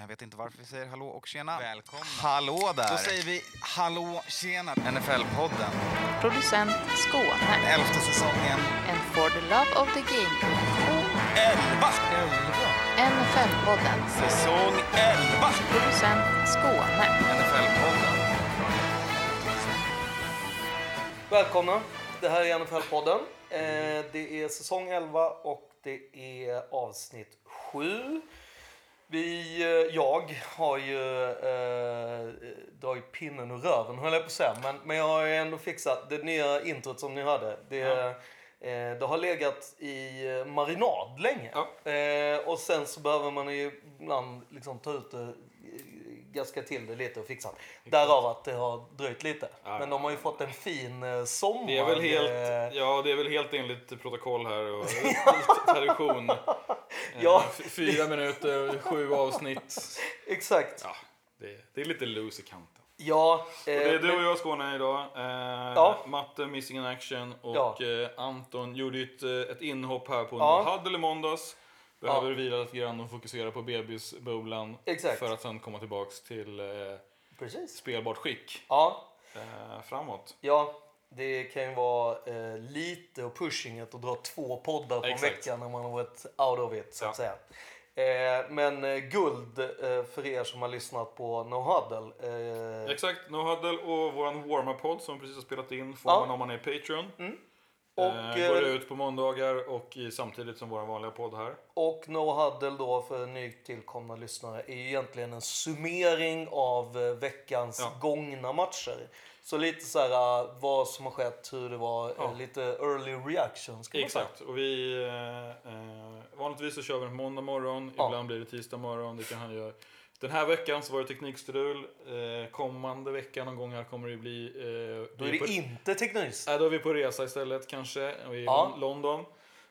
Jag vet inte varför vi säger hallå och tjena. Välkomna. Hallå där! Då säger vi hallå, tjena, NFL-podden. Producent Skåne. Elfte säsongen. And for the love of the game. Elva! NFL-podden. Säsong elva! Producent Skåne. NFL-podden. Välkomna! Det här är NFL-podden. Eh, det är säsong 11 och det är avsnitt 7. Vi, eh, jag har ju eh, dragit pinnen ur röven höll jag på att säga. Men, men jag har ändå fixat det nya introt som ni hörde. Det, eh, det har legat i eh, marinad länge. Eh, och sen så behöver man ju ibland liksom ta ut det, gaska till det lite och fixa. Därav att det har dröjt lite. Men de har ju fått en fin eh, sommar. Det är väl helt, eh, ja, det är väl helt enligt protokoll här och tradition. Ja. Eh, Fyra minuter, sju avsnitt. Exakt. Ja, det, det är lite loose i kanten. Ja. Och det är eh, du och jag Skåne idag. Eh, Ja. Matte Missing in Action och Ja. eh, Anton gjorde ett, eh, ett inhopp här på Ja. ja. Huddle i måndags. Behöver Ja. vila lite grann och fokusera på bebisbubblan. Exakt. För att sen komma tillbaks till eh, Precis. spelbart skick Ja. eh, framåt. Ja. Det kan ju vara eh, lite och pushinget att dra två poddar på en vecka när man har varit out of it så att Ja. säga. Eh, men eh, guld eh, för er som har lyssnat på No Huddle. Eh, Exakt, No Huddle och våran warm-up-podd som precis har spelat in får Ja. Mm. man om man är Patreon. Och, eh, eh, går ut på måndagar och i, samtidigt som vår vanliga podd här. Och No Huddle då för nytillkomna lyssnare är ju egentligen en summering av eh, veckans Ja. gångna matcher. Så lite så här eh, vad som har skett, hur det var, eh, Ja. lite early reaction ska man säga. Exakt, och vi... Eh, eh, vanligtvis så kör vi på måndag morgon, Ja. ibland blir det tisdag morgon. Det kan han göra. Den här veckan så var det teknikstrul. Eh, kommande vecka någon gång här kommer det bli... Eh, Då vi är det på, inte teknys. Nej, då är vi på resa istället kanske, och i Ja. London.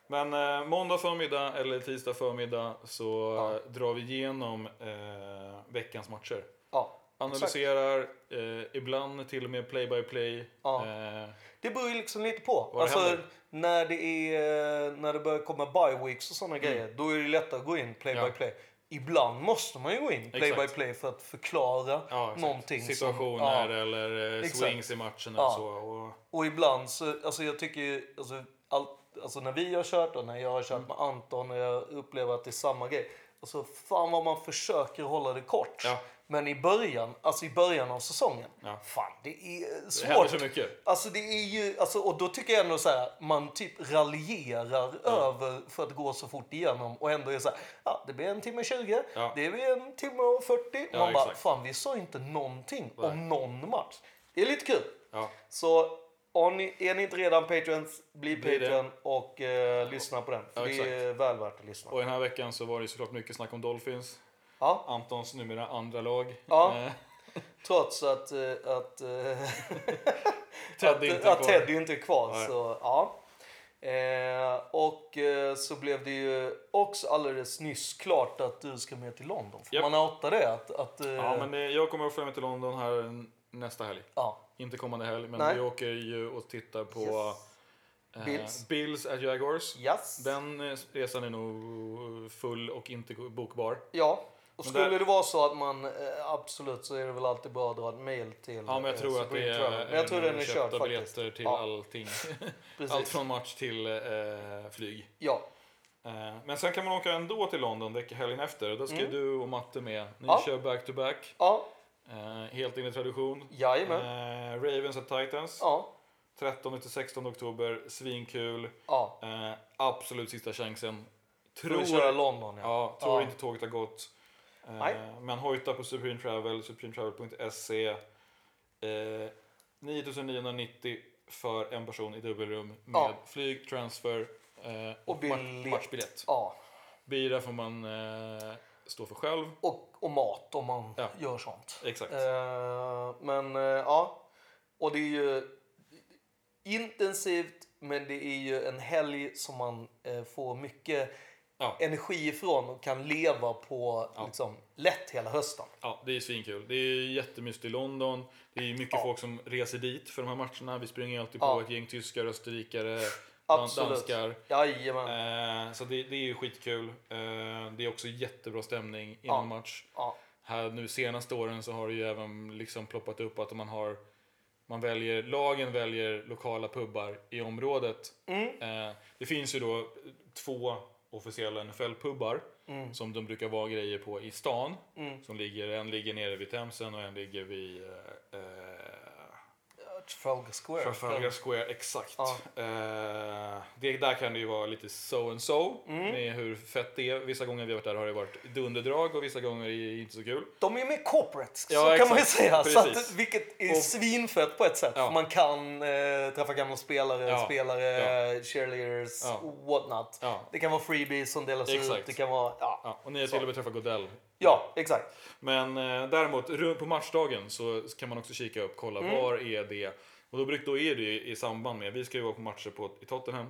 Men eh, måndag förmiddag eller tisdag förmiddag så eh, drar vi igenom eh, veckans matcher. Ja. Analyserar, eh, ibland till och med play by play. Ja. Eh, Det beror ju liksom lite på. Alltså, händer? när det, är, när det börjar komma bye weeks och sådana grejer, då är det lättare att gå in play Mm. Ja. by play. Ibland måste man ju gå in play Exakt. by play för att förklara ja, någonting. Situationer Som, ja. eller eh, Exakt. swings i matchen Ja. eller så. Och, Och ibland så, alltså jag tycker ju, alltså, allt, alltså när vi har kört och när jag har kört Mm. med Anton och jag upplever att det är samma grej. Alltså fan vad man försöker hålla det kort. Ja. Men i början, alltså i början av säsongen, Ja. fan det är det svårt. händer så mycket. Alltså det är ju, alltså, och då tycker jag ändå så här, man typ raljerar över för att det går så fort igenom och ändå är så här, ja det blir en timme 20, Ja. det blir en timme och 40. Ja, man bara, fan vi sa inte någonting Nej. om någon match. Det är lite kul. Ja. Så ni, är ni inte redan patrons, bli det. patron och eh, lyssna på den. För Ja, det är väl värt att lyssna. och den här veckan så var det såklart mycket snack om Dolphins. Ja, Antons numera andra lag. Ja. Eh, trots att, eh, att, eh, Ted att, inte att. Teddy inte är kvar. Nej. Så, ja. Eh, och eh, så blev det ju också alldeles nyss klart att du ska med till London. Får Japp. man outa det? Att, att, eh, Ja, men jag kommer att följa med till London här nästa helg. ja. Inte kommande helg, men Nej. vi åker ju och tittar på Yes. Bills. Bills at Jaguars. Yes. Den resan är nog full och inte bokbar. Ja. Och skulle där- det vara så att man eh, absolut så är det väl alltid bra att dra ett mail till Ja, men jag eh, tror att det är Travel. Men jag tror den är faktiskt. biljetter till Ja. allting. Allt från match till eh, flyg. Ja. Eh, men sen kan man åka ändå till London helgen efter. Då ska du och Matte med. Ni Mm. Ja. kör back-to-back. Ja. Eh, helt enligt tradition. Jajamän. Eh, Ravens at Titans. Ja. 13 till 16 oktober. Svinkul. Ja. Eh, absolut sista chansen. Tror... köra London, ja. Ja, tror inte tåget har gått. Eh, Nej. men hojta på Supreme Travel, supremetravel.se. Eh, 9990 för en person i dubbelrum med Ja. flyg, transfer eh, och, Och match, biljett. matchbiljett. Ja. Bira får man eh, stå för själv. Och, och mat om man Ja. gör sånt. Exakt. Men ja, och det är ju intensivt men det är ju en helg som man får mycket Ja. energi ifrån och kan leva på liksom, lätt hela hösten. Ja, det är svinkul. Det är jättemysigt i London. Det är mycket Ja. folk som reser dit för de här matcherna. Vi springer alltid på Ja. ett gäng tyskar, österrikare, Absolut. danskar. Jajamän. Eh, så det, det är ju skitkul. Eh, det är också jättebra stämning innan Ja. match. Ja. Här nu senaste åren så har det ju även liksom ploppat upp att man har man väljer, lagen väljer lokala pubbar i området. Mm. Eh, det finns ju då två officiella NFL-pubbar Mm. som de brukar vara grejer på i stan. Som ligger, en ligger nere vid Themsen och en ligger vid eh, eh, Trafalgar Square. Trafalgar Square, exakt. Ja. Eh, det, där kan det ju vara lite so and so Mm. med hur fett det är. Vissa gånger vi har varit där har det varit dunderdrag och vissa gånger är det inte så kul. De är mer corporate, så Ja, kan man ju exakt. säga. Så att, vilket är Och- svinfett på ett sätt. Ja. Man kan eh, träffa gamla spelare, Ja. spelare, cheerleaders, Ja. what not. Ja. Det kan vara freebies som delas ut. Exakt. Det kan vara... Ja, Ja, och ni har till och med träffat Godell. Ja exakt. Men eh, däremot på matchdagen så kan man också kika upp, kolla Mm. var är det? Och då, då är det ju i samband med, vi ska ju vara på matcher på, i Tottenham.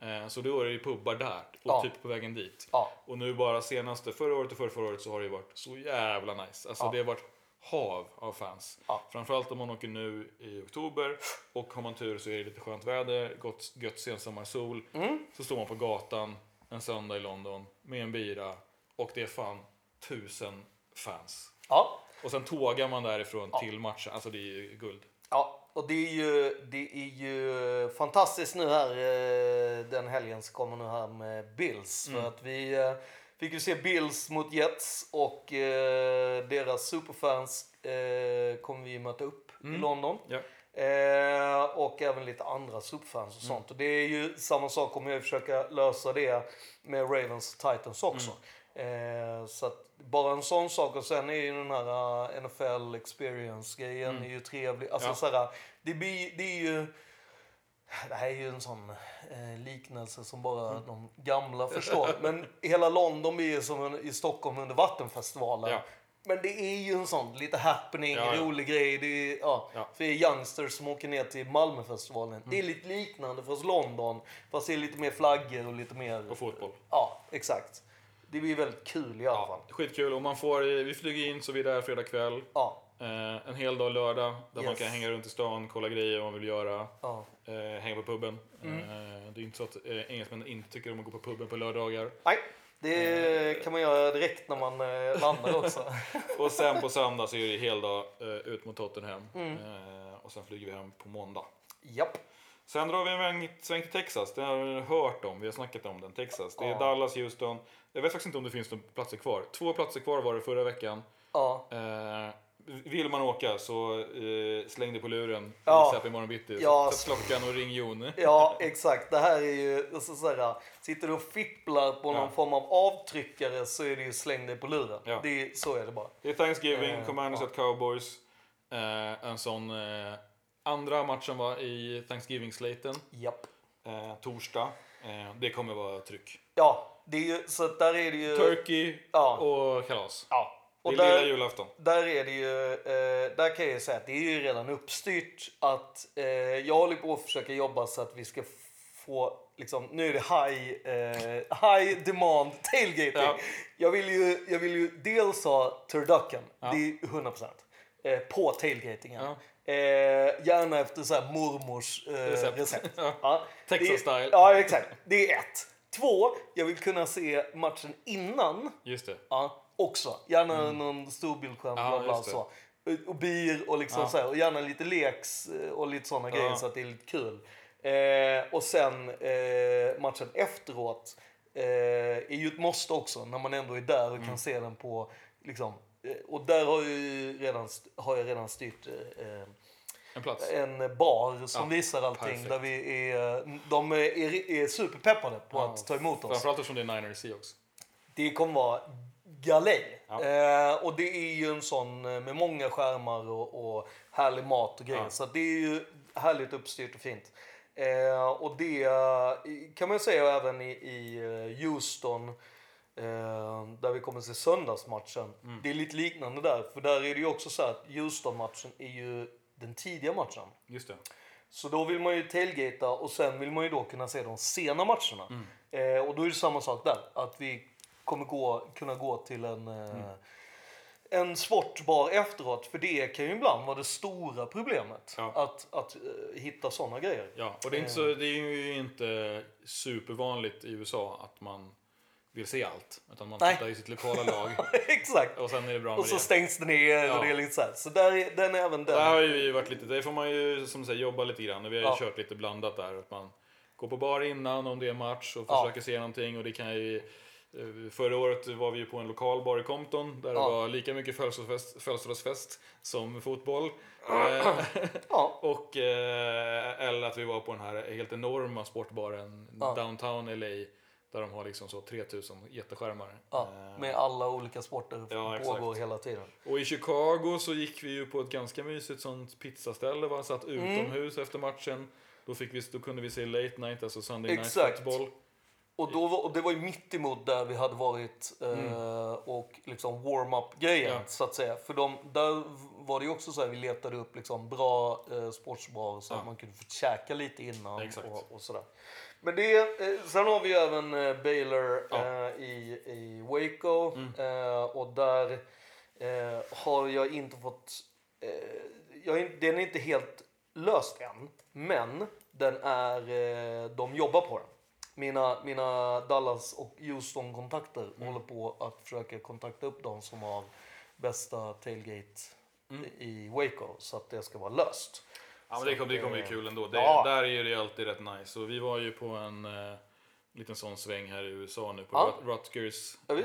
Eh, så då är det ju pubbar där och Mm. Ja. typ på vägen dit. Ja. Och nu bara senaste, förra året och förra, förra året så har det ju varit så jävla nice. Alltså Ja. det har varit hav av fans. Ja. Framförallt om man åker nu i oktober och har man tur så är det lite skönt väder, gott, gött sensommarsol. Mm. Så står man på gatan en söndag i London med en bira och det är fan tusen fans. Ja. Och sen tågar man därifrån till matchen. Alltså det är ju guld. Ja, och det är ju, det är ju fantastiskt nu här eh, den helgen som kommer nu här med Bills. Mm. För att vi eh, fick ju se Bills mot Jets och eh, deras superfans kommer vi möta upp i London. Ja. Eh, och även lite andra superfans och Mm. sånt. Och det är ju samma sak kommer jag försöka lösa det med Ravens och Titans också. Mm. Eh, så att bara en sån sak och sen är ju den här uh, NFL experience grejen är ju trevlig. Alltså Mm. Ja. så här, det, blir, det är ju det här är ju en sån eh, liknelse som bara Mm. de gamla förstår. Men hela London blir ju som en, i Stockholm under Vattenfestivalen. Ja. Men det är ju en sån lite happening, Ja, ja. rolig grej. Det är, ja, Ja. För er youngsters som åker ner till Malmöfestivalen. Det är lite liknande för oss London. Fast det är lite mer flaggor och lite mer... Och fotboll. Ja, exakt. Det blir väldigt kul i alla fall. Ja, skitkul. Och man får, vi flyger in så vi är där fredag kväll. Ja, Eh, en hel dag lördag där man Yes. kan hänga runt i stan, kolla grejer man vill göra. ja. Eh, hänga på puben. Mm. Eh, det är inte så att eh, engelsmän inte tycker om att gå på puben på lördagar. Nej, det kan man göra direkt när man eh, landar också. Och sen på söndag så är det hel dag eh, ut mot Tottenham. Mm. Eh, och sen flyger vi hem på måndag. Japp. Sen drar vi en sväng, till Texas. Det har vi hört om. Vi har snackat om den. Texas. Det är Ja. Dallas, Houston. Jag vet faktiskt inte om det finns några platser kvar. Två platser kvar var det förra veckan. Ja. Eh, vill man åka så eh, släng dig på luren Ja. i Säpo imorgon bitti. Ja. Sätt klockan och ring Jon. Ja, exakt. Det här är ju, alltså, så här, sitter du och fipplar på någon Ja. form av avtryckare så är det ju släng dig på luren. Ja. Det är, så är det bara. Det är Thanksgiving, Eh, Commanders ja. at Cowboys. Eh, en sån eh, andra matchen var i Thanksgiving-slaten. Japp. Eh, torsdag. Eh, det kommer vara tryck. Ja, det är ju, så där är det ju... Turkey Ja. och kalas. Ja. Det Och är lilla där, julafton. där är det ju, eh, där kan jag ju säga att det är ju redan uppstyrt att eh, jag håller på att försöka jobba så att vi ska få, liksom, nu är det high, eh, high demand tailgating. Ja. Jag, vill ju, jag vill ju dels ha turducken, Ja. det är 100%, eh, på tailgatingen. Ja. Eh, gärna efter så här mormors eh, Recept. recept. Ja. Texas är- style. Ja, exakt. Det är ett. Två, jag vill kunna se matchen innan. Just det. Ja, också. Gärna någon storbildsskärm Mm. Ja, bla, bla, så. Och bier och liksom Ja. så här. Och gärna lite leks eh, och lite sådana Ja. grejer så att det är lite kul. Eh, och sen eh, matchen efteråt eh, är ju ett måste också när man ändå är där och Mm. kan se den på liksom. Eh, och där har, jag ju redan, har jag redan styrt eh, En plats. en bar som Ja, visar allting. perfekt. Där vi är, de är, är superpeppade på Ja, att ta emot oss. Framförallt eftersom det är Niners Seahawks. Det kommer vara galej. Ja. Eh, och det är ju en sån eh, med många skärmar och, och härlig mat och grejer. Så det är ju härligt uppstyrt och fint. Eh, och det eh, kan man säga även i, i eh, Houston. Eh, där vi kommer se söndagsmatchen. Mm. Det är lite liknande där. För där är det ju också så att Houston-matchen är ju den tidiga matchen. Just det. Så då vill man ju tailgata och sen vill man ju då kunna se de sena matcherna. Mm. Eh, och då är det samma sak där. Att vi kommer gå, kunna gå till en, eh, en sportbar efteråt. För det kan ju ibland vara det stora problemet. Ja. Att, att eh, hitta sådana grejer. Ja, och det är, inte så, det är ju inte supervanligt i USA att man vill se allt. Utan man Nej. tittar i sitt lokala lag Exakt. och sen är det bra Och så det. stängs det ner Ja. och det är lite så här. Så där är, den är även den. Där har ju varit lite, det får man ju som säger jobba lite grann. Vi har ju Ja. kört lite blandat där. Att man går på bar innan om det är match och Ja. försöker se någonting. Och det kan ju, eh, förra året var vi ju på en lokal bar i Compton där Ja. det var lika mycket födelsedagsfest, födelsedagsfest som fotboll. Eh, Ja. och, eh, eller att vi var på den här helt enorma sportbaren Ja. downtown LA. Där de har liksom så 3000 jätteskärmar. Ja, Eh, med alla olika sporter Ja, pågår hela tiden. och i Chicago så gick vi ju på ett ganska mysigt sånt pizzaställe. Man satt Mm. utomhus efter matchen. Då, fick vi, då kunde vi se late night, alltså Sunday night Exakt. football. Och, då var, och det var ju mitt emot där vi hade varit eh, och liksom warm-up grejen Mm. Ja. så att säga. För de, där var det ju också så här, vi letade upp liksom bra eh, sportsbarer så Ja. att man kunde få käka lite innan Exakt. och, och sådär. Men det, eh, sen har vi ju även eh, Baylor Ja. Mm. eh, i, i Waco eh, och där eh, har jag inte fått, eh, jag, den är inte helt löst än, men den är, eh, de jobbar på den. Mina, mina Dallas och Houston-kontakter Mm. håller på att försöka kontakta upp de som har bästa tailgate Mm. i Waco så att det ska vara löst. Ja, men det kommer, det kommer ju kul ändå. Det, Ja. Där är ju det alltid rätt nice. Och vi var ju på en eh, liten sån sväng här i USA nu på Ja. Rut- Rutgers. Ja. Eh,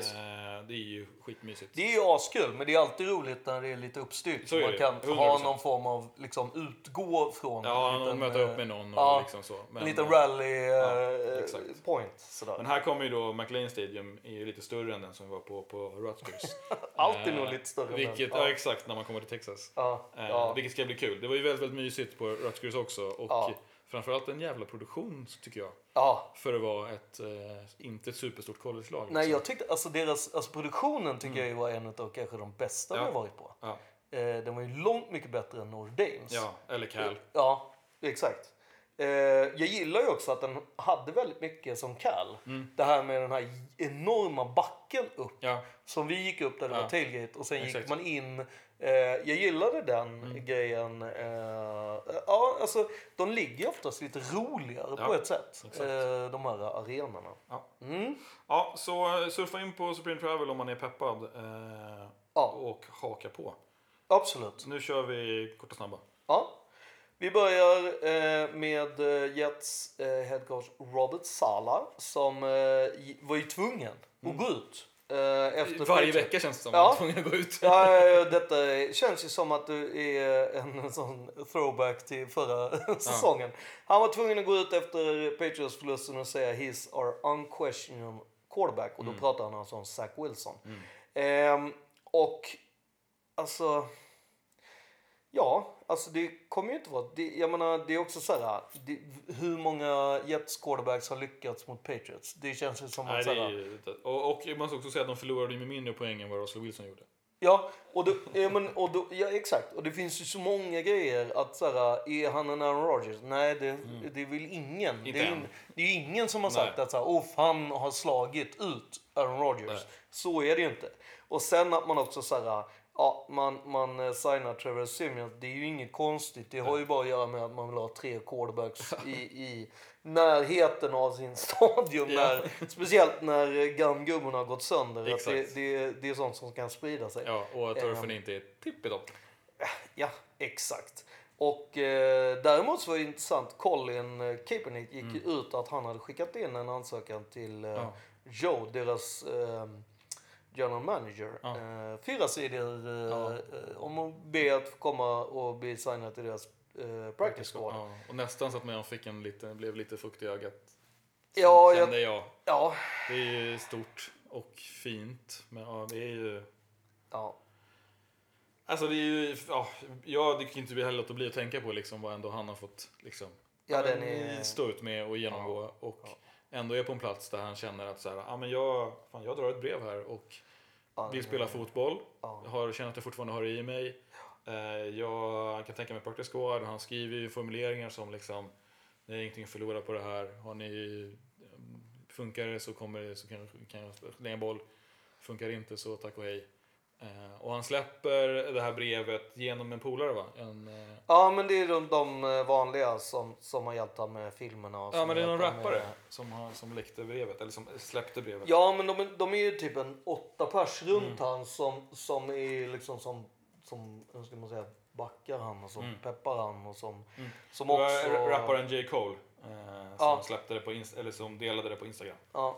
det är ju skitmysigt. Det är ju askul, men det är alltid roligt när det är lite uppstyrt. Så man kan 100%. ha någon form av, liksom utgå från Ja, liten, möta upp med någon och ja, liksom så. Men, en liten eh, rally ja, eh, point. Sådär. Men här kommer ju då McLean Stadium är ju lite större än den som vi var på på Rutgers. Alltid Eh, nog lite större Vilket, ja. Exakt, när man kommer till Texas. Eh. Vilket ska bli kul. Det var ju väldigt, väldigt mysigt på Rutgers också. Och. Framförallt en jävla produktion tycker jag. ja. För att vara ett, eh, inte ett superstort collegelag. Nej, liksom. jag tyckte, alltså deras, alltså produktionen tycker jag ju var en av kanske de bästa vi Ja. har varit på. Ja, Eh, den var ju långt mycket bättre än Notre Dames. ja, eller Cal. Ja, exakt. Eh, jag gillar ju också att den hade väldigt mycket som Cal. Mm. Det här med den här enorma backen upp. Ja, Som vi gick upp där det Ja. var tailgate och sen Exakt. gick man in. Eh, jag gillade den Mm. grejen. Eh, ja, alltså de ligger oftast lite roligare Ja, på ett sätt. exakt. Eh, de här arenorna. Ja. Mm. ja, så surfa in på Supreme Travel om man är peppad. Ja. Och haka på. Absolut. Nu kör vi kort och snabba. Ja. Vi börjar med Jets eh, headcoach Robert Sala som var ju tvungen att gå ut. Eh, efter Mm. Varje vecka känns det som. Ja. Ja. tvungen att gå ut. Ja, ja, detta känns ju som att det är en sån throwback till förra säsongen. Han var tvungen att gå ut efter Patriots förlusten och säga he's our unquestionable quarterback. Och då Mm. pratar han alltså om Zach Wilson. Ehm, och alltså... Ja, alltså det kommer ju inte vara... Det, jag menar, det är också så här... Det, hur många Jets quarterbacks har lyckats mot Patriots? Det känns ju som Nej, att... det Så är lite- och, och man ska också säga att de förlorade med mindre poäng än vad Russell Wilson gjorde. Ja, och, då, ja, men, och då, ja, exakt. Och det finns ju så många grejer att så här, är han en Aaron Rodgers? Nej, det, det är väl ingen. Mm. Inte det, är, det är ingen som har Nej. sagt att så här, oh, han har slagit ut Aaron Rodgers. Nej. Så är det ju inte. Och sen att man också så här, ja, man, man eh, signar Trevor Simeon. Det är ju inget konstigt. Det har ju bara att göra med att man vill ha tre quarterbacks i, i närheten av sin stadion. Ja. När, speciellt när eh, gamgubben har gått sönder. Att det, det, det är sånt som kan sprida sig. Ja, och att turfen Ehm. inte är tippitopp. Ja, exakt. Och eh, däremot så var det intressant, Colin eh, Kaepernick gick ju ut att han hade skickat in en ansökan till eh, Ja. Joe, deras eh, general manager. Ja. Eh, fyra sidor eh, Ja. eh, om att be att få komma och bli signad till deras eh, practice squad. Ja, Ja, och nästan så att man fick en lite, blev lite fukt i ögat. Ja, jag- Kände jag. ja, Det är ju stort och fint. Men ja, det är ju... ja. Alltså det är ju... Ja, jag det kan inte heller låta bli att tänka på liksom vad ändå han har fått liksom, Ja, den är- stå ut med och genomgå. Och Ja. Ändå är på en plats där han känner att så här, ah, men jag, fan, jag drar ett brev här och Ja, vill spela fotboll. Ja. Har, känner att jag fortfarande har det i mig. Eh, jag kan tänka mig practice squad och han skriver ju formuleringar som liksom Ni har ingenting att förlora på det här. Har ni, funkar det så, kommer det, så kan, kan jag slänga boll. Funkar det inte så tack och hej. Eh, och han släpper det här brevet genom en polare va? En, eh, Ja, men det är de, de eh, vanliga som, som har hjälpt honom med filmerna. Och ja som men det är någon rappare med- som, har, som läckte brevet, eller som släppte brevet. Ja, men de, är- de är ju typ en åtta pers runt Mm. han som, som är liksom som, som hur ska man säga, backar han och som peppar han och som, som Mm. Det också... rapparen J. Cole eh, som, Ja. släppte det på Inst- eller som delade det på Instagram. Ja.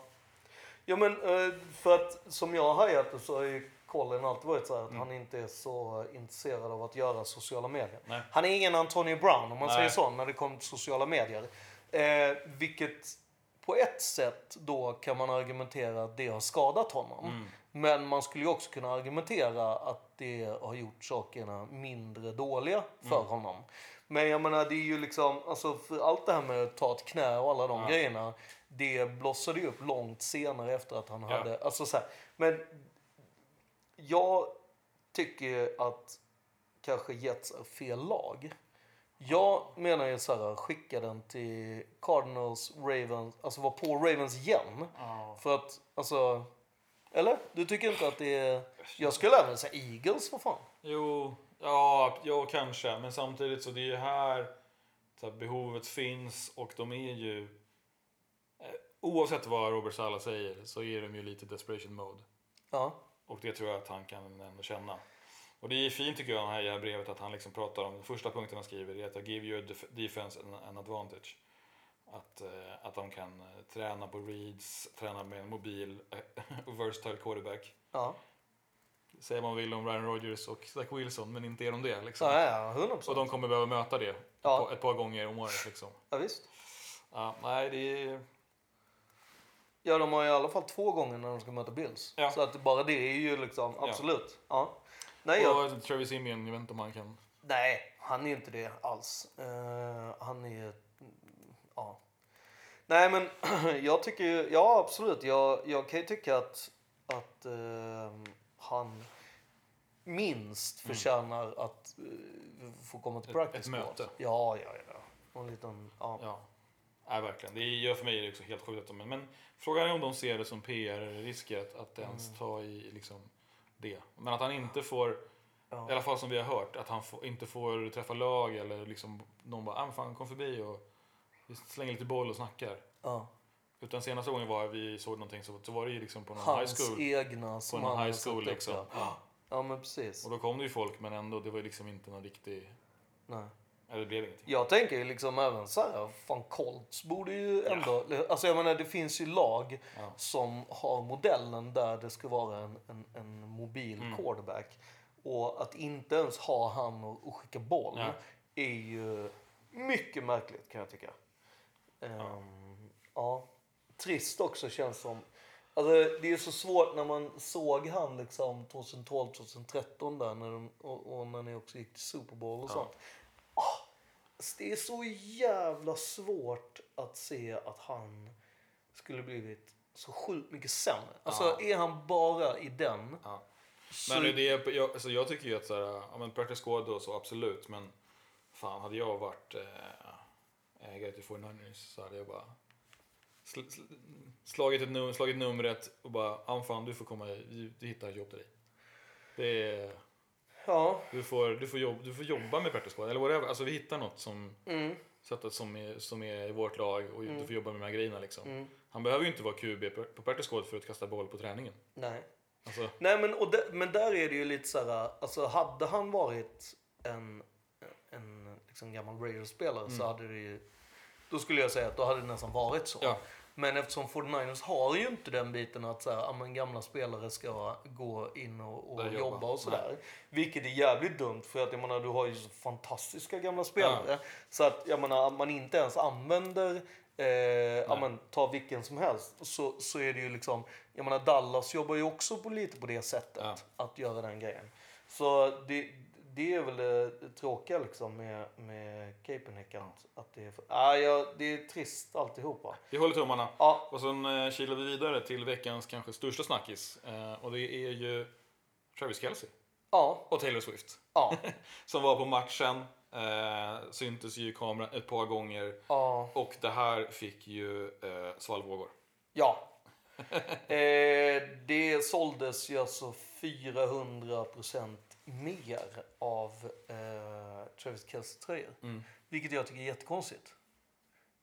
ja, men eh, för att som jag har hajat det så har ju Colin alltid varit så här att Mm. han inte är så intresserad av att göra sociala medier. Nej. Han är ingen Antonio Brown om man Nej. säger så när det kommer till sociala medier. Eh, vilket på ett sätt då kan man argumentera att det har skadat honom. Mm. Men man skulle ju också kunna argumentera att det har gjort sakerna mindre dåliga för Mm. honom. Men jag menar det är ju liksom, alltså allt det här med att ta ett knä och alla de Ja. grejerna. Det blossade ju upp långt senare efter att han Ja. hade, alltså så här, Men jag tycker att kanske Jets är fel lag. Jag menar ju så här, skicka den till Cardinals, Ravens, alltså var på Ravens igen. För att, alltså, eller? Du tycker inte att det är, jag skulle även säga Eagles för fan. Jo, ja, ja kanske. Men samtidigt så det är ju här här, behovet finns och de är ju... Eh, oavsett vad Robert Sala säger så är de ju lite desperation mode. Ja. Och det tror jag att han kan ändå känna. Och det är fint tycker jag det här brevet att han liksom pratar om, den första punkten han skriver är att I give you a def- defense an, an advantage. Att, eh, att de kan eh, träna på reads, träna med en mobil och versatile quarterback. Ja, Säger man vill om Ryan Rodgers och Zach Wilson, men inte är de det. Liksom. ja, ja 100 Och de kommer behöva möta det Ja. ett, par, ett par gånger om året. Liksom. Ja, visst. Ja, nej, det är... Ja, de har i alla fall två gånger när de ska möta Bills. Ja. Så att bara det är ju liksom, Ja. absolut. Ja. Nej, jag, Och Travis Simeon, jag vet inte om han kan... nej, han är inte det alls. Eh, han är, mm, ja. Nej, men jag tycker ju, ja absolut. Jag, jag kan ju tycka att, att eh, han minst förtjänar att eh, få komma till Mm. Ett- practice ett squad. möte. Ja, ja, ja. Och en liten, ja. Ja, nej, verkligen. Det gör för mig är det också helt sjukt. de- Men frågan är om de ser det som PR-risker att, att ens Mm. ta i liksom, det. Men att han inte får, Ja. i alla fall som vi har hört, att han får, inte får träffa lag eller liksom någon bara, ah, men fan kom förbi och vi slänger lite boll och snackar. ja. Utan senaste gången var vi såg någonting så, så var det ju liksom på någon Hans high school. egna som någon high school, upp liksom. Ja. ja, men precis. Och då kom det ju folk men ändå, det var ju liksom inte någon riktig, Nej. Det blev ingenting. Jag tänker ju liksom även så här, fan Colts borde ju ändå, alltså jag menar det finns ju lag Ja. som har modellen där det ska vara en, en, en mobil Mm. quarterback. Och att inte ens ha han och, och skicka boll Ja. är ju mycket märkligt kan jag tycka. Ehm, ja. Trist också känns som. Alltså det är så svårt när man såg han liksom 2012, 2013 där när de, och, och när ni också gick till Super Bowl och Ja. sånt. Det är så jävla svårt att se att han skulle blivit så sjukt mycket sämre. Alltså Ja. är han bara i den Ja. så... Men det är, jag, alltså jag tycker ju att så här, ja men practice squad och så absolut, men fan hade jag varit eh, ägare till 49ers så hade jag bara sl, sl, slagit, ett num, slagit numret och bara, fan du får komma, vi, vi hittar ett jobb till dig. Det är, Ja. du, får, du, får jobb, du får jobba med squad, eller whatever, alltså vi hittar något som, Mm, så att, som, är, som är i vårt lag och du får jobba med de här grejerna liksom. mm, Han behöver ju inte vara QB på, squad för att kasta boll på träningen. nej. Alltså, Nej men, och de, men där är det ju lite så här, alltså hade han varit en, en liksom gammal Raiders-spelare så hade det ju, då skulle jag säga att då hade det nästan varit så. Mm. Ja. Men eftersom 49ers har ju inte den biten att så här, ja, men gamla spelare ska gå in och, och jobba. jobba. och sådär. Vilket är jävligt dumt för att jag menar du har ju så fantastiska gamla spelare. Så att jag menar man inte ens använder Eh, ja, men, ta vilken som helst. Så, så är det ju liksom, jag menar Dallas jobbar ju också på lite på det sättet. Ja. Att göra den grejen. Så det, det är väl det, tråkiga liksom med, med Capenheck. Att, att det, är, ah, ja, det är trist alltihopa. vi håller tummarna. Ja, Och sen eh, kilar vi vidare till veckans kanske största snackis. Eh, och det är ju Travis Kelce ja, och Taylor Swift. ja, Som var på matchen. Eh, syntes ju i kameran ett par gånger. ja. Och det här fick ju eh, svallvågor. ja. Eh, det såldes ju alltså 400% mer av eh, Travis Kelce-tröjor. Mm. Vilket jag tycker är jättekonstigt.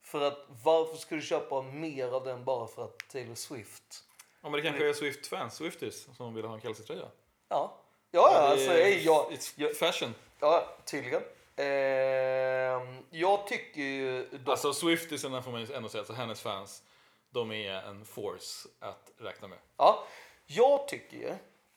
För att varför ska du köpa mer av den bara för att Taylor Swift... Ja, men det kanske är Swift-fans, Swifties, som vill ha en Kelsey-tröja. Ja, ja, ja alltså, är- hej, jag, It's fashion. ja tydligen. Ehm, jag tycker ju dock... Alltså Swiftiesarna får man ju ändå säga, alltså hennes fans, de är en force att räkna med. Ja, jag tycker ju...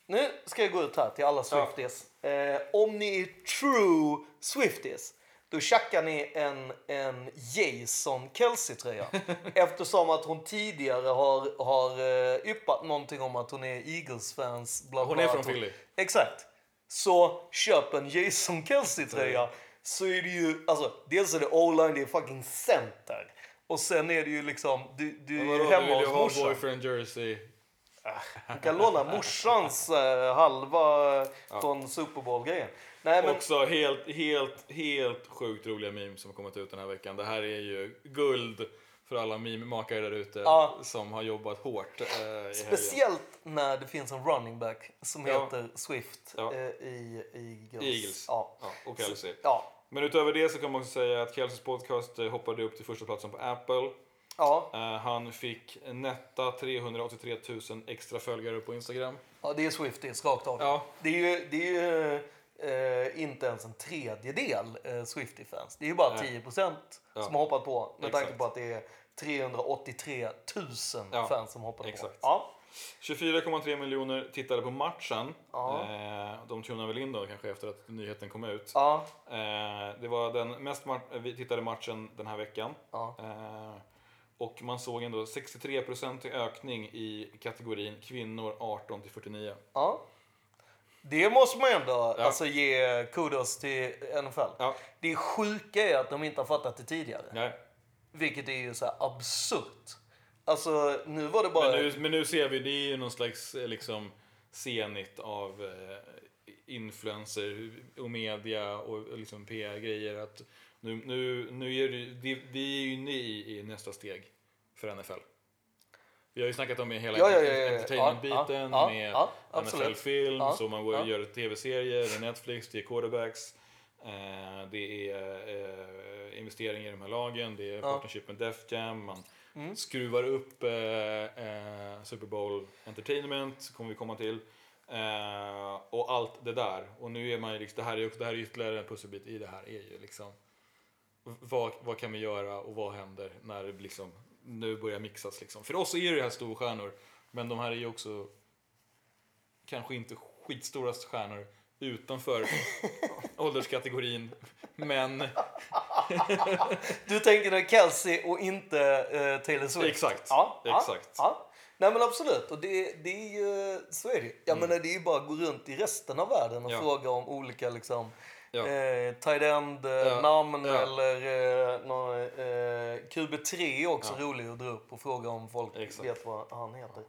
Nu ska jag gå ut här till alla Swifties. Eh, om ni är true Swifties, då tjackar ni en, en Jason Kelsey-tröja. eftersom att hon tidigare har, har eh, yppat någonting om att hon är Eagles-fans. Hon är från Philly. Exakt. Så köp en Jason Kelsey-tröja. Så är det ju, alltså dels är det o-line, det är fucking center. Och sen är det ju liksom, du, du är hemma du vill ju hos ha morsan. boyfriend jersey. Du kan låna morsans eh, halva från Super Bowl-grejen. Nej, men Också helt, helt, helt sjukt roliga memes som har kommit ut den här veckan. Det här är ju guld för alla meme-makare där ute Ja. som har jobbat hårt eh, speciellt när det finns en running back som Ja. heter Swift Ja. eh, i Eagles. Eagles. Ja. Ja, och Kelsey. Ja. Men utöver det så kan man också säga att Kelseys podcast hoppade upp till första platsen på Apple. Ja. Eh, han fick netta 383 000 extra följare på Instagram. ja, det är Swifties rakt av. Ja. Det är ju, det är ju eh, inte ens en tredjedel eh, Swiftie-fans. Det är ju bara Nej. 10 procent Ja. som har hoppat på. Med tanke Exakt. på att det är 383 000 Ja, fans som hoppat exakt. på. Ja. 24,3 miljoner tittade på matchen. Ja. Eh, de tunade väl in då kanske efter att nyheten kom ut. Ja. Eh, det var den mest ma- tittade matchen den här veckan. Ja. Eh, och man såg ändå 63% i ökning i kategorin kvinnor 18 till 49. Ja. Det måste man ändå alltså, ge kudos till NFL. Ja. Det sjuka är att de inte har fattat det tidigare. Nej. Vilket är ju så absurt. Alltså nu var det bara... Men, nu, men nu ser vi, det är ju någon slags eh, liksom senigt av eh, influencer och media och liksom PR-grejer. Att nu, nu, nu är det, vi är ju inne i, i nästa steg för NFL. Vi har ju snackat om hela Ja, ja, ja, entertainment-biten med. NFL-film, så man går gör tv-serier, Netflix, det är quarterbacks. Eh, det är eh, investeringar i de här lagen, det är partnership med Def Jam, man Mm. skruvar upp eh, eh, Super Bowl Entertainment, kommer vi komma till. Eh, och allt det där. Och nu är man ju liksom, det här är, också- det här är ytterligare en pusselbit i det här är ju liksom vad, vad kan vi göra och vad händer när det liksom, nu börjar mixas liksom. För oss är det här storstjärnor, men de här är ju också kanske inte skitstora stjärnor utanför ålderskategorin. Men Du tänker dig Kelsey och inte eh, Taylor Swift? Exakt, Ja, exakt. Ja. Nej men absolut, och det, det är ju, så är det. Jag menar det är ju bara att gå runt i resten av världen och Mm. Ja. fråga om olika liksom Ja. eh, tight end eh, Ja. namn Ja. eller eh, nå, eh, QB3 är också Ja. rolig att dra upp och fråga om folk Exakt. vet vad han heter.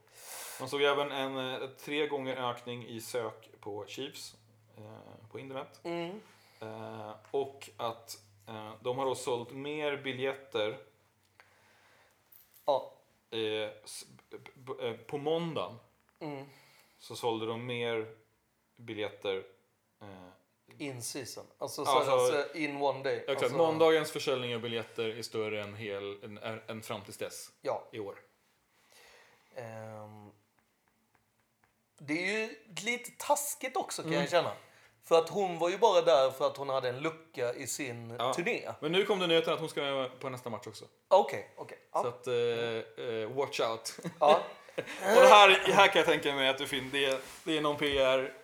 man såg även en eh, tre gånger ökning i sök på Chiefs eh, på internet. Mm. Och att de har då sålt mer biljetter Ja. på måndagen Mm. så sålde de mer biljetter In season. Alltså, så, alltså- alltså in one day. Exakt, alltså, måndagens försäljning av biljetter är större än, hel, än, än fram tills dess Ja. i år. Ehm, det är ju lite taskigt också kan Mm. jag känna. För att hon var ju bara där för att hon hade en lucka i sin Ja. turné. Men nu kom det nyheten att hon ska vara på nästa match också. Okej, okej. Så Ja. att, eh, watch out. Ja. Och här, här kan jag tänka mig att det, det, det är någon PR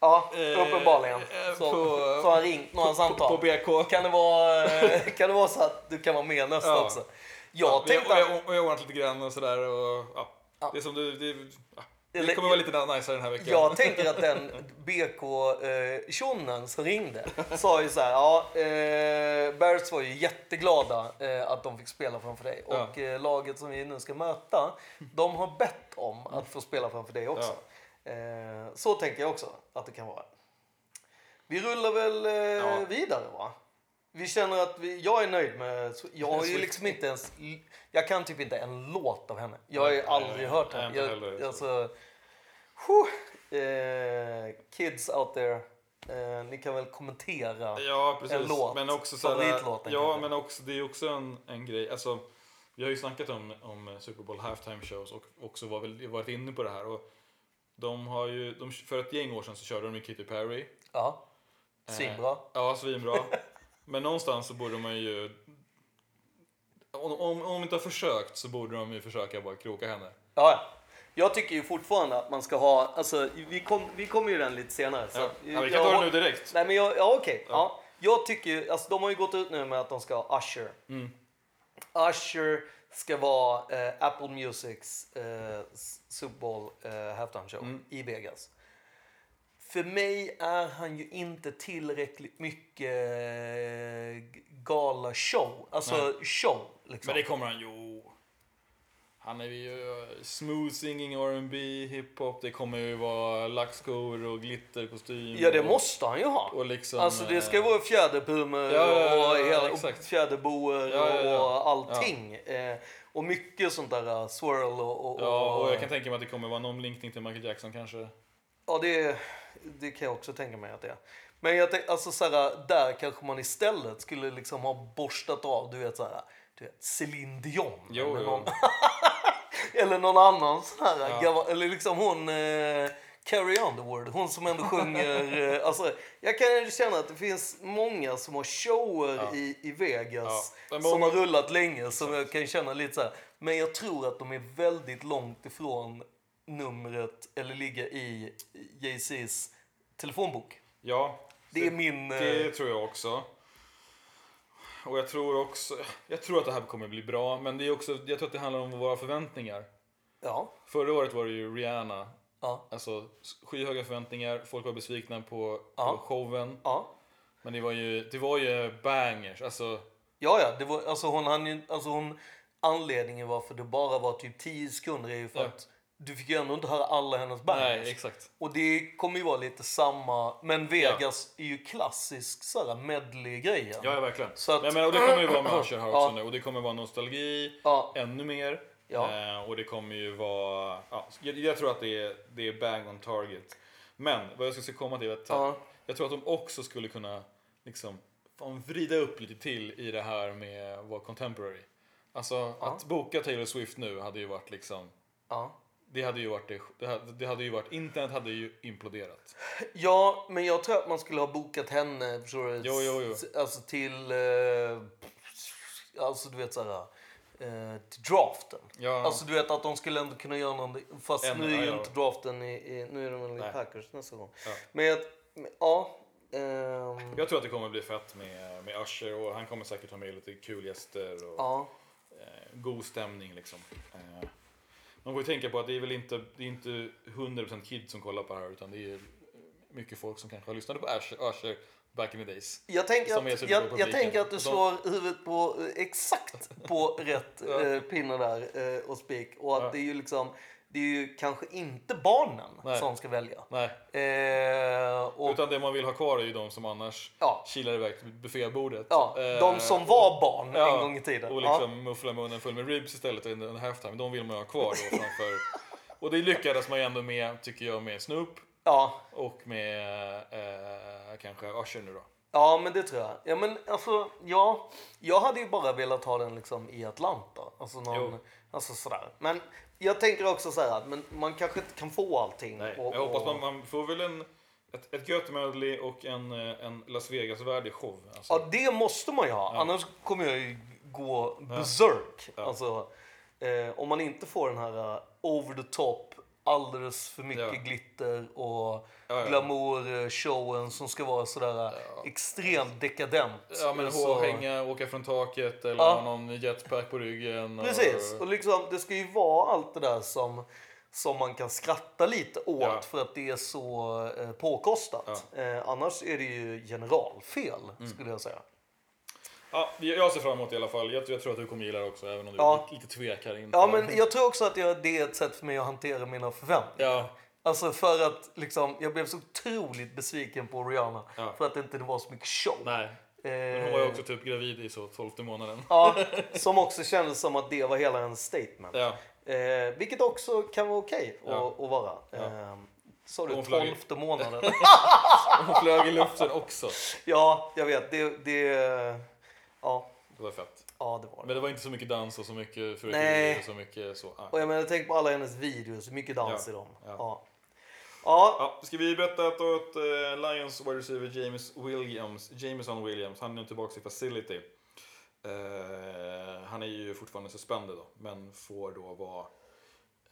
ja, Eh, uppenbarligen. eh, Så, på- så har ringt några på, samtal. på BK. Kan det, vara, eh, kan det vara så att du kan vara med nästa Ja. också? Jag vi, tänkte... jag, har ordnat lite grann och sådär. Och, ja. Ja. Det, är som du, det, ja. det kommer vara lite nice den här veckan. Jag tänker att den BK-tjonen som ringde sa ju så här, ja, eh, Bears var ju jätteglada eh, att de fick spela framför dig. Ja. Och eh, laget som vi nu ska möta, de har bett om att få spela framför dig också. Eh, så tänker jag också att det kan vara. Vi rullar väl eh, Ja. vidare va? Vi känner att vi, jag är nöjd med, jag har ju liksom inte ens, jag kan typ inte en låt av henne. Jag har ju aldrig hört henne. Jag, alltså, eh, kids out there, eh, ni kan väl kommentera. Ja, precis. En låt. Men också så här, Ja, kanske. men också, det är också en, en grej. Alltså, vi har ju snackat om, om Super Bowl halftime shows och också var väl, varit inne på det här. Och de har ju, de, för ett gäng år sedan så körde de ju Katy Perry. Ja, svinbra. Eh, ja, svinbra. men någonstans så borde man ju... Om, om, om de inte har försökt så borde de ju försöka bara kroka henne. Ja, ja. Jag tycker ju fortfarande att man ska ha, alltså vi, kom, vi kommer ju den lite senare. Så Ja. Ja, vi jag kan ta har- det nu direkt. Nej men jag, ja okej. Ja. Jag tycker ju, alltså de har ju gått ut nu med att de ska ha Usher. Mm. Usher ska vara eh, Apple Musics eh, Super Bowl eh, halftime show Mm. i Vegas. För mig är han ju inte tillräckligt mycket eh, gala show. Alltså Nej. show liksom. Men det kommer han ju. Han är ju eh, smooth singing, R&B, hiphop. Det kommer ju vara lackskor och glitterkostym. Ja det och, måste han ju ha. Och liksom, Alltså det ska vara fjäderpumor Ja, ja, ja, och, och fjäderboer och allting. Eh, och mycket sånt där uh, swirl och, och, Ja, och jag kan tänka mig att det kommer vara någon blinkning till Michael Jackson kanske. Ja, det, det kan jag också tänka mig att det är. Men jag tänk, alltså såhär, där kanske man istället skulle liksom ha borstat av, du vet såhär, du vet, Céline Dion. Jo, eller. Någon, eller någon annan sån här, Ja. eller liksom hon, eh, Carrie Underwood, hon som ändå sjunger, eh, alltså jag kan känna att det finns många som har shower Ja. i, i Vegas Ja. Som har rullat länge som jag kan känna lite så här. Men jag tror att de är väldigt långt ifrån numret eller ligga i Jay-Z's telefonbok. Ja, Det är min... eh, det tror jag också. Och jag tror också, jag tror att det här kommer bli bra, men det är också, jag tror att det handlar om våra förväntningar. Ja. Förra året var det ju Rihanna, Ja. alltså skyhöga förväntningar, folk var besvikna på, Ja. på showen. Ja. Men det var ju, det var ju bangers, alltså Ja, ja. Det var, alltså hon, hann ju, alltså hon, anledningen varför det bara var typ 10 sekunder är ju för Ja. att du fick ju ändå inte höra alla hennes bangers. nej exakt. Och det kommer ju vara lite samma, men Vegas är ju klassisk såhär medley-grejen. Ja, ja verkligen. Så att- men, men, och det kommer ju vara med Usher här också Ja. nu, och det kommer vara nostalgi Ja. ännu mer. Ja. Eh, och det kommer ju vara, ja, jag, jag tror att det är, det är bang on target. Men vad jag ska komma till är att Ja. jag tror att de också skulle kunna liksom vrida upp lite till i det här med att vara contemporary. Alltså att boka Taylor Swift nu hade ju varit liksom, Ja. Det hade ju varit det, det hade, det hade ju varit, internet hade ju imploderat. Ja, men jag tror att man skulle ha bokat henne förstår du, Jo, jo, jo. Alltså till... Eh, alltså du vet såhär... Eh, till draften. Ja. Alltså du vet att de skulle ändå kunna göra någonting. Fast En- nu är ju ja, inte draften i, i, nu är de väl i. Packers nästa gång. Ja. Men jag, men, ja. ehm, Jag tror att det kommer bli fett med, med Usher och han kommer säkert ha med lite kul gäster och ja. eh, god stämning liksom. Eh, man får ju tänka på att det är väl inte, det är inte 100% kids som kollar på det här utan det är mycket folk som kanske har lyssnat på Usher, back in the days. Jag tänker, att, jag, jag tänker att du De- slår huvudet på eh, exakt på rätt eh, pinne där eh, och spik. Och att Ja. det är ju liksom, det är ju kanske inte barnen Nej. som ska välja. Eh, och, utan det man vill ha kvar är ju de som annars ja, kilar iväg till buffébordet. ja, Eh, de som var barn ja, en gång i tiden. Och liksom muffla munnen full med ribs istället under en halftime. De vill man ha kvar då framför. Och det lyckades man ju ändå med, tycker jag, med Snoop ja. och med eh, kanske Usher nu då. Ja, men det tror jag. Ja, men alltså, ja. Jag hade ju bara velat ha den liksom i Atlanta. Alltså, någon, Jo. alltså sådär. Men jag tänker också så här att men man kanske inte kan få allting. Nej, och, jag hoppas man, man får väl en, ett, ett gött medley och en, eh, en Las Vegas-värdig show. Alltså. Ja, det måste man ju ha. Ja. Annars kommer jag ju gå berserk. Ja. Alltså, eh, om man inte får den här uh, over the top, alldeles för mycket Ja. glitter och Ja, ja. glamour-showen som ska vara sådär uh, extremt dekadent. Ja men Så- hänga, åka från taket eller ha någon jetpack på ryggen. Precis, Och, och liksom, det ska ju vara allt det där som, som man kan skratta lite åt för att det är så eh, påkostat. Eh, annars är det ju generalfel, Mm. skulle jag säga. Ja, jag ser fram emot det i alla fall. Jag, jag tror att du kommer gilla det också även om du Ja. lite, tvekar inför. Ja, men jag tror också att jag, det är ett sätt för mig att hantera mina förväntningar. Ja, Alltså för att liksom, jag blev så otroligt besviken på Rihanna. Ja. För att det inte var så mycket show. nej. Men Eh, hon var ju också typ gravid i så tolfte månaden. Ja, som också kändes som att det var hela en statement. Ja, Eh, vilket också kan vara okej Ja. att, att vara. Ja. Eh, Sa du tolfte månaden? Hon flög i luften också. ja, jag vet. Det, det, ja, Det var fett. ja, det var det. Men det var inte så mycket dans och så mycket Nej. fyrverkerier och så mycket så. ah. Och jag menar, tänk på alla hennes videos, mycket dans Ja, i dem. ja. Ja. Ja. Ja, ska vi berätta att, att eh, Lions wide receiver James Williams, Jameson Williams, han är nu tillbaka i facility. Eh, han är ju fortfarande suspended då, men får då vara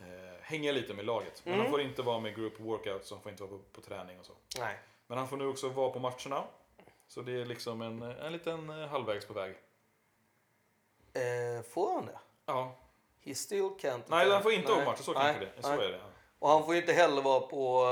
eh, hänga lite med laget. Men Mm. han får inte vara med group workout så han får inte vara på, på träning och så. Nej. Men han får nu också vara på matcherna. Så det är liksom en, en liten eh, halvvägs på väg. Eh, får han det? Ja. He still can't. Nej, han får inte matcher, så Nej, kanske det Så nej. är det. Och han får inte heller vara på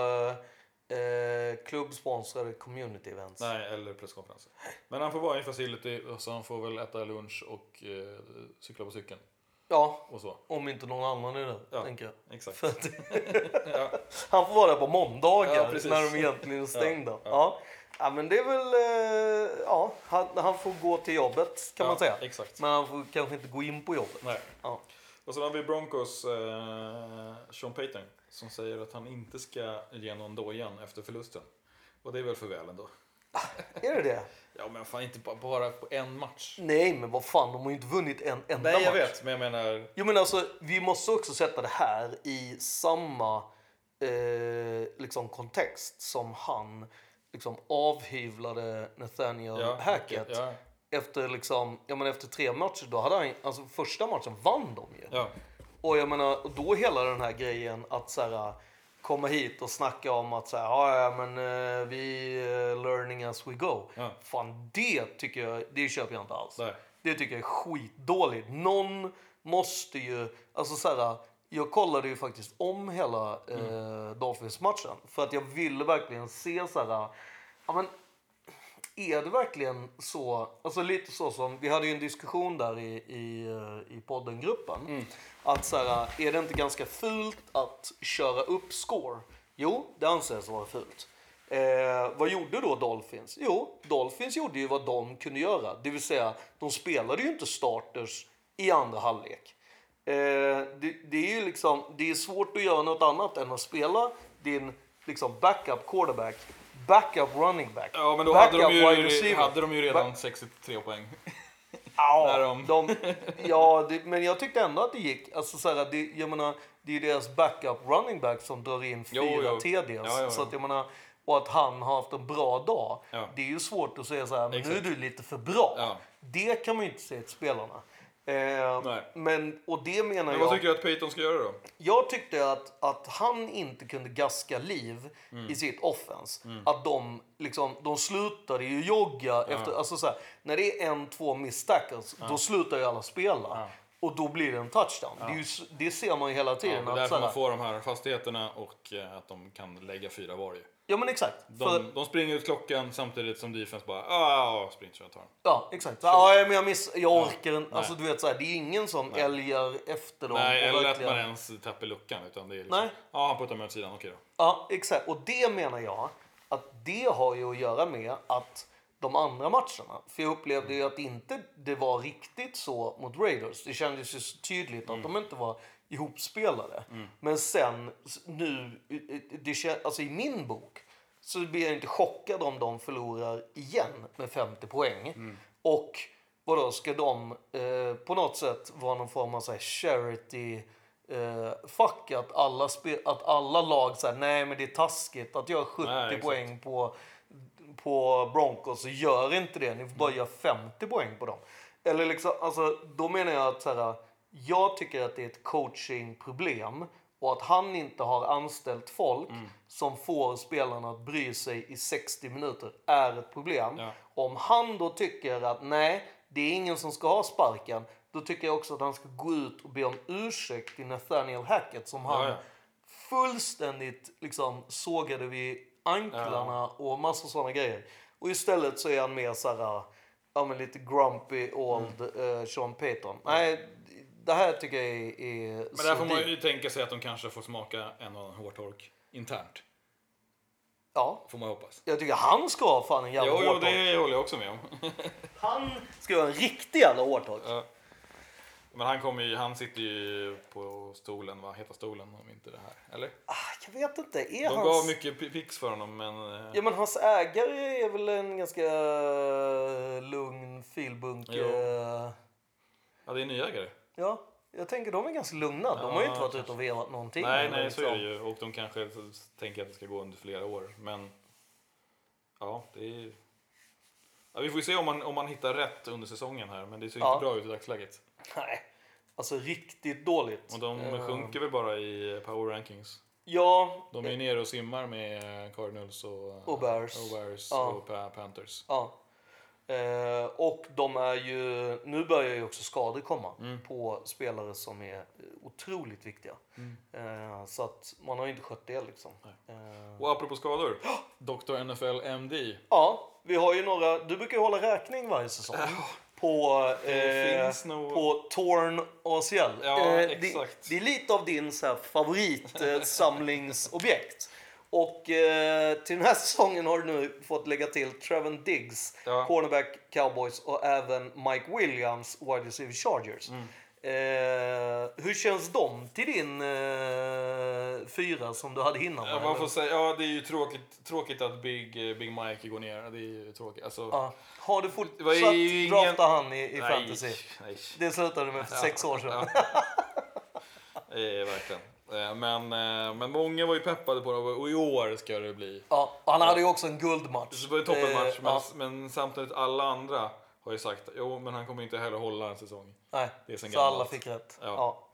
eh, eh, klubbsponsrade community events. Nej, eller presskonferenser. Men han får vara i facility och så han får väl äta lunch och eh, cykla på cykeln. Ja, Och så. om inte någon annan är där, Ja. tänker jag. Exakt. Att, Ja. han får vara där på måndagar Ja, när de egentligen är stängda. Ja, Ja, men det är väl... Eh, ja, han, han får gå till jobbet kan man Ja, säga. Exakt. Men han får kanske inte gå in på jobbet. Nej. Ja. Och sen har vi Broncos eh, Sean Payton som säger att han inte ska ge någon dojan efter förlusten. Och det är väl för väl ändå. Är det det? Ja men fan inte ba- bara på en match. Nej, men vad fan, de har ju inte vunnit en enda Nej jag match. vet men jag menar. Jo men alltså, vi måste också sätta det här i samma eh, liksom kontext som han liksom avhyvlade Nathaniel Ja, Hackett. Ja, Efter, liksom, ja, men efter tre matcher, då hade han, alltså första matchen vann de ju. ja. Och jag menar, då hela den här grejen att så här, komma hit och snacka om att så här, ja, men eh, vi eh, learning as we go. Ja. Fan det tycker jag, det köper jag inte alls. Nej. Det tycker jag är skitdåligt. Någon måste ju, alltså så här, jag kollade ju faktiskt om hela eh, Dolphins-matchen. För att jag ville verkligen se så här, ja men är det verkligen så, alltså lite så som, vi hade ju en diskussion där i, i, eh, i podden-gruppen. Att så här, är det inte ganska fult att köra upp score? Jo, det anses vara fult. Eh, vad gjorde då Dolphins? Jo, Dolphins gjorde ju vad de kunde göra. Det vill säga, de spelade ju inte starters i andra halvlek. Eh, det, det är liksom, det är svårt att göra något annat än att spela din liksom, backup quarterback, backup running back, Ja men då hade de, ju, hade de ju redan 63 poäng. Ja, de- de, ja det, men jag tyckte ändå att det gick. Alltså, så här, det, jag menar, det är ju deras backup running back som drar in fyra Jo, jo. TDs. Ja, ja, Så ja. att, jag menar, och att han har haft en bra dag. Det är ju svårt att säga så här, nu är du lite för bra. Det kan man ju inte säga till spelarna. Eh, men, och det menar Men jag. vad tycker du att Payton ska göra då? Jag tyckte att, att han inte kunde gaska liv Mm. i sitt offense. Att de, liksom, de slutade ju jogga efter, alltså så här, när det är en, två miss tackles, då slutar ju alla spela. Och då blir det en touchdown. Det, ju, det ser man ju hela Ja, tiden. det är därför man får de här fastigheterna och eh, att de kan lägga fyra var ju. Ja men exakt. De, För, de springer ut klockan samtidigt som defense bara ah, sprint så jag tar den. ja, exakt. Ja, men jag, miss, jag orkar inte. nej. Alltså, du vet, så här, det är ingen som älgar efter dem. Nej, eller att man ens tappar luckan. Utan det är liksom, Nej. Ja, han puttar mig åt sidan, okej då. Ja, exakt. Och det menar jag att det har ju att göra med att de andra matcherna, för jag upplevde ju att inte det var riktigt så mot Raiders. Det kändes ju så tydligt att de inte var ihopspelade. Men sen nu, det, alltså i min bok, så blir jag inte chockad om de förlorar igen med 50 poäng. Och vadå, ska de eh, på något sätt vara någon form av så här charity eh, fuck att alla, att alla lag säger nej men det är taskigt att göra 70 Nej, poäng på, på Broncos så gör inte det. Ni får bara göra 50 poäng på dem. Eller liksom, alltså, då menar jag att så här, jag tycker att det är ett coachingproblem och att han inte har anställt folk Mm. som får spelarna att bry sig i 60 minuter är ett problem. Ja. Om han då tycker att nej, det är ingen som ska ha sparken, då tycker jag också att han ska gå ut och be om ursäkt till Nathaniel Hackett som han Ja, ja. fullständigt liksom sågade vid anklarna och massa sådana grejer. Och istället så är han mer så här, ja men lite grumpy old Mm. eh, Sean Payton. Nej, det här tycker jag är, är Men där får man ju tänka sig att de kanske får smaka en och annan hårtork internt. Ja, Får man hoppas. jag tycker han ska ha fan en jävla Jo, jo, hårtork. det håller jag också med om. Han ska ha en riktig jävla hårtork. Ja. Men han, kommer ju, han sitter ju på stolen, vad heter stolen om inte det här? Eller? Ah, jag vet inte. Är De hans... gav mycket pi- pix för honom men... eh, Ja men hans ägare är väl en ganska eh, lugn filbunk. Jo. eh, Ja, det är en ny ägare. Ja, jag tänker de är ganska lugna. De har ju inte varit ute och velat någonting. Nej, nej så är det liksom. ju. Och de kanske tänker att det ska gå under flera år. Men ja, det är... Ja, vi får ju se om man, om man hittar rätt under säsongen här. Men det ser Ja. inte bra ut i dagsläget. Nej, alltså riktigt dåligt. Och de Eh, sjunker väl bara i power rankings. Ja, De är ju nere och simmar med Cardinals och, Och Bears. och, Bears Ja. och Pa- Panthers. ja. Eh, och de är ju, nu börjar ju också skador komma Mm. på spelare som är otroligt viktiga. Eh, så att man har ju inte skött det liksom. Eh, Och apropå skador. Dr. NFL MD. ja, vi har ju några, du brukar ju hålla räkning varje säsong. På, eh, finns nog- på Torn ACL. Ja, Eh, exakt. Det, det är lite av din så här, favoritsamlingsobjekt. Och eh, till den här säsongen har du nu fått lägga till Trevon Diggs, Ja. cornerback Cowboys och även Mike Williams, wide receiver Chargers. Mm. Eh, hur känns de till din eh, fyra som du hade innan? Ja, man får säga, ja, det är ju tråkigt, tråkigt att Big, eh, Big Mike går ner. Det är ju tråkigt. Alltså, Ja. Har du fortsatt ingen- drafta han i, i nej, fantasy? Nej, Det slutade du med för sex år sedan. eh, verkligen. Eh, Men, eh, men många var ju peppade på det och i år ska det bli. Ja, han hade ju också en guldmatch. Det var ju toppenmatch, Eh, men, ja, men samtidigt alla andra har ju sagt jo, men han kommer inte heller hålla en säsong. nej, det är sen så alla gammalt. fick rätt. Ja. Ja.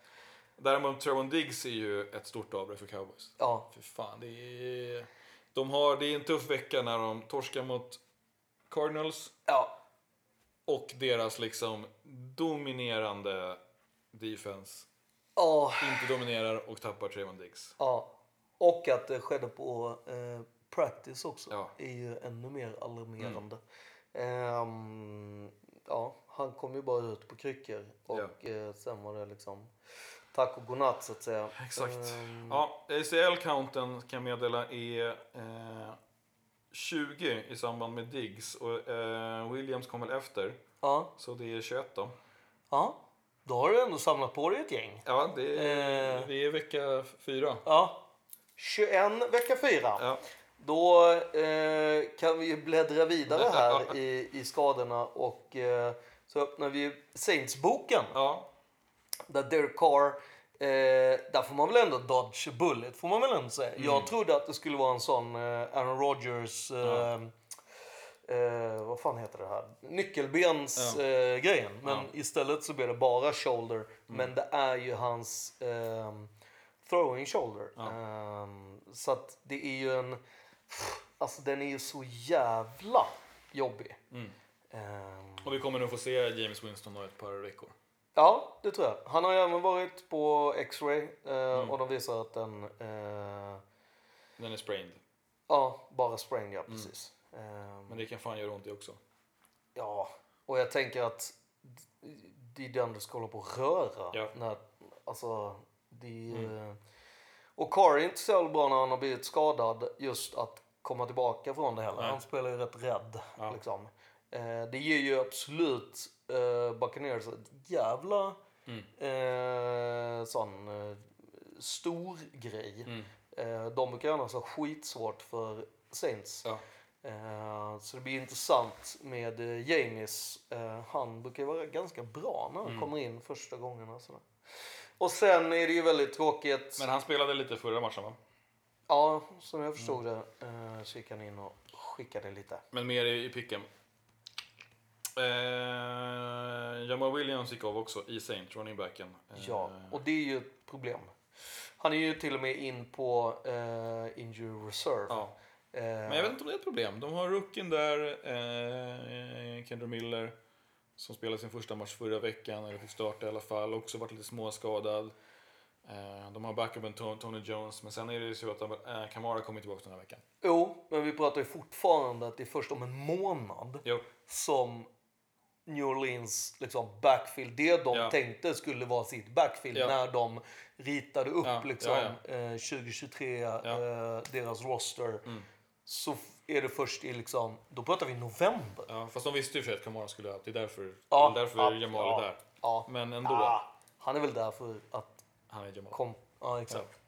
Däremot Trevon Diggs är ju ett stort avbräck för cowboys. Ja. För fan, det är... De har, det är en tuff vecka när de torskar mot Cardinals Ja. och deras liksom dominerande defense Ja. inte dominerar och tappar Trevon Diggs. ja. Och att det skedde på eh, practice också Ja. är ju ännu mer alarmerande. Ehm, ja, han kom ju bara ut på kryckor och eh, sen var det liksom tack och godnatt så att säga. Exakt. Ehm, Ja, ACL-counten kan jag meddela är eh, 20 i samband med Diggs och eh, Williams kom väl efter. ja. Så det är 21 då. ja. Då har du ändå samlat på dig ett gäng. Ja, det är, Eh. det är vecka fyra. Ja. 21 vecka 4. Ja. Då eh, kan vi bläddra vidare här i, i skadorna och eh, så öppnar vi Saints-boken. ja, Där Derek Carr, eh, där får man väl ändå dodge bullet, får man väl ändå säga. Mm. Jag trodde att det skulle vara en sån eh, Aaron Rodgers, eh, eh, vad fan heter det här? Nyckelbens Ja. eh, grejen. Men Ja. Mm. istället så blir det bara shoulder. Men det är ju hans eh, throwing shoulder. Ja. Eh, så att det är ju en, alltså den är ju så jävla jobbig. Mm. Eh, och vi kommer nog få se James Winston om ett par veckor. Ja, det tror jag. Han har ju även varit på X-ray eh, Mm. och de visar att den, eh, Den är sprained. ja, bara sprain, ja precis. Eh, Men det kan fan göra ont i också. Ja, och jag tänker att det är den du ska hålla på att röra. Ja. När, alltså, det Mm. Och Carr är inte så bra när han har blivit skadad just att komma tillbaka från det heller. Nej. Han spelar ju rätt rädd. Ja. Liksom. Eh, det ger ju absolut eh, Buccaneers ett jävla Mm. eh, sån eh, stor grej. Mm. Eh, de brukar annars ha skitsvårt för Saints. Ja. Eh, så det blir intressant med eh, James. Eh, han brukar ju vara ganska bra när han Mm. kommer in första gången. Och, sådär. och sen är det ju väldigt tråkigt. Men han spelade lite förra matchen va? Ja, som jag förstod det eh, så gick han in och skickade lite. Men mer i, i picken. Eh, Jamal Williams gick av också i Saint, running backen. Eh, Ja, och det är ju ett problem. Han är ju till och med in på eh, injury reserve. ja. Eh, Men jag vet inte om det är ett problem. De har rookien där, eh, Kendra Miller, som spelade sin första match förra veckan, eller fick starta i alla fall. Också varit lite småskadad. Eh, de har backupen To- Tony Jones, men sen är det ju så att eh, Kamara kommer tillbaka den här veckan. Jo, men vi pratar ju fortfarande att det är först om en månad Jo, som New Orleans liksom backfield, det de Ja. tänkte skulle vara sitt backfield Ja. när de ritade upp Ja, liksom Eh, 2023, Ja. eh, deras roster. Mm. Så är det först i liksom, då pratar vi november. ja, fast de visste ju för att Kamara skulle upp. Det är därför, Ja, det är därför ja, Jamal ja. är där. Ja. Men ändå. Ah, han är väl där för att Han är Jamal. kom... Ja, exakt.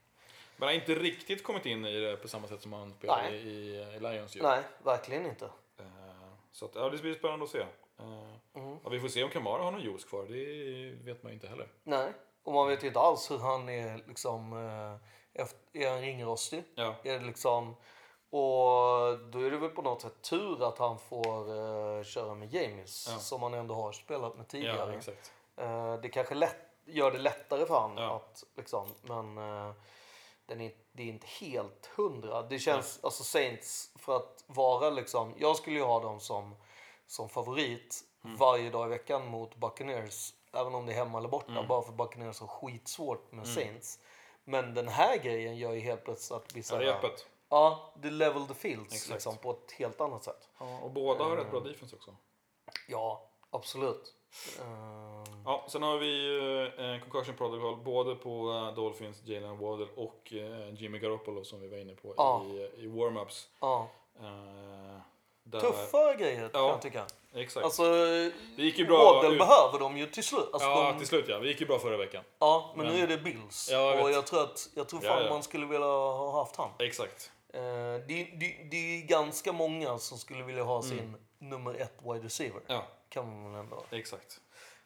Men han har inte riktigt kommit in i det på samma sätt som han spelade Nej. i, i Lions ju. Nej, verkligen inte. Eh, Så att, ja, det blir spännande att se. Eh, Mm. Ja, vi får se om Kamara har någon juice kvar. Det vet man ju inte heller. Nej, och man vet ju inte alls hur han är liksom... eh, Efter, är han ringrostig? Ja, Är det liksom... Och då är det väl på något sätt tur att han får uh, köra med James Ja. som han ändå har spelat med ja tidigare. exakt. Eh, det kanske lätt, gör det lättare för honom Ja. att liksom, men eh, den är, det är inte helt hundra. Det känns, alltså Saints, för att vara liksom, jag skulle ju ha dem som, som favorit Mm. varje dag i veckan mot Buccaneers. Även om det är hemma eller borta, Mm. bara för Buccaneers har skitsvårt med Saints. Men den här grejen gör ju helt plötsligt att vi Ja, det är öppet. Ja, det level the fields Exakt. liksom, på ett helt annat sätt. Ja, och båda har rätt bra defense också. Ja, absolut. Ehm, Ja, sen har vi eh, en concussion protocol både på eh, Dolphins, Jalen Waddle och eh, Jimmy Garoppolo som vi var inne på Ja. i, i warm-ups. ja. Eh, där- Tuffa grejer kan Ja. jag tycka. Exakt. Alltså, det gick ju bra. Waddle ut- behöver de ju till slut. Alltså, ja, de, till slut ja. Det gick ju bra förra veckan. ja, men, Men- nu är det Bills. Ja, jag och jag tror, att, jag tror fan ja. man skulle vilja ha haft han. Exakt. Eh, det, det, det är ganska många som skulle vilja ha Mm. sin nummer ett wide receiver. Ja, Kan man ändå. exakt.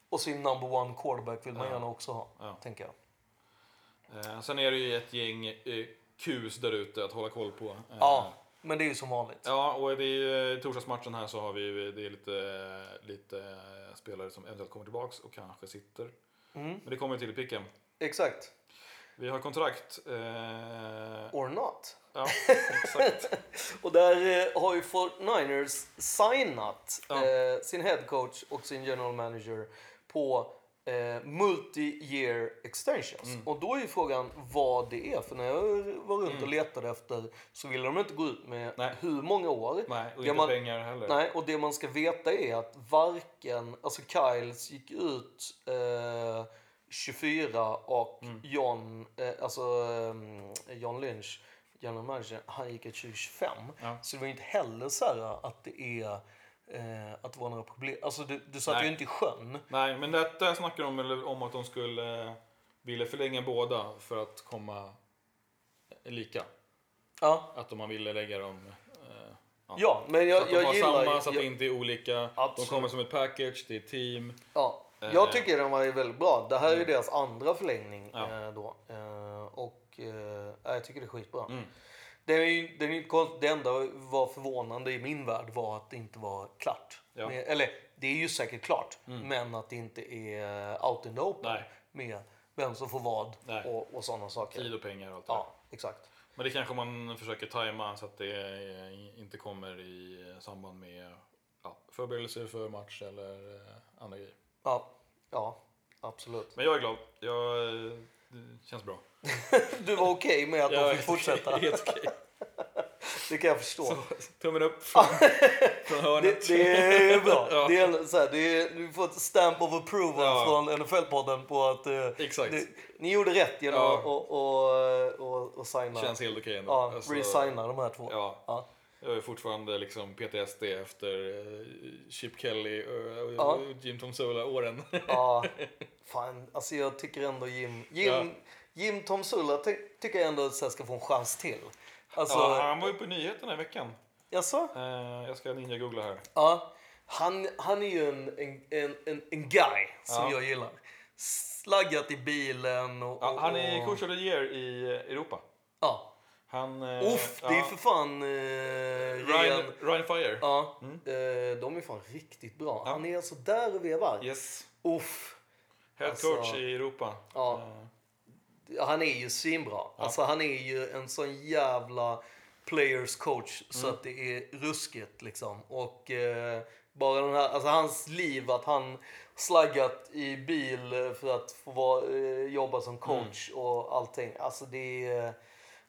Och sin number one quarterback vill man Ja. gärna också ha. Ja. Tänker jag. Eh, sen är det ju ett gäng eh, kus där ute att hålla koll på. Eh, Ja, men det är ju som vanligt. Ja, och det är, i torsdagsmatchen här så har vi det är lite, lite eh, spelare som eventuellt kommer tillbaks och kanske sitter. Mm. Men det kommer till i picken. Exakt. Vi har kontrakt. Eh, Or not. ja, exakt. Och där eh, har ju 49ers signat Ja. eh, sin head coach och sin general manager på eh, multi-year extensions. Mm. Och då är ju frågan vad det är. För när jag var runt och letade efter så ville de inte gå ut med Mm. Nej. hur många år. Nej, och Det inte man- pengar heller. Nej, och det man ska veta är att varken, alltså Kyles gick ut eh, 24 och Mm. John, eh, alltså eh, John Lynch, general manager, han gick ut 2025. Ja. Så det var inte heller så här att det är eh, att det var några problem. Alltså du, du satt Nej. ju inte i sjön. Nej, men detta snackar de om att de skulle eh, vilja förlänga båda för att komma lika. Ja, Att om man ville lägga dem... Eh, ja men så jag, att de jag har gillar samma så att jag, det inte är olika. De Absolut. kommer som ett package, det är team. Ja, Eh, jag tycker den var väldigt bra. Det här är ju deras andra förlängning Ja. eh, då. Eh, och eh, jag tycker det är skitbra. Mm. Det, är ju, det, är ju konstigt. det enda var förvånande i min värld var att det inte var klart. Ja. Med, eller det är ju säkert klart, men att det inte är out in the open Nej. med vem som får vad Nej. och, och sådana saker. Tid och pengar och allt det Ja, exakt. Men det kanske man försöker tajma så att det eh, inte kommer i samband med ja, förberedelser för match eller eh, andra grejer. Ja, ja absolut. Men jag är glad. Jag, eh, det känns bra. Du var okej med att de fick fortsätta. Helt okej. Det kan jag förstå. Tummen upp från, från hörnet. Det, det är bra. Ja. Det är, så här, det är, du får ett stamp of approval Ja. från NFL-podden på att eh, det, ni gjorde rätt genom Ja. att och, och, och, och signa. Känns helt okej ändå. ja, Alltså, resigna de här två. Ja. Ja. Jag är fortfarande liksom PTSD efter eh, Chip Kelly och, och Ja. Jim Tom Sola-åren. Ja, fan, alltså jag tycker ändå Jim, Jim, Ja. Jim Tom Sulla ty, tycker jag ändå så ska få en chans till. Alltså, ja, ja. han var ju på nyheterna i veckan. Jaså? Eh, jag ska ninja-googla här. Ja, han, han är ju en, en, en, en, guy som Ja. jag gillar. Slaggat i bilen och... Ja, och han är coach of the year i eh, Europa. Ja. Han, eh, Uff, det är ja, för fan eh, Ryan. Ryan Fire. Ja, eh, de är fan riktigt bra. Mm. Ja. Han är alltså där och vevar. Yes. Uff, Head Alltså- coach i Europa. Ja. Eh, han är ju svinbra. Alltså han är ju en sån jävla players coach så Mm. att det är ruskigt liksom. Och eh, bara den här, alltså hans liv att han slaggat i bil för att få vara, eh, jobba som coach Mm. och allting. Alltså det är,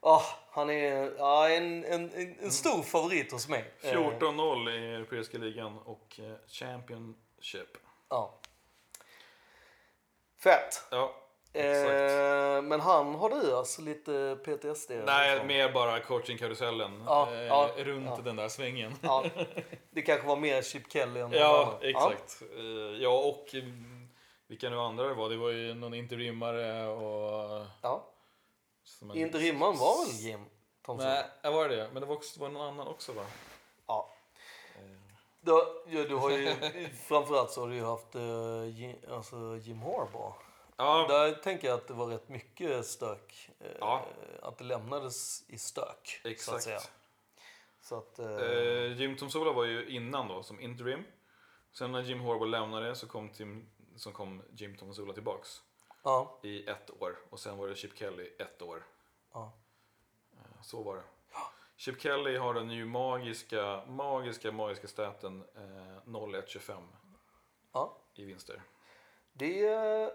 ah, han är ja, en, en, en, stor favorit hos mig. Eh, 14-0 i Europeiska ligan och eh, Championship. ja. Fett. Ja. Eh, men han har du alltså lite PTSD? Nej, liksom? mer bara coachingkarusellen. Ja, eh, ja, runt ja. den där svängen. Ja, det kanske var mer Chip Kelly än Ja, exakt. Eh, Ja, och mm, vilka nu andra det var. Det var ju någon interimmare och... Ja. Som Inte rimman var väl Jim Thompson? Nej, ja, var det det? Men det var, också, var någon annan också va? Ja. Du, ja, du har ju, framförallt så har du ju haft uh, Jim, alltså Jim Harbaugh. Ja, Där tänker jag att det var rätt mycket stök. eh, Ja. Att det lämnades i stök. Så att exakt. säga. Så att, eh, Eh, Jim Tom Sola var ju innan då som interim. Sen när Jim Harbaugh lämnade så kom, Tim, så kom Jim Tom Sola tillbaks ja, i ett år. Och sen var det Chip Kelly ett år. ja. Eh, Så var det. Chip Kelly har den ju magiska, magiska, magiska staten eh, 0125 ja. i vinster. Det eh,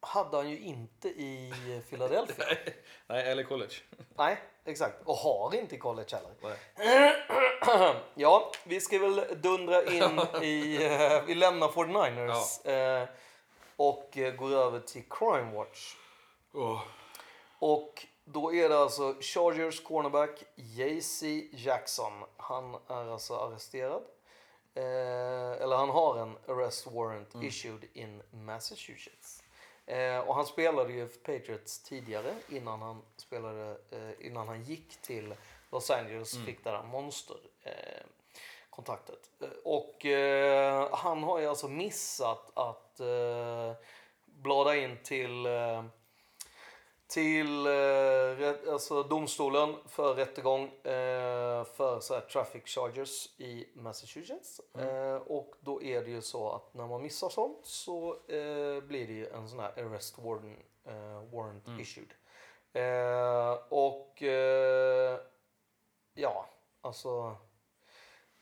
hade han ju inte i Philadelphia. Nej, eller college. Nej, exakt. Och har inte i college heller. Ja, vi ska väl dundra in i... eh, vi lämnar 49ers eh, och eh, går över till Crime Watch. Åh, Och då är det alltså Chargers cornerback JC Jackson. Han är alltså arresterad. Eh, eller han har en arrest warrant issued in Massachusetts. Eh, och han spelade ju för Patriots tidigare innan han, spelade, eh, innan han gick till Los Angeles fick det där monster eh, kontraktet. Eh, och eh, han har ju alltså missat att eh, blada in till eh, till eh, alltså domstolen för rättegång eh, för så här, traffic charges i Massachusetts. Eh, och då är det ju så att när man missar sånt så blir det ju en sån här arrest warrant, eh, warrant issued. Eh, och ja, alltså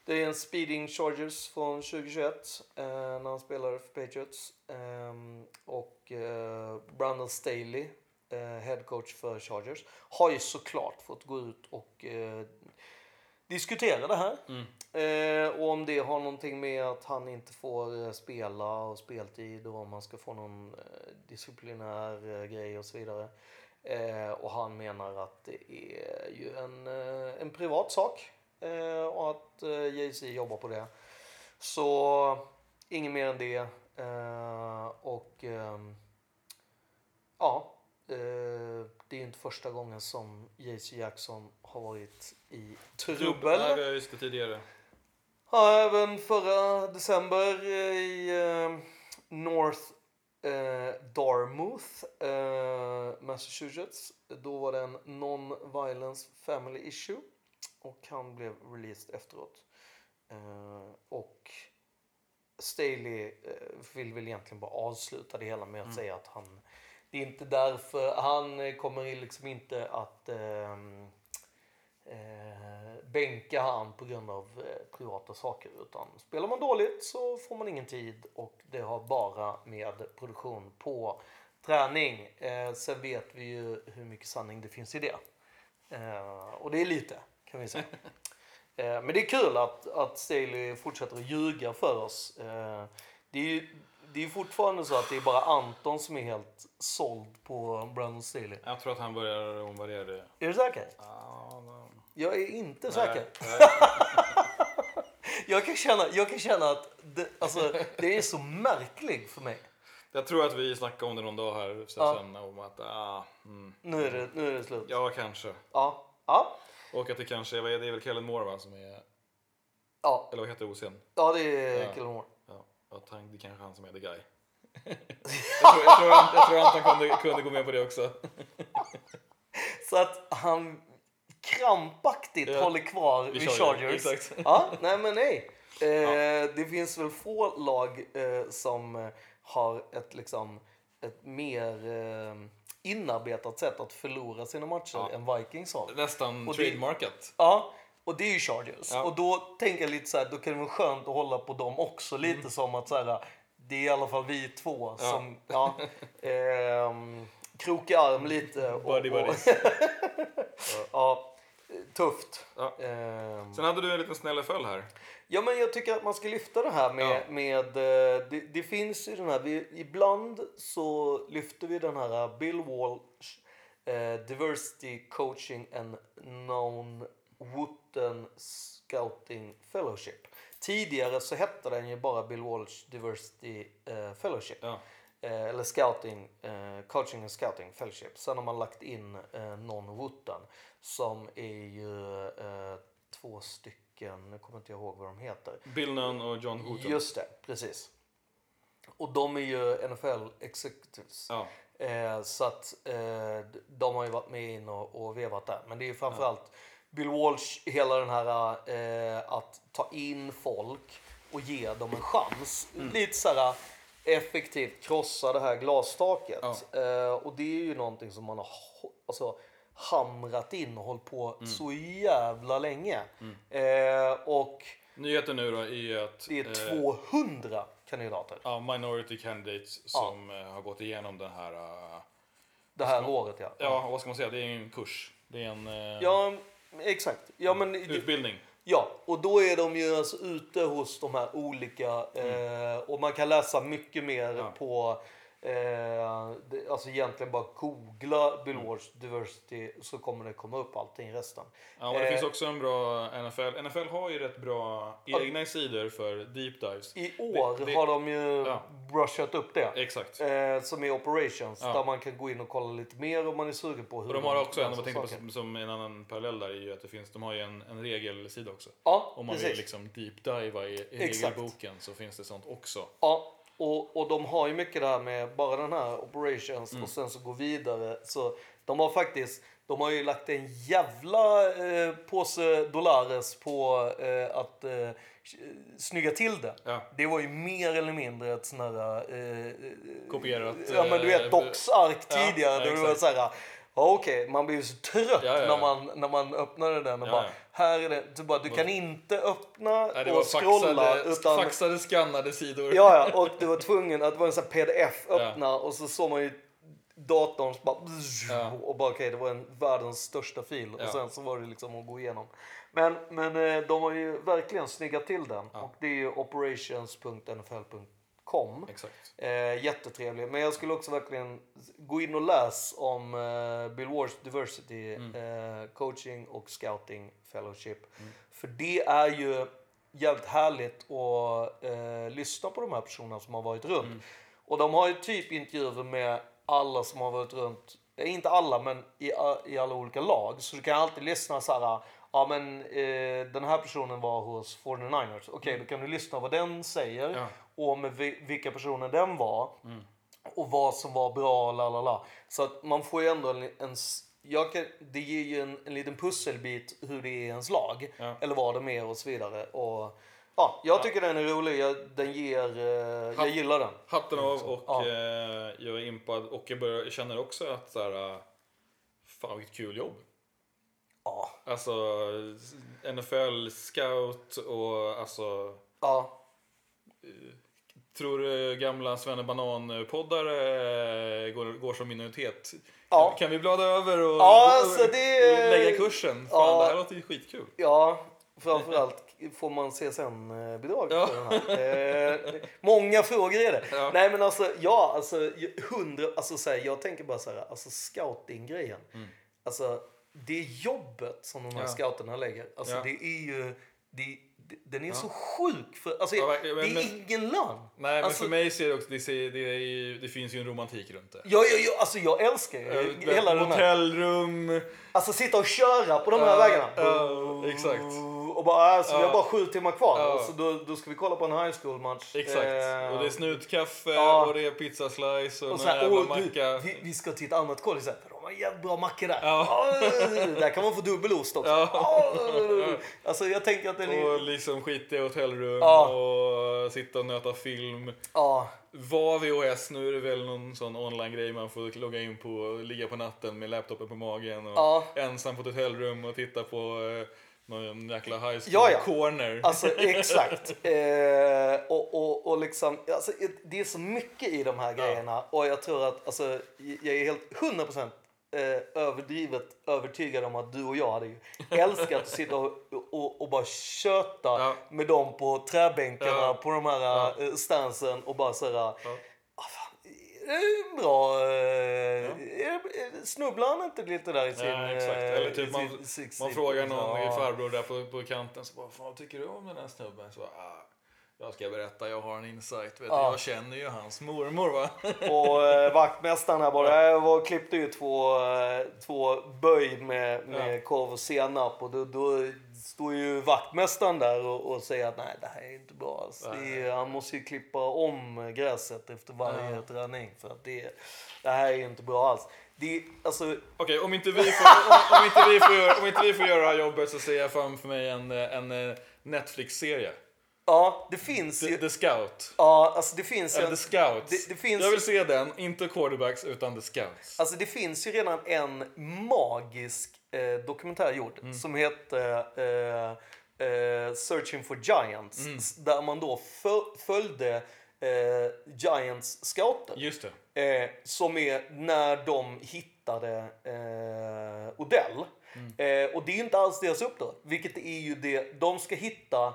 det är en speeding charges från 2021 eh, när han spelade för Patriots. Ehm, och eh, Brandon Staley, eh, head coach för Chargers, har ju såklart fått gå ut och eh, diskutera det här. Eh, och om det har någonting med att han inte får eh, spela och speltid och om han ska få någon eh, disciplinär eh, grej och så vidare. Eh, och han menar att det är ju en, eh, en privat sak eh, och att eh, Jay-Z jobbar på det. Så inget mer än det. Eh, och ehm, ja, eh, det är ju inte första gången som Jay-Z Jackson har varit i Nej, trubbel. vi har just det tidigare. Ja, även förra december i eh, North eh, Dartmouth, eh, Massachusetts. Då var det en non-violence family issue och han blev released efteråt. Eh, och Staley eh, vill väl egentligen bara avsluta det hela med att säga att han det är inte därför, han eh, kommer liksom inte att ehm, eh, bänka han på grund av eh, privata saker. Utan spelar man dåligt så får man ingen tid och det har bara med produktion på träning. Eh, sen vet vi ju hur mycket sanning det finns i det. Eh, och det är lite kan vi säga. eh, men det är kul att, att Staley fortsätter att ljuga för oss. Eh, det är ju det är fortfarande så att det är bara Anton som är helt såld på Brandon Staley. Jag tror att han börjar omvärdera det. Är du säker? Ja, no. Jag är inte säker. Nej, nej. Jag kan känna, jag kan känna att det, alltså, det är så märklig för mig. Jag tror att vi snackade om det någon dag här Ja. sen om att ah, mm, Nu är det, nu är det slut. ja kanske. Ja. Ja. Och att det kanske är, det är väl Kellen Moore va som är, Ja, eller vad heter OC'n? ja det är Ja. Killmore. Ja, att han, det kanske är han som är the guy. jag, tror, jag, tror, jag tror Anton kunde, kunde gå med på det också. Så att han krampaktigt Ja. håller kvar Vid vid Chargers, Chargers. exakt. Ja, nej men nej. Eh, Det finns väl få lag eh, som har ett liksom ett mer eh, inarbetat sätt att förlora sina matcher Ja. än Vikings har. Nästan Och det- trademarkat. Ja, och det är ju Chargers. Ja. Och då tänker jag lite så här, då kan det vara skönt att hålla på dem också. Lite som att så här, det är i alla fall vi två Mm. Ja. som, ja, ehm, krok i arm lite. Och, Buddy buddies. ja, tufft. Ja. Ehm, Sen hade du en liten snäll följ här. Ja, men jag tycker att man ska lyfta det här med... Ja. med eh, det, det finns ju den här... Vi, ibland så lyfter vi den här Bill Walsh eh, Diversity Coaching and Non Wooten Scouting Fellowship. Tidigare så hette den ju bara Bill Walsh Diversity eh, Fellowship. Ja. Eh, eller Scouting, eh, Coaching and Scouting Fellowship. Sen har man lagt in eh, non-Wooten som är ju eh, två stycken, nu kommer inte jag ihåg vad de heter. Bill Nunn och John Hooton. Just det, precis. Och de är ju NFL Executives. Ja. Eh, så att eh, de har ju varit med in och, och vevat där. Men det är ju framförallt Bill Walsh, hela den här eh, att ta in folk och ge dem en chans. Mm. Lite så här effektivt krossa det här glastaket. Eh, och det är ju någonting som man har alltså, hamrat in och hållit på Mm. så jävla länge. Eh, och Nyheten nu då är att det är eh, 200 kandidater ja, minority candidates som eh, har gått igenom den här... eh, det här året. Ja. ja, vad ska man säga? Det är en kurs. Det är en eh, Ja, exakt. Ja, men, utbildning. ja, och då är de ju alltså ute hos de här olika eh, och man kan läsa mycket mer Mm. Ja. på eh, det, alltså egentligen bara googla Bill. Walsh Diversity så kommer det komma upp allting resten. Ja, och det Eh, finns också en bra NFL. NFL har ju rätt bra egna sidor för deep dives. I år Det- det- har de ju Ja. brushat upp det. Exakt. Eh, som är operations Ja. där man kan gå in och kolla lite mer om man är sugen på hur Och de har också en, tänker på som, som en annan parallell där, är ju att det finns, de har ju en, en regelsida också. Ja, Om man precis. vill liksom deep diva i, i regelboken så finns det sånt också. Ja, och, och de har ju mycket där med bara den här operations Mm. och sen så gå vidare. Så de har faktiskt, de har ju lagt en jävla eh, påse dollares på eh, att eh, snygga till det. Ja. Det var ju mer eller mindre ett sån här... Eh, Kopierat, Ja men du eh, vet Docs-ark ja, tidigare. ja, där det var exakt. så här, ja, okej, man blir ju så trött Ja, ja. När, man, när man öppnade den och Ja, bara, här är det. Du, bara, du kan inte öppna Nej, det och scrolla faxade, utan faxade skannade sidor. Ja, ja, och du var tvungen att det var en sån här pdf öppna och så såg man ju datorn bara och bara okej, det var en världens största fil och sen så var det liksom att gå igenom. Men, men eh, de har ju verkligen snyggat till den och det är ju operations.nfl.com. Exakt. Eh, jättetrevlig. Men jag skulle också verkligen gå in och läs om eh, Bill Wars Diversity eh, Coaching och Scouting Fellowship. För det är ju jävligt härligt att eh, lyssna på de här personerna som har varit runt. Och de har ju typ intervjuer med alla som har varit runt. Eh, inte alla, men i, i alla olika lag. Så du kan alltid lyssna så här. Ja men eh, den här personen var hos 49ers. Okej, då kan du lyssna vad den säger. Ja. Och med vi- vilka personer den var. Och vad som var bra, la la la. Så att man får ju ändå en... en kan, det ger ju en, en liten pusselbit hur det är i ens lag. Ja. Eller vad de är och så vidare. Och, ja, jag tycker den är rolig. Jag, den ger, eh, jag gillar den. Hatten av och Ja. eh, jag är impad och jag, börjar, jag känner också att så här, eh, fan vilket kul jobb. Ja. Alltså NFL scout och alltså Ja. Tror du gamla Svenne Banan-poddare går, går som minoritet? Ja. Kan, vi blada över och, Ja, alltså det- lägga kursen? Fan, Ja. det här låter ju skitkul. Ja, framförallt får man CSN-bidrag Ja. den här. Eh, många frågor är det. Ja. Nej men alltså, ja, alltså hundra, alltså så här, jag tänker bara så här, alltså scouting-grejen. Alltså, det jobbet som de här Mm. Ja. scouterna lägger, alltså Ja. det är ju, det, den är så sjuk för, alltså Ja, verkligen, det är men- men- ingen lön. Nej, men Alltså- för mig ser det också, det, ser, det, är, ju- det finns ju en romantik runt det. Ja, ja, ja, alltså jag älskar ju hela den här. Hotellrum. Alltså sitta och köra på de här Ja, vägarna. ja, exakt. Och bara, alltså, vi har bara sju timmar kvar. Ja. Så då, då ska vi kolla på en high school match. Exakt. Eh, Och det är snutkaffe Ja. och det är pizzaslice och, och så någon här, jävla åh, du, macka. vi, vi ska till ett annat college. Så här, De har jävligt bra macka där. Ja. Där kan man få dubbelost också. Ja. Alltså jag tänker att den är... Och liksom skitiga hotellrum och sitta och nöta film. Ja, Var VHS, nu är det väl någon sån online-grej man får logga in på och ligga på natten med laptopen på magen och ensam på ett hotellrum och titta på eh, någon jäkla high school Ja, ja. corner. Alltså exakt. Eh, och, och, och liksom, alltså, det är så mycket i de här grejerna. Och jag tror att, alltså, jag är helt 100% eh, överdrivet övertygad om att du och jag hade ju älskat att sitta och, och, och bara köta Ja. med dem på träbänkarna Ja. på de här Ja. eh, stansen och bara såhär, Ja. Är bra. Eh, är- Snubblar han inte lite där i sin... Ja, exakt. eh, Eller typ man, sin man frågar någon Ja. farbror där på, på kanten så bara, "Fan, vad tycker du om den här snubben? Så bara, ah, jag ska berätta, jag har en insight. Vet Ja. Jag känner ju hans mormor va? Och eh, vaktmästaren här bara, jag var, klippte ju två, eh, två böj med, med Ja. korv och senap och då, då står ju vaktmästaren där och, och säger att nej det här är inte bra. Alltså, är, han måste ju klippa om gräset efter varje Ja. träning för att det, det här är inte bra alls. Det, alltså, Okej, om, inte vi får, om, om, inte vi får göra, om inte vi får göra det här jobbet så ser jag framför mig en, en eh, Netflix-serie. ja, det finns The, ju... The Scout. Ja, alltså det finns ju... Eller The Scouts. Det, det finns, Jag vill se den, inte quarterbacks utan The Scouts. Alltså det finns ju redan en magisk eh, dokumentär gjord Mm. som heter eh, eh, Searching for Giants. Mm. Där man då föl- följde eh, Giants scouter. Just det. Eh, som är när de hittade eh, Odell. Mm. Och det är inte alls deras uppdrag. Vilket är ju det, de ska hitta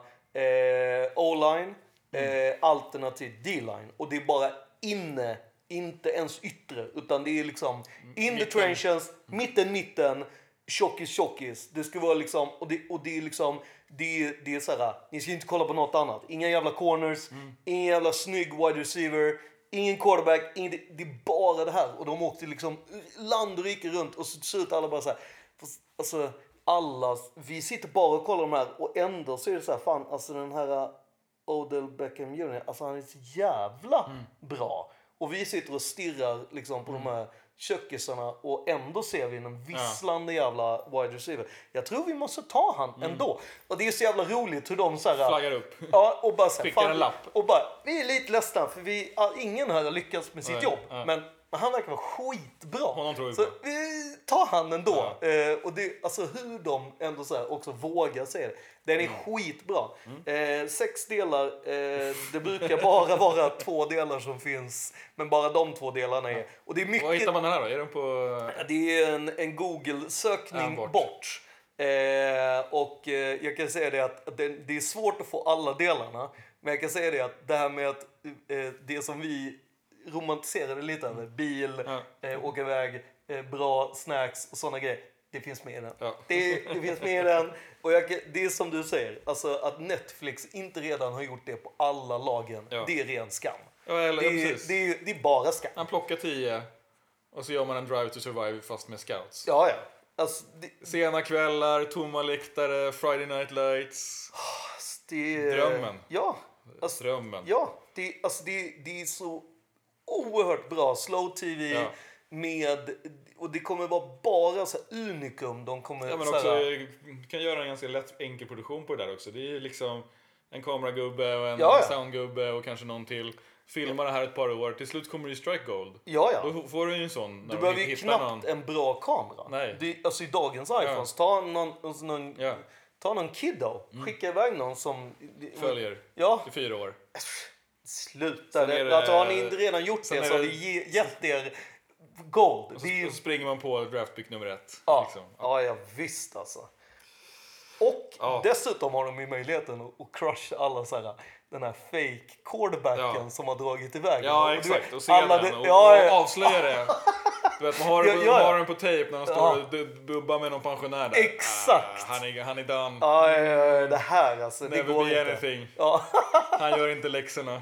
O-line Mm. alternativt D-line. Och det är bara inne, inte ens yttre. Utan det är liksom in the Mitten. trenches, mitten, mitten, tjockis, tjockis. Det ska vara liksom, och det, och det är liksom, det det är så här, ni ska inte kolla på något annat. Inga jävla corners, ingen jävla snygg wide receiver, ingen quarterback, ingen, det, det är bara det här. Och de åkte liksom land och rike runt och så ut alla bara så här. Fast, Alltså, alla, vi sitter bara och kollar de här och ändå så är det så här, fan alltså den här Odell Beckham Jr. Alltså han är så jävla bra. Och vi sitter och stirrar liksom på de här kökisarna och ändå ser vi en visslande jävla wide receiver. Jag tror vi måste ta han ändå. Och det är så jävla roligt hur de så här... Flaggar upp. Ja, och bara så här, Skickar en lapp. Och bara, vi är lite ledsna för vi, ingen här har lyckats med sitt Nej, jobb. nej. Men han verkar vara skitbra. Honom tror vi så på. vi tar han ändå. Eh, och det, alltså hur de ändå så här också vågar säga det. Den är Mm. skitbra. Eh, sex delar. Eh, det brukar bara vara två delar som finns. Men bara de två delarna är. Och det är mycket. Var hittar man den här då? Är den på... Ja, Det är en, en Google-sökning bort. bort. Eh, och eh, jag kan säga det att att det, det är svårt att få alla delarna. Men jag kan säga det att det här med att eh, det som vi romantiserade lite över, bil, Ja. eh, åka iväg, eh, bra snacks och sådana grejer. Det finns med i den. Ja. Det, det finns med i den. Och jag, det är som du säger, alltså att Netflix inte redan har gjort det på alla lagen. Ja. Det är ren skam. Ja, eller, Det är, det, är, det är bara skam. Han plockar 10 och så gör man en drive to survive fast med scouts. Ja, ja. Alltså, det, Sena kvällar, tomma läktare, Friday night lights. Det är, Drömmen. Ja. Alltså, Drömmen. ja det, alltså det, det är så oerhört bra. Slow TV Ja. med... Och det kommer vara bara så unikum. De kommer... Ja, men så också, här, du kan göra en ganska lätt enkel produktion på det där också. Det är liksom en kameragubbe och en Ja, ja. soundgubbe och kanske någon till. Filma det här ett par år. Till slut kommer ju strike gold. ja, ja. Då får du ju en sån. Du behöver ju knappt någon. en bra kamera. Nej. Det, alltså i dagens iPhones, ta någon, alltså någon. Mm. ta någon kiddo. Skicka iväg någon som... Följer Ja, i fyra år. Sluta. Det, det- alltså, har ni inte redan gjort det så har det- vi ge- gett er gold. Och så, är och så springer man på draftpick nummer ett. Ja, Liksom. ja, ja visst alltså. Och Ja. dessutom har de ju möjligheten att, att crusha alla så här, den här fake quarterbacken Ja. som har dragit iväg. Ja, Och exakt. Och se alla den det- och, ja, och ja. avslöja det. Du vet, man har, Ja, ja, har den på tejp när han står Ja. och bubbar med någon pensionär där. Exakt. Ah, han, är, han är done. Ja, ja, det här alltså, det Never går inte. anything. Ja. Han gör inte läxorna.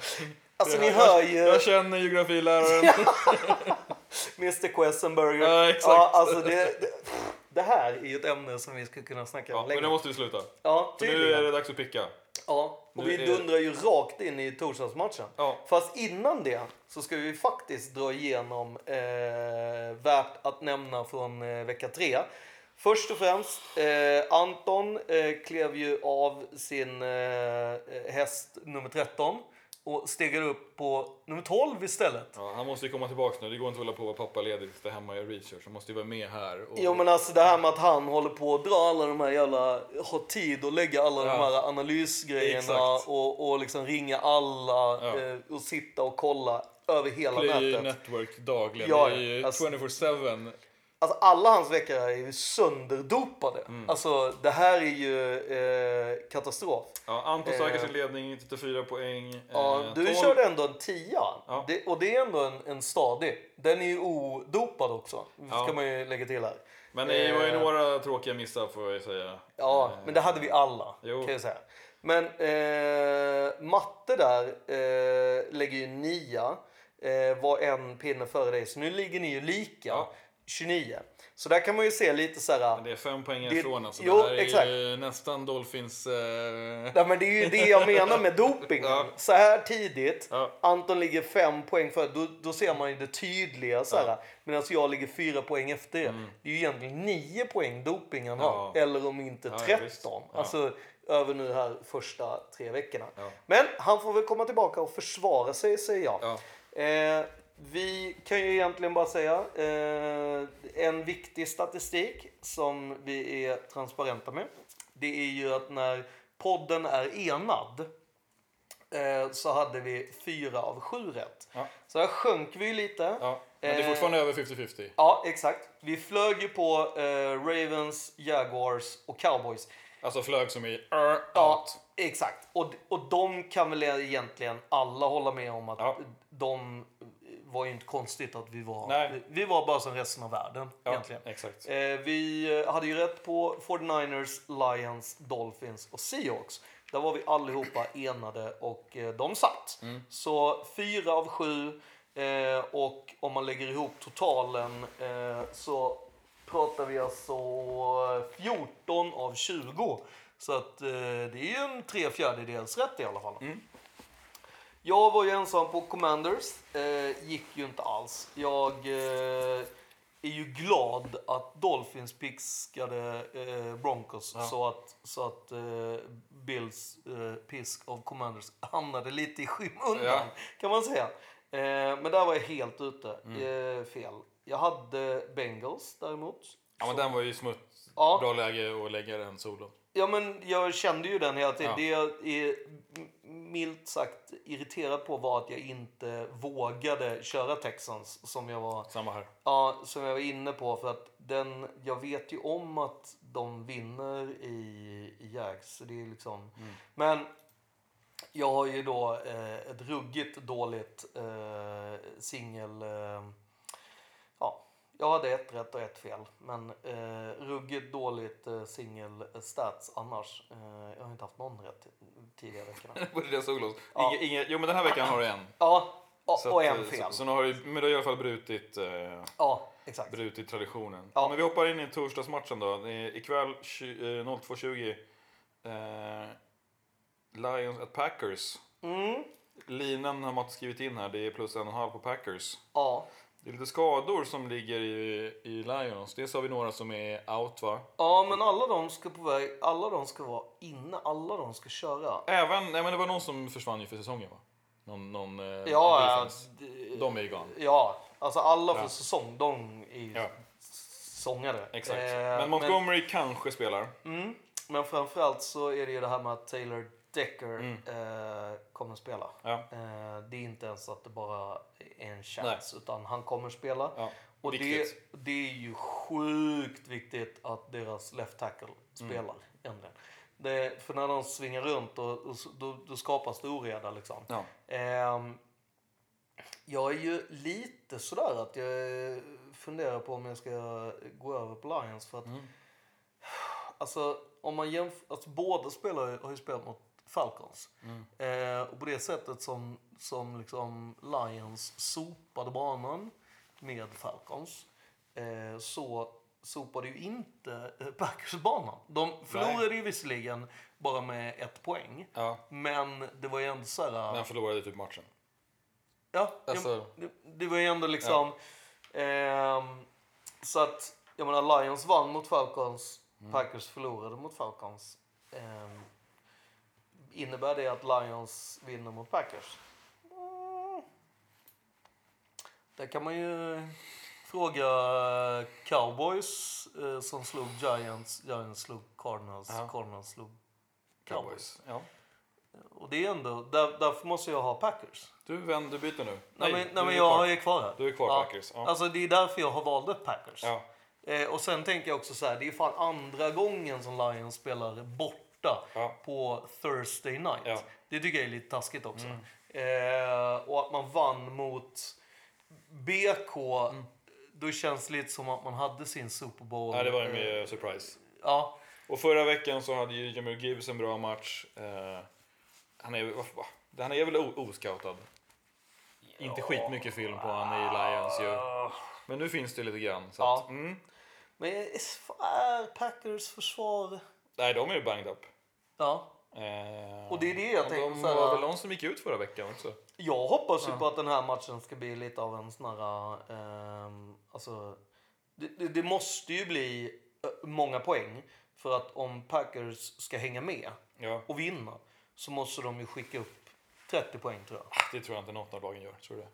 Alltså ni hör ju Jag känner geografiläraren. Mr Questenberger. Ja, exakt. Ja, alltså det, det, det här är ju ett ämne som vi skulle kunna snacka Ja, om men länge. nu måste vi sluta. Ja, För nu är det dags att picka. Ja, och Nu vi är- dundrar ju rakt in i torsdagsmatchen. Ja. Fast innan det så ska vi faktiskt dra igenom eh, värt att nämna från eh, vecka tre. Först och främst, eh, Anton eh, klev ju av sin eh, häst nummer 13 och stegade upp på nummer 12 istället. Ja, han måste ju komma tillbaka nu. Det går inte att hålla på och vara pappaledig sitta hemma och göra research. Han måste ju vara med här. Och... Jo men alltså det här med att han håller på att dra alla de här jävla, har tid att lägga alla de Ja. här analysgrejerna Exakt. och, och liksom ringa alla Ja. eh, och sitta och kolla över hela Play nätet. Network dagligen. Ja, alltså- 24-7. Alltså alla hans veckor är ju sönderdopade. Mm. Alltså det här är ju eh, katastrof. Ja, Anton stärker Eh. sin ledning, 34 poäng. Ja, eh, du 12 körde ändå en tia. Ja. Det, och det är ändå en, en stadig. Den är ju odopad också. Ja. Ska man ju lägga till här. Men det var ju Eh. några tråkiga missar får jag säga. Ja, Eh, men det hade vi alla. Jo. Kan jag säga. Men eh, matte där lägger ju nia. Eh, var en pinne före dig. Så nu ligger ni ju lika. Ja. 29. Så där kan man ju se lite så här. Men det är fem poäng Det- ifrån alltså. jo, det här är exakt. ju nästan Dolphins... Eh... Ja, men det är ju det jag menar med doping. Ja. Så här tidigt, Ja. Anton ligger fem poäng före, då, då ser man ju det tydliga. Så här, Medan jag ligger fyra poäng efter er. Det är ju egentligen nio poäng doping han har. Mm. Ja. Eller om inte Ja, 13. visst. Ja. Alltså över nu här första tre veckorna. Ja. Men han får väl komma tillbaka och försvara sig, säger jag. Ja. Eh, vi kan ju egentligen bara säga eh, en viktig statistik som vi är transparenta med. Det är ju att när podden är enad eh, så hade vi fyra av sju rätt. Ja. Så här sjönk vi ju lite. Ja. Men det är Eh, fortfarande över 50-50. Ja, exakt. Vi flög ju på eh, Ravens, Jaguars och Cowboys. Alltså flög som i uh, Ja, out. exakt. Och, och de kan väl egentligen alla hålla med om att Ja. de var ju inte konstigt att vi var, Nej. vi, var bara som resten av världen Ja, egentligen. exakt. Eh, vi eh, hade ju rätt på 49ers, Lions, Dolphins och Seahawks. Där var vi allihopa enade och eh, de satt. Mm. Så fyra av sju eh, och om man lägger ihop totalen eh, så pratar vi alltså 14 av 20. Så att eh, det är ju en tre fjärdedels rätt i alla fall. Jag var ju ensam på Commanders. Eh, gick ju inte alls. Jag eh, är ju glad att Dolphins piskade eh, Broncos Ja. så att, så att eh, Bills eh, pisk av Commanders hamnade lite i skymundan Ja. kan man säga. Eh, men där var jag helt ute. Eh, fel. Jag hade Bengals däremot. Ja, men den var ju smutt. Ja. Bra läge att lägga den solen. Ja, men jag kände ju den hela tiden. Ja. Det jag är milt sagt irriterad på var att jag inte vågade köra Texans som jag var, Samma här. ja, som jag var inne på. För att den, jag vet ju om att de vinner i, i Jags. Så det är liksom, Men jag har ju då eh, ett ruggigt dåligt eh, singel... Eh, jag hade ett rätt och ett fel. Men eh, ruggigt dåligt eh, singel stats annars. Eh, jag har inte haft någon rätt tidigare veckorna. På det solos. Ja. Inge, inge, jo, men den här veckan har du en. Ja, och, Så och att, en eh, fel. Så, så nu har du, men du har i alla fall brutit, eh, Ja, exakt. brutit traditionen. Ja. Men vi hoppar in i torsdagsmatchen då. Är Ikväll tju- eh, 02.20. Eh, Lions at Packers. Mm, Linan har Matt skrivit in här. Det är plus en och en halv på Packers. ja. Det är lite skador som ligger i, i Lions. Dels har vi några som är out va? ja, men alla de ska på väg. Alla de ska vara inne. Alla de ska köra. Även, nej men det var någon som försvann ju för säsongen va? Någon, någon eh, Ja, d- De är ju gone. ja, alltså alla för Ja. säsong. De är ju Ja. sångare. Exakt. Eh, men Montgomery kanske spelar. Mm, men framförallt så är det ju det här med att Taylor Decker Mm. eh, kommer spela. Ja. Eh, det är inte ens att det bara är en chans, utan han kommer spela. Ja. Och det, det är ju sjukt viktigt att deras left tackle Mm. spelar. Egentligen. Det, för när de svingar runt och, och, då, då skapas det oreda liksom. Ja. Ehm, jag är ju lite sådär att jag funderar på om jag ska gå över på Lions. För att, Mm. alltså, om man jämför, alltså, båda spelare har ju spelat mot Falcons. Mm. Eh, och på det sättet som, som liksom Lions sopade banan med Falcons eh, så sopade ju inte eh, Packers banan. De förlorade ju visserligen bara med ett poäng. ja. Men det var ju ändå så här... Men förlorade typ matchen. Ja, Alltså- det, det var ju ändå liksom... ehm, så att, jag menar, Lions vann mot Falcons, Mm. Packers förlorade mot Falcons. Ehm, innebär det att Lions vinner mot Packers? Mm. Där kan man ju fråga Cowboys eh, som slog Giants, Giants slog Cardinals, Ja. Cardinals slog Cowboys. Cowboys. Ja. Och det är ändå, där, därför måste jag ha Packers. Du, vänd, du byter nu. Nej, du nej, men jag kvar. är kvar här. Du är kvar, Packers. Ja. Alltså det är därför jag har valt Packers. Ja. Eh, och sen tänker jag också så här, det är fan andra gången som Lions spelar borta Ja. på Thursday night. Ja. Mm. Det tycker jag är lite taskigt också. Eh, och att man vann mot BK, då känns det lite som att man hade sin Super Bowl. Nej, det var ju Eh, surprise. Ja, Och förra veckan så hade ju Jamil Gibbs en bra match. Eh, han, är, vad- han är väl oscoutad. Inte skitmycket film på han i Lions ju. Men nu finns det lite grann. Så Ja. att, mm. men är Packers försvar... Nej, de är ju banged up. Ja. Eh, Och det är det jag tänkte De var väl de som gick ut förra veckan också. Jag hoppas ju på att den här matchen ska bli lite av en sån här... ehm, alltså, det, det, det måste ju bli eh, många poäng. För att om Packers ska hänga med Ja, och vinna så måste de ju skicka upp 30 poäng tror jag. det tror jag inte något av lagen gör. Tror du det?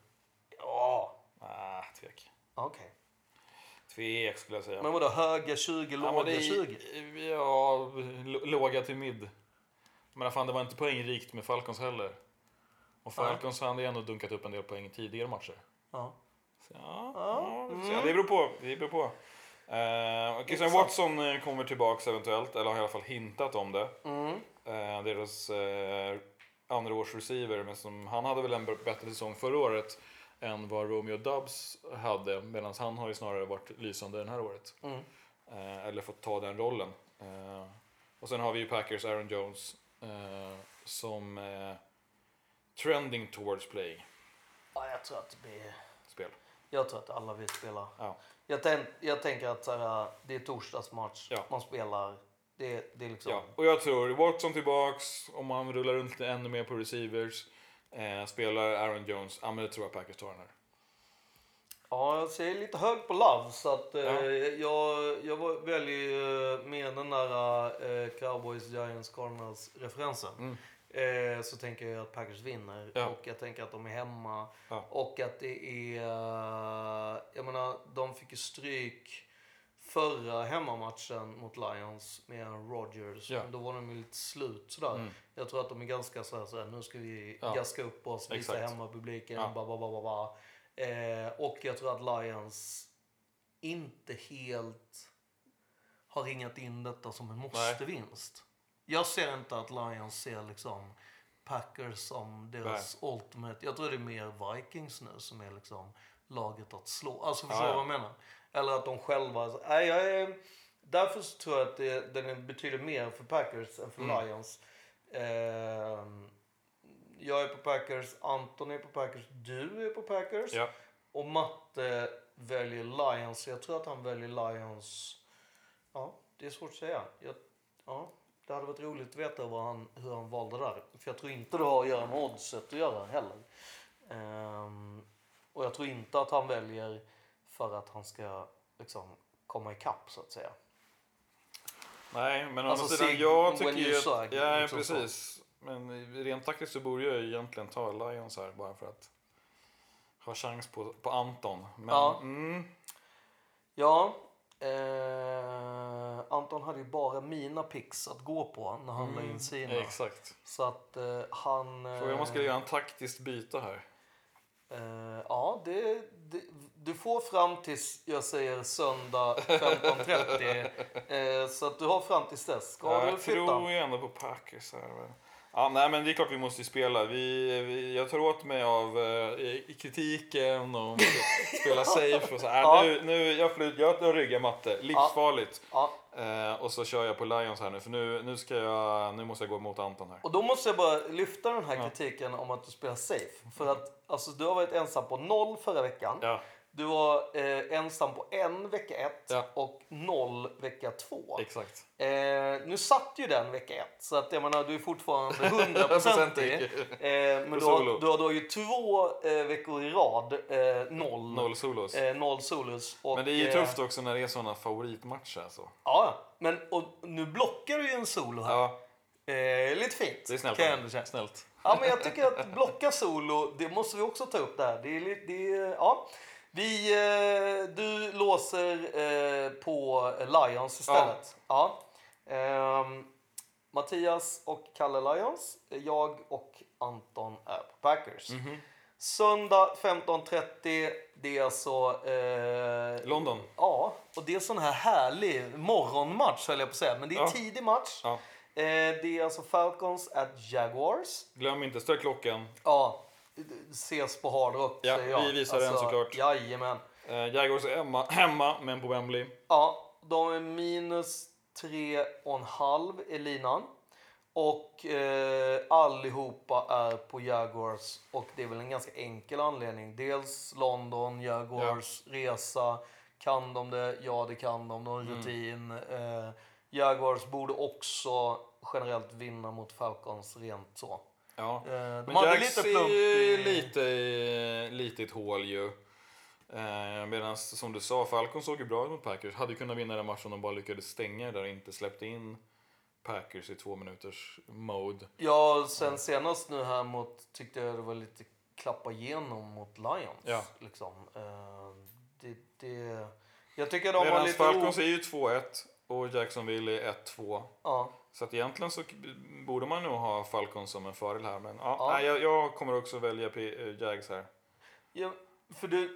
Ja, Ah, tvek. okej. Tvek skulle jag säga. Men vadå, höga 20, Ja, låga det är- 20? Ja, låga till mid. Men fan, det var inte poängrikt med Falcons heller. Och Falcons hade ändå dunkat upp en del poäng i tidigare matcher. Ja. Så, ja, ja, vi får se. det beror på. Det beror på. Uh, Christian Watson eh, kommer tillbaks eventuellt, eller har i alla fall hintat om det. Mm. Eh, deras uh, andra års receiver, men som, han hade väl en bättre säsong förra året än vad Romeo Dubs hade, medan han har ju snarare varit lysande det här året. Mm. Eh, eller fått ta den rollen. Eh, och sen har vi ju Packers Aaron Jones eh, som trending towards play Ja, jag tror att det blir... spel. Jag tror att alla vill spela. Ja. Jag, tän- jag tänker att här, det är torsdagsmatch, Ja. man spelar. Det, det är liksom... Ja, och jag tror Watson tillbaks, om man rullar runt ännu mer på receivers, eh, spelar Aaron Jones, ja men det tror jag Packers tar den här. Ja, jag ser lite hög på Love så att eh, Ja. jag, jag väljer ju med den där eh, Cowboys, Giants, Cardinals referensen. Mm. Eh, så tänker jag att Packers vinner Ja. och jag tänker att de är hemma. Ja. Och att det är, eh, jag menar de fick ju stryk förra hemmamatchen mot Lions med Rodgers. Ja. Då var de ju lite slut sådär. Mm. Jag tror att de är ganska såhär, såhär nu ska vi Ja. gaska upp oss, visa hemmapubliken, Ja. ba, ba, ba, ba. Eh, och jag tror att Lions inte helt har ringat in detta som en måste-vinst. Jag ser inte att Lions ser liksom Packers som deras ultimate. Jag tror det är mer Vikings nu som är liksom laget att slå. Alltså förstår du ja. vad jag menar? Eller att de själva... Nej, jag är, därför så tror jag att det, den betyder mer för Packers än för Mm. Lions. Ehm, jag är på Packers, Anton är på Packers, du är på Packers. Ja. Och Matte väljer Lions. Jag tror att han väljer Lions. Ja, det är svårt att säga. Jag, ja, det hade varit roligt att veta vad han, hur han valde där. För jag tror inte det har att göra med oddset att göra heller. Ehm, och jag tror inte att han väljer för att han ska liksom komma ikapp så att säga. Nej, men å Alltså, andra sidan, sig jag tycker ju att... suck, Ja, liksom så. precis. Men rent taktiskt så borde jag egentligen ta Lions här bara för att ha chans på, på Anton. Men, Ja. mm, Ja, eh, Anton hade ju bara mina picks att gå på när han la in sina. exakt. Så att eh, han... eh, Frågan om man ska göra en taktiskt byte här. Eh, ja, det, det, du får fram tills jag säger söndag 15.30. eh, så att du har fram tills dess. Ska Ja, du jag flytta? tror ju ändå på Packers här. men- Ja, nej, men det är klart vi måste spela. Vi, vi, jag tar åt mig av eh, kritiken och spela safe och så. Äh, Ja. nu, nu, jag, flyt, jag, jag ryggar matte. Livsfarligt. Ja, Eh, och så kör jag på Lions här nu. För nu, nu, ska jag, nu måste jag gå mot Anton här. och då måste jag bara lyfta den här kritiken om att du spelar safe. För att alltså, du har varit ensam på noll förra veckan. Du var eh, ensam på en vecka ett Ja. och noll vecka två. exakt. Eh, nu satt ju den vecka ett, så att jag menar, du är fortfarande 100% eh, Men du har, du har då ju två eh, veckor i rad eh, noll, Noll solos. eh, noll solos. Och, Men det är ju eh, tufft också när det är såna favoritmatcher. Alltså. Ja, men och nu blockar du ju en solo här. Ja, Eh, lite fint. det är snällt. kan jag. Snällt. Ja, men jag tycker att blocka solo, det måste vi också ta upp där. Det är, det är, ja. Vi, eh, du låser eh, på Lions istället. Ja. Ehm, Mattias och Kalle Lions. Jag och Anton är på Packers. Mhm. Söndag 15.30. Det är alltså... Eh, London. Ja, och det är sån här härlig morgonmatch höll jag på att säga. Men det är Ja. tidig match. Ja. Eh, det är alltså Falcons at Jaguars. Glöm inte, stör klockan. Ja, ses på Hard Rock Ja, säger jag. vi visar den såklart. Jajamän. Eh, Jaguars är hemma, hemma, men på Wembley. Ja, de är minus tre och en halv i linan. Och eh, allihopa är på Jaguars. Och det är väl en ganska enkel anledning. Dels London, Jaguars resa. Kan de det? Ja, det kan de. De har Mm. rutin. Eh, Jaguars borde också generellt vinna mot Falcons rent så. Ja. Eh, de Men hade Jags lite plump är i... lite, i- lite i ett hål ju. Eh, Medan som du sa, Falcon såg ju bra ut mot Packers. Hade kunnat vinna den matchen om de bara lyckades stänga där och inte släppte in Packers i två minuters mode. Ja, sen senast nu här mot, tyckte jag det var lite klappa igenom mot Lions. Ja. Liksom. Eh, det, det, jag tycker de Medan lite... Falcons är ju 2-1 och Jacksonville är 1-2. Ja, Så att egentligen så borde man nog ha Falcons som en fördel här. Men ja, Ja. Nej, jag, jag kommer också välja P- eh, Jags här. ja, för det,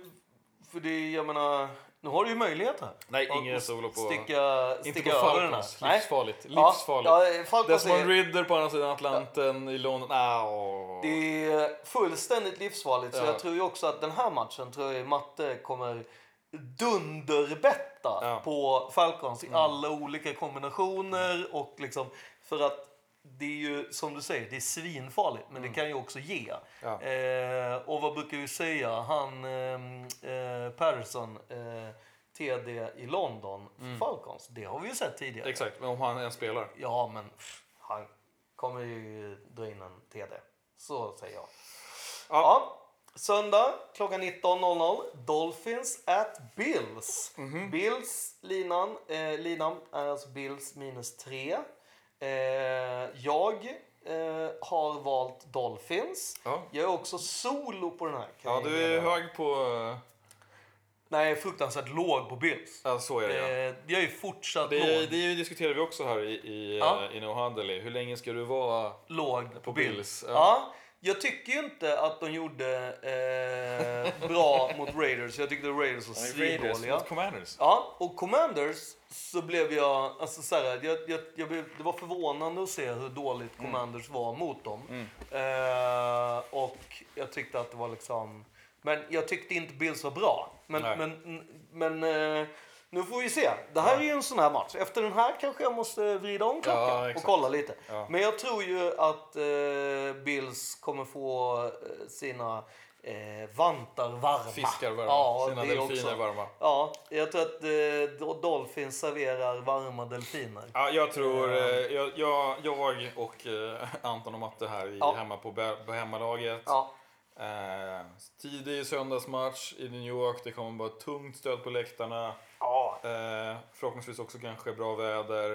för det, jag menar, nu har du ju möjlighet här. Nej, ingen solo på... Sticka, inte sticka på. Falcons. Nej. Livsfarligt. Ja, Livsfarligt. Ja, Falcons Desmond är, Ridder på andra sidan Atlanten i London. Åh. det är fullständigt livsfarligt. Så Ja. jag tror ju också att den här matchen tror jag Matte kommer dunderbetta Ja. Mm. på Falcons i alla olika kombinationer och liksom för att det är ju som du säger, det är svinfarligt men det kan ju också ge. Mm. Ja. Eh, och vad brukar vi säga? Han ehm, eh, Patterson, eh, TD i London för Falcons, det har vi ju sett tidigare. Mm. Exakt, men om han ens spelar. Ja, men pff, han kommer ju dra in en TD. Så säger jag. Ja. Ja. Söndag klockan 19.00. Dolphins at Bills. Mhm. Bills linan, eh, linan är alltså Bills minus 3. Eh, jag eh, har valt Dolphins. Ja. Jag är också solo på den här. kan Ja, du är hög på... eh, Nej, fruktansvärt låg på Bills. Ja, så är det ja. Eh, jag är fortsatt Det, låg, det diskuterade vi också här i, i, Ja. eh, i No Huddle. Hur länge ska du vara... låg på, På Bills. Bills, Ja. ja. Jag tycker ju inte att de gjorde eh, bra mot Raiders. Jag tyckte Raiders var svindåliga. mot Commanders. Ja, och Commanders så blev jag, alltså så här, jag, jag, jag blev, det var förvånande att se hur dåligt Mm. Commanders var mot dem. Eh, och jag tyckte att det var liksom, men jag tyckte inte Bills var bra. Men, Nej. men, men eh, nu får vi se. Det här är ju en sån här match. Efter den här kanske jag måste vrida om klockan Ja, och kolla lite. Ja. Men jag tror ju att eh, Bills kommer få eh, sina eh, vantar varma. Fiskar varma. Ja, Sina delfiner också. varma. Ja, jag tror att eh, Dolphins serverar varma delfiner. Ja, jag tror... eh, Jag, jag, jag och eh, Anton och Matte här är Ja. hemma på hemmalaget. Ja, Eh, tidig söndagsmatch i New York. Det kommer vara tungt stöd på läktarna. ja. Eh, förhoppningsvis också kanske bra väder.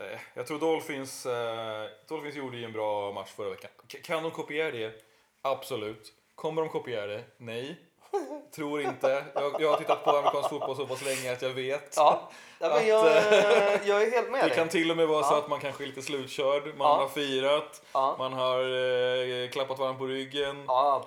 Eh, jag tror Dolphins, eh, Dolphins gjorde ju en bra match förra veckan. K- kan de kopiera det? Absolut. Kommer de kopiera det? Nej. Tror inte. Jag, jag har tittat på amerikansk fotboll så pass länge att jag vet. ja. ja men Att, jag, eh, jag är helt med Det dig. kan till och med vara så Ja. att man kanske är lite slutkörd. Man Ja. har firat, man har eh, klappat varandra på ryggen.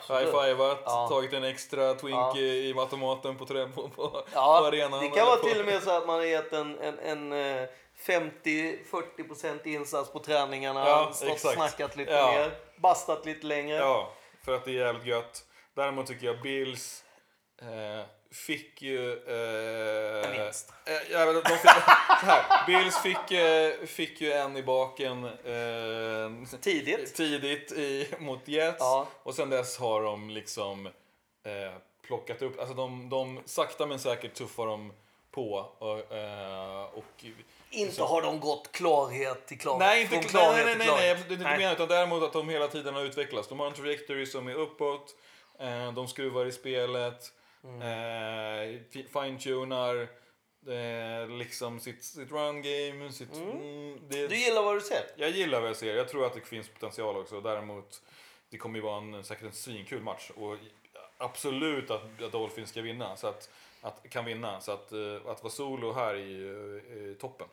High-fivat, tagit en extra twink i, automaten på, på, på, på Ja, arenan. det kan vara på- till och med så att man har gett en, en, en eh, 50-40% insats på träningarna, Ja, stått och exakt. snackat lite mer, bastat lite längre. Ja, för att det är jävligt gött. Däremot tycker jag Bills eh, fick ju... Eh, En vinst. Eh, ja, de fick, så här, Bills fick, eh, fick ju en i baken eh, Tidigt. tidigt i, mot Jets. Ja. Och sen dess har de liksom eh, plockat upp, alltså de, de sakta men säkert tuffar de på. Och, eh, och Inte har de gått klarhet till klarhet. Nej, inte, från nej, klarhet nej, till nej, nej, klarhet. nej, det är inte Nej. menar utan däremot att de hela tiden har utvecklats. De har en trajectory som är uppåt, eh, de skruvar i spelet, Mm. eh, fi- fine-tunar eh, liksom sitt, sitt run game. Sitt, mm, det, Du gillar vad du ser? jag gillar vad jag ser, jag tror att det finns potential också. Däremot, det kommer ju vara en, säkert en svinkul match. Och absolut att, att Dolphins ska vinna, så att, att, kan vinna. Så att, att vara solo här är är toppen.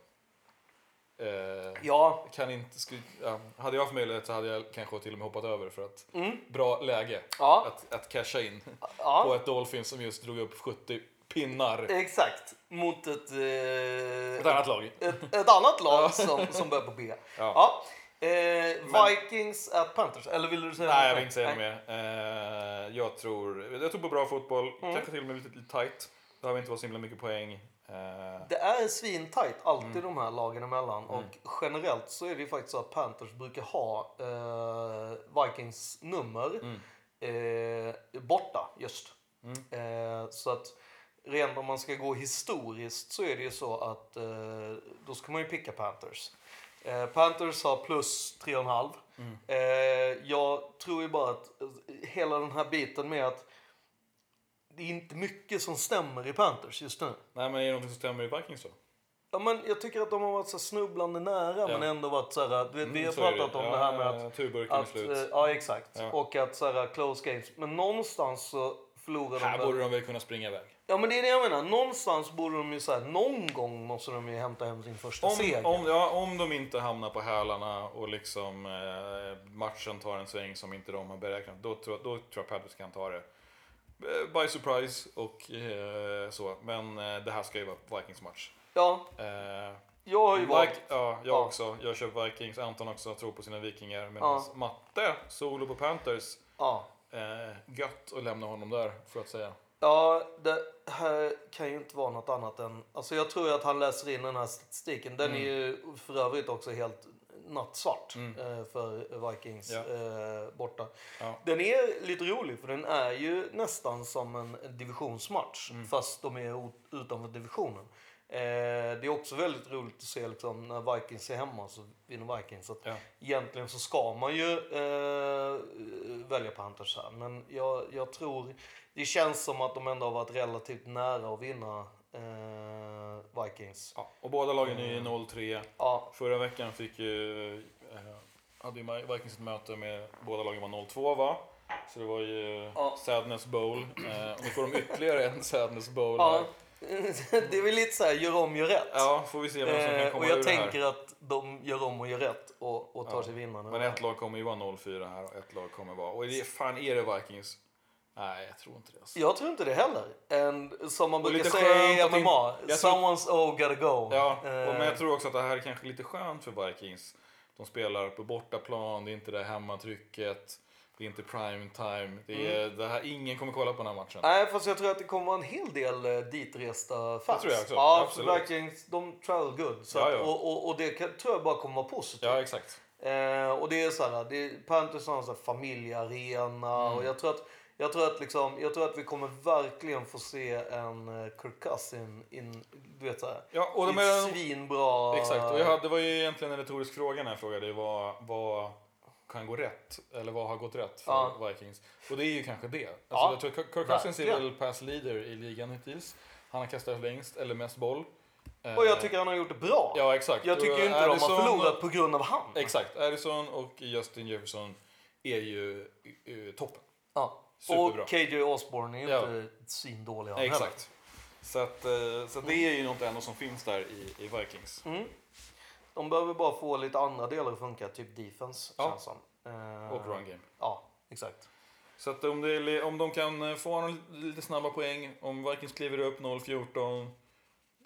Eh, Ja, kan inte, sku, ja, hade jag haft möjlighet så hade jag kanske till och med hoppat över för att Mm. bra läge ja, att, att casha in på ett Dolphins som just drog upp 70 pinnar. Exakt. Mot ett, eh, Ett annat lag. ett, ett annat lag som, som börjar på B. Ja. Eh, Vikings at Panthers. Eller vill du säga Nej, jag något? vill inte säga något mer. Eh, jag, tror, jag tror på bra fotboll, Mm. kanske till och med lite, lite tight. Det behöver inte vara så himla mycket poäng. Eh, Det är svintajt alltid Mm. de här lagen emellan. Och generellt så är det ju faktiskt så att Panthers brukar ha eh, Vikings nummer Mm. eh, borta just. Eh, så att rent om man ska gå historiskt så är det ju så att eh, då ska man ju picka Panthers. Eh, Panthers har plus 3,5. Mm. Jag tror ju bara att hela den här biten med att det är inte mycket som stämmer i Panthers just nu. nej, men är det något som stämmer i Vikings då? Ja, men jag tycker att de har varit så snubblande nära men ändå varit så här, du vet, vi har Mm, så är pratat om Ja, det här med att, ja, Turburken är slut. eh, ja exakt, Ja. och att så här, close games. Men någonstans så förlorar här de borde väl. de väl kunna springa iväg. Ja men det är det jag menar, någonstans borde de ju så här, någon gång måste de ju hämta hem sin första seger. Om, om, ja, om de inte hamnar på hälarna och liksom eh, matchen tar en sväng som inte de har beräknat, då, tror- då tror jag Panthers kan ta det. Eh, by surprise och eh, så. Men eh, det här ska ju vara Vikings match. Ja, Eh, jag har ju Like, varit... ja, jag Ja. också. Jag kör Vikings. Anton också tror på sina vikingar. Medan Ja. Matte, solo på Panthers. Ja. Eh, gött att lämna honom där, för att säga. Ja, det här kan ju inte vara något annat än... Alltså jag tror att han läser in den här statistiken. Den är ju för övrigt också helt nattsvart eh, för Vikings Ja. eh, borta. Ja. Den är lite rolig för den är ju nästan som en divisionsmatch fast de är utanför divisionen. Eh, det är också väldigt roligt att se liksom, när Vikings är hemma så vinner Vikings. Så att Ja. Egentligen så ska man ju eh, välja Panthers här. Men jag, jag tror, det känns som att de ändå har varit relativt nära att vinna eh, Vikings. Ja, och båda lagen är ju 0-3. Ja, Förra veckan fick ju, eh, hade ju Vikings ett möte med båda lagen var 0-2 va? Så det var ju Ja. Sadness Bowl. Eh, och nu får de ytterligare en Sadness Bowl. ja. det är väl lite så här, gör om, gör rätt. ja, får vi se vem som kan Eh, komma och jag ur det här. tänker att de gör om och gör rätt och, och tar Ja. sig vinnarna. Men ett lag kommer ju vara 0-4 här och ett lag kommer vara... Och det, fan, är det Vikings? Nej, jag tror inte det. Alltså. Jag tror inte det heller. And, som man brukar säga i MMA, in- jag tror- someone's oh gotta go. Ja, Eh, och, men jag tror också att det här är kanske lite skönt för Vikings. De spelar på bortaplan, det är inte det hemmatrycket, det är inte prime time. Det är, Mm. det här, ingen kommer kolla på den här matchen. Nej, fast jag tror att det kommer vara en hel del eh, ditresta fans. tror jag också. Ja, Absolut. Vikings, de travel good. Så Ja, att, ja. Och, och, och det kan, tror jag bara kommer vara positivt. Ja, exakt. Eh, och det är så här, det är, Panthers har en sån här familjearena Mm. och jag tror att jag tror, att liksom, jag tror att vi kommer verkligen få se en uh, Kirk Cousin in, du vet såhär, Ja, och de är, svinbra... exakt. Och jag hade, det var ju egentligen en retorisk fråga när jag frågade vad, vad kan gå rätt? Eller vad har gått rätt för Ja. Vikings? Och det är ju kanske det. Alltså, Ja, jag tror Kirk Cousins är väl pass leader i ligan hittills. Han har kastat längst, eller mest boll. Eh, Och jag tycker han har gjort det bra. Ja, exakt. jag tycker Och ju inte de har Addison- förlorat på grund av han. Exakt. Addison och Justin Jefferson är ju eh, toppen. Ja. Superbra. Och KJ Osborne är ju Ja. inte svindålig han Exakt. Så, att, eh, så det är ju något ändå som finns där i, i Vikings. heller. Mm. De behöver bara få lite andra delar att funka, typ defense Ja. känns som. Eh, Och run game. Ja, exakt. Så att om, det, om de kan eh, få lite snabba poäng, om Vikings kliver upp 0-14,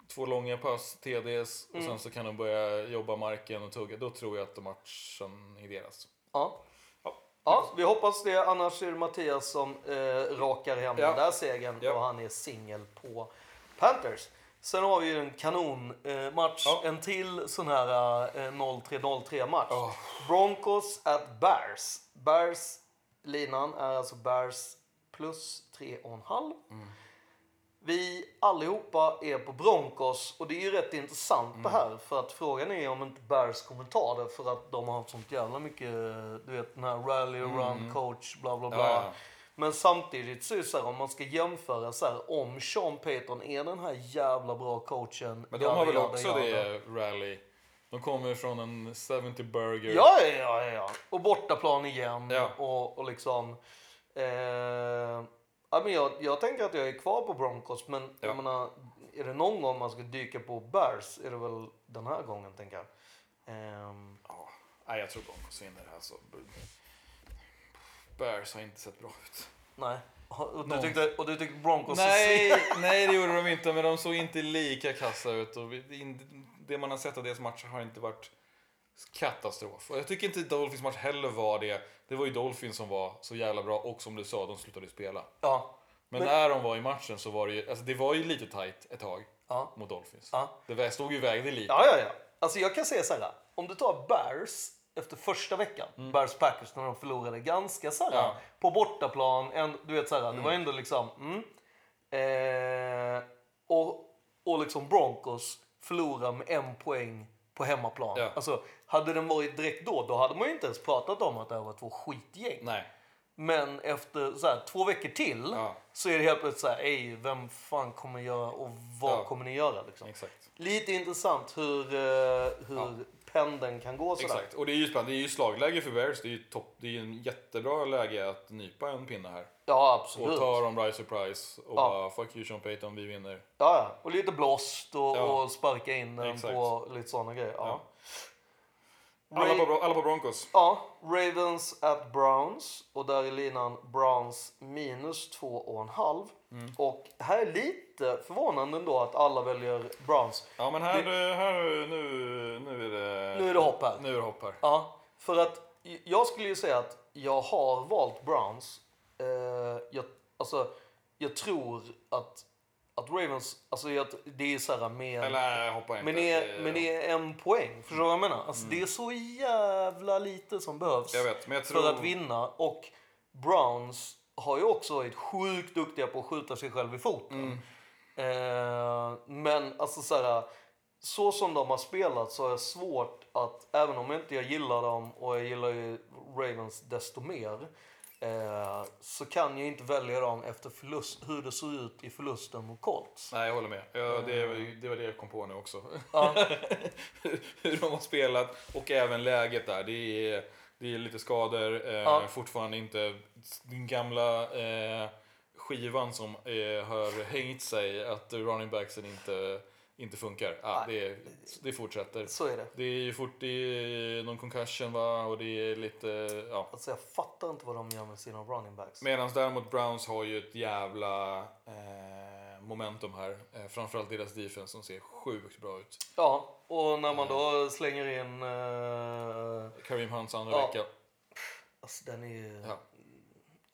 två långa pass, TDs och Mm. sen så kan de börja jobba marken och tugga, då tror jag att matchen är deras. Ja. Ja. Vi hoppas det. Annars är det Mattias som eh, rakar hem Ja. den där segern Ja. och han är singel på Panthers. Sen har vi ju en kanonmatch. Eh. Ja. En till sån här eh, 0-3-0-3 match. Ja. Broncos at Bears. Bears linan är alltså Bears plus 3,5. Mm. Vi allihopa är på Broncos och det är ju rätt intressant Mm. det här för att frågan är om inte Bears kommer ta det för att de har sånt jävla mycket, du vet den här rally run coach bla bla bla. Mm. Ja, ja. Men samtidigt så är det så här om man ska jämföra så här om Sean Payton är den här jävla bra coachen. Men de har väl också jada, det rally. De kommer från en 70 burger. Ja, ja, ja, ja, ja. Och bortaplan igen. Ja. Och, och liksom... Eh, ja, men jag, jag tänker att jag är kvar på Broncos, men Ja. jag menar, är det någon gång man ska dyka på Bears är det väl den här gången, tänker jag. Ehm, Ja. Jag tror Broncos vinner det här. Så. Bears har inte sett bra ut. nej. Och du, tyckte, och du tyckte Broncos Nej, nej, det gjorde de inte, men de såg inte lika kassa ut. Och det man har sett av deras matcher har inte varit katastrof. Och jag tycker inte Dolphins match heller var det. Det var ju Dolphins som var så jävla bra och som du sa, de slutade ju spela. Ja. Men, Men- när de var i matchen så var det ju, alltså det var ju lite tight ett tag Ja. mot Dolphins. Ja. Det stod ju vägde lite. Ja, ja, ja. Alltså jag kan säga så här. Om du tar Bears efter första veckan, Bears Packers när de förlorade ganska så här Mm. Ja. Mm. på bortaplan. En, du vet så här, det var ändå liksom mm, eh, och, och liksom Broncos förlorar med en poäng på hemmaplan. Ja. Alltså, hade den varit direkt då, då hade man ju inte ens pratat om att det här var två skitgäng. Nej. Men efter så här, två veckor till Ja. så är det helt plötsligt så här, ej, vem fan kommer göra och vad Ja. kommer ni göra? Liksom. Exakt. Lite intressant hur, eh, hur Ja. pendeln kan gå sådär. Exakt. Och det är ju spännande. Det är ju slagläge för Bears. Det är ju topp, det är ju en jättebra läge att nypa en pinne här. Ja, Och absolut. ta dem right surprise och Ja. bara fuck you Sean Payton, vi vinner. Ja, ja. Och lite blåst och, och sparka in den Exakt. på lite sådana grejer. Ja. Alla, på, alla på Broncos. ja, Ravens at Browns. Och där är linan Browns minus två och en halv. Mm. Och här är lite förvånande ändå att alla väljer Browns. Ja men här, här nu, nu är det... Nu är det hopp här. Nu är det hopp här. Ja, för att jag skulle ju säga att jag har valt Browns. Eh, jag, alltså, jag tror att, att Ravens, alltså jag, det är så här med... Eller inte. Men det, är, men det är en poäng. Förstår du vad jag menar? Alltså, Det är så jävla lite som behövs vet, jag tror... för att vinna. Och Browns har ju också varit sjukt duktiga på att skjuta sig själv i foten. Eh, men alltså så här, så som de har spelat så är det svårt att, även om inte jag gillar dem och jag gillar ju Ravens desto mer, eh, så kan jag inte välja dem efter förlust, hur det såg ut i förlusten mot Colts. Nej, jag håller med. Ja, det, det var det jag kom på nu också. Ja. Hur de har spelat och även läget där. Det är, det är lite skador, eh, Ja. fortfarande inte den gamla eh, skivan som eh, har hängt sig att running backsen inte, inte funkar. Nej. det, det fortsätter. Så är det. Det är ju fort det är någon concussion va och det är lite, ja. Alltså jag fattar inte vad de gör med sina running backs. Medan däremot Browns har ju ett jävla eh, momentum här. Eh, framförallt deras defense som ser sjukt bra ut. Ja, och när man då slänger in... Eh, Kareem Hunts andra Ja. vecka. alltså den är ju... Ja.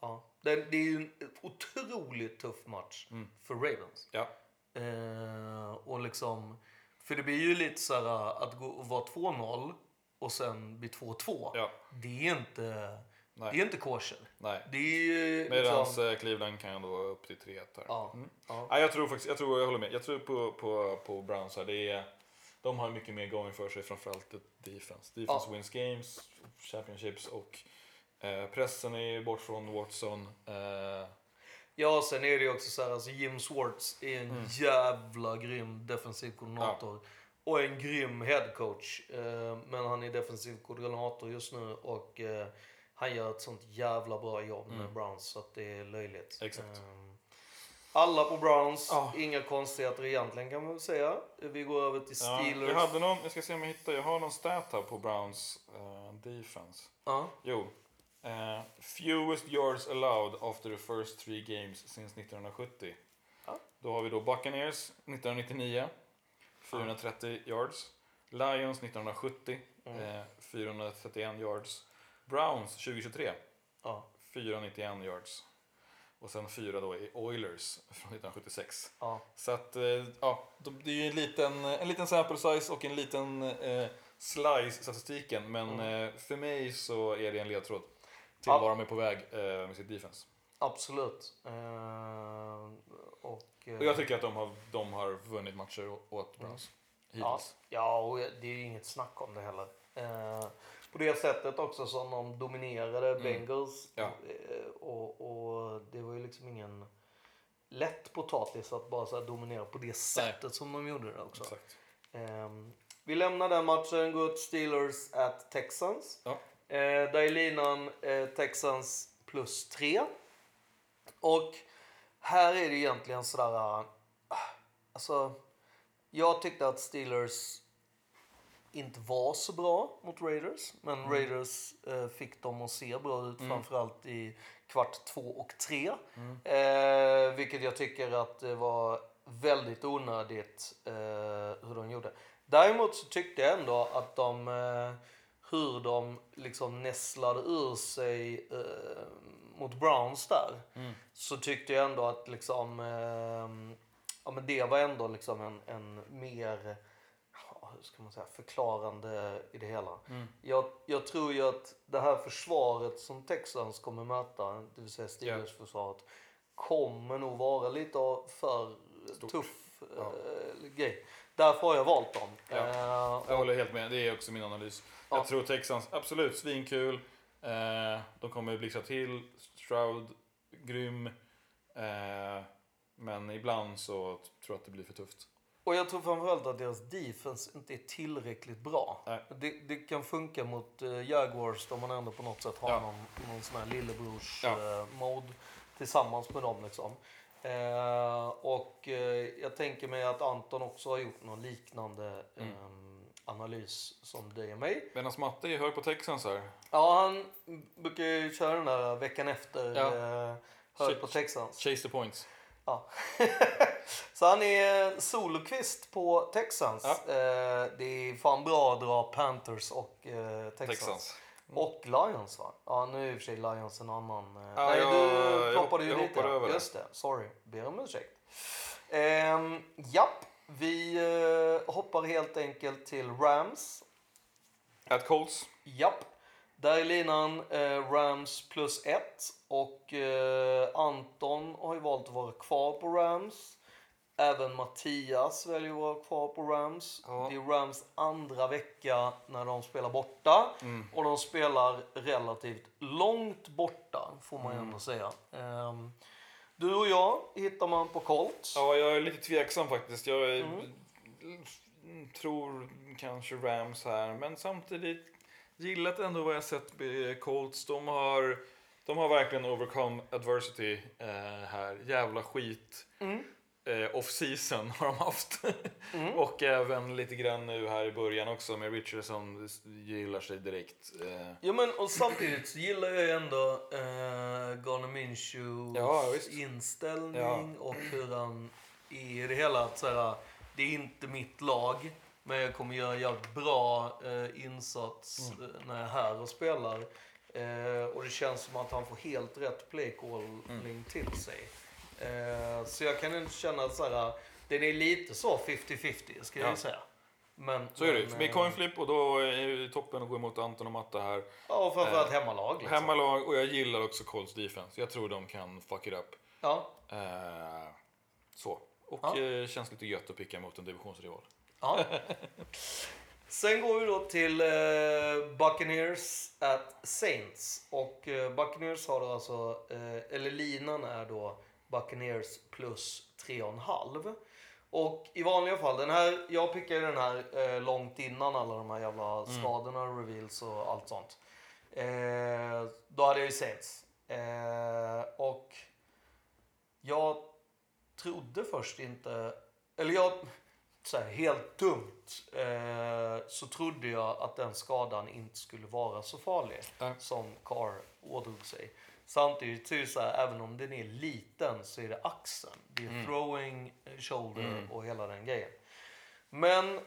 Ja. Den, det är ju en otroligt tuff match Mm. för Ravens. Ja. Eh, och liksom... För det blir ju lite så här att gå vara 2-0 och sen bli 2-2. Ja. Det är inte... Nej. Det är inte kosher. Nej. Det är Medan liksom... eh, Cleveland kan ändå vara upp till 3 här. Ja. Mm. Ja. Jag tror faktiskt, jag tror, jag håller med. Jag tror på, på, på Browns här. Det är, de har mycket mer going för sig, framförallt defense. Defense Ja. wins games, championships och eh, pressen är bort från Watson. Eh, Ja, sen är det ju också så här, alltså Jim Swartz är en Mm. jävla grym defensiv koordinator. Och en grym headcoach. Eh, men han är defensiv koordinator just nu och eh, han gör ett sånt jävla bra jobb med Browns så att det är löjligt. Mm. Exakt. Eh, alla på Browns, Ja. inga konstigheter egentligen kan man väl säga. Vi går över till ja, Steelers. jag, hade någon, jag ska se om jag hittar, jag har någon stat här på Browns eh, defense. Ja. Jo. Eh, fewest yards allowed after the first three games since 1970. Ja. Då har vi då Buccaneers 1999, 430 yards. Lions 1970, Mm. eh, 431 yards. Browns 2023, Ja. 491 yards. Och sen fyra då i Oilers från 1976. Ja. Så att, eh, ja, det är ju en liten, en liten sample size och en liten eh, slice statistiken. Men eh, för mig så är det en ledtråd till Ja. var de är på väg eh, med sitt defense. Absolut. Eh, och, eh, Och jag tycker att de har, de har vunnit matcher åt Browns. Ja, Hittills. ja, och det är ju inget snack om det heller. Eh, på det sättet också som de dominerade Bengals. Ja. Eh, och, och det var ju liksom ingen lätt potatis att bara så dominera på det sättet som de gjorde det också. Ehm, vi lämnar den matchen, går till Steelers at Texans. Ja. Eh, där är linan eh, Texans plus 3. Och här är det egentligen sådär... ah, Alltså, jag tyckte att Steelers inte var så bra mot Raiders. Men Raiders eh, fick dem att se bra ut, framförallt i kvart två och tre. Eh, vilket jag tycker att det var väldigt onödigt eh, hur de gjorde. Däremot så tyckte jag ändå att de, eh, hur de liksom nässlade ur sig eh, mot Browns där. Så tyckte jag ändå att liksom, eh, ja men det var ändå liksom en, en mer, ja, hur ska man säga, förklarande i det hela. Jag, jag tror ju att det här försvaret som Texans kommer möta, det vill säga Steelers-försvaret, kommer nog vara lite för tuff eh, grej. Därför har jag valt dem. Ja. Eh, Jag håller helt med, det är också min analys. Ja. Jag tror Texans, absolut svinkul. Eh, de kommer blixtra till. Stroud, grym. Eh, men ibland så tror jag att det blir för tufft. Och jag tror framförallt att deras defense inte är tillräckligt bra. Det, det kan funka mot uh, Jaguars där man ändå på något sätt har Ja. någon, någon sån här lillebrors Ja. mode tillsammans med dem liksom. Eh, och jag tänker mig att Anton också har gjort någon liknande Mm. ehm, analys som dig och mig. Medan Matte är hög på Texans här. Ja, han brukar ju köra den där veckan efter. Ja. Eh, hög Ch- på Texans. Chase the points. Ja. så han är solokvist på Texans. Ja. Eh, det är fan bra att dra Panthers och eh, Texans. Texans. Och Lions va? Ja nu är i och för sig Lions en annan. Eh, nej jag- du ploppade ju jag lite. över. Just det, sorry. Ber om ursäkt. Ehm, japp, vi eh, hoppar helt enkelt till Rams. At Colts. Japp. Där är linan eh, Rams plus ett. Och eh, Anton har ju valt att vara kvar på Rams. Även Mattias väljer att vara kvar på Rams. Ja. Det är Rams andra vecka när de spelar borta. Mm. Och de spelar relativt långt borta, får man ju Mm. ändå säga. Ehm, du och jag hittar man på Colts. Ja, jag är lite tveksam faktiskt. Jag är, Mm. tror kanske Rams här, men samtidigt gillat ändå vad jag sett med Colts. De har, de har verkligen overcome adversity eh, här. Jävla skit. Mm. Eh, off-season har de haft. Mm. Och även lite grann nu här i början också med Richardson gillar sig direkt. Eh, Ja men och samtidigt så gillar jag ju ändå eh, Garner Minshews Ja, inställning och hur han är i det hela. Att så här, det är inte mitt lag men jag kommer göra en jävligt bra eh, insats Mm. eh, när jag är här och spelar. Eh, och det känns som att han får helt rätt playcalling Mm. till sig. Eh, så jag kan inte känna att så här, den är lite så 50-50 ska jag Ja. säga. Men, så är det ju. men, Det blir eh, coin flip och då är ju toppen att gå emot Anton och Matta här. Ja, och framförallt hemmalag. Liksom. Hemmalag och jag gillar också Colts defense. Jag tror de kan fuck it up. Ja. Eh, så. Och Ja. eh, känns lite gött att picka mot en divisionsrival. Ja. Sen går vi då till eh, Buccaneers at Saints. Och eh, Buccaneers har då alltså, eh, eller linan är då Buccaneers plus 3,5. Och i vanliga fall, den här, jag pickade den här eh, långt innan alla de här jävla skadorna, reveals och allt sånt. Eh, då hade jag ju Saints. Eh, och jag trodde först inte, eller jag, så här, helt dumt, eh, så trodde jag att den skadan inte skulle vara så farlig Nej. som Carr ådrog sig. Samtidigt så är det så här, även om den är liten så är det axeln. Det är throwing, eh, shoulder och hela den grejen. Men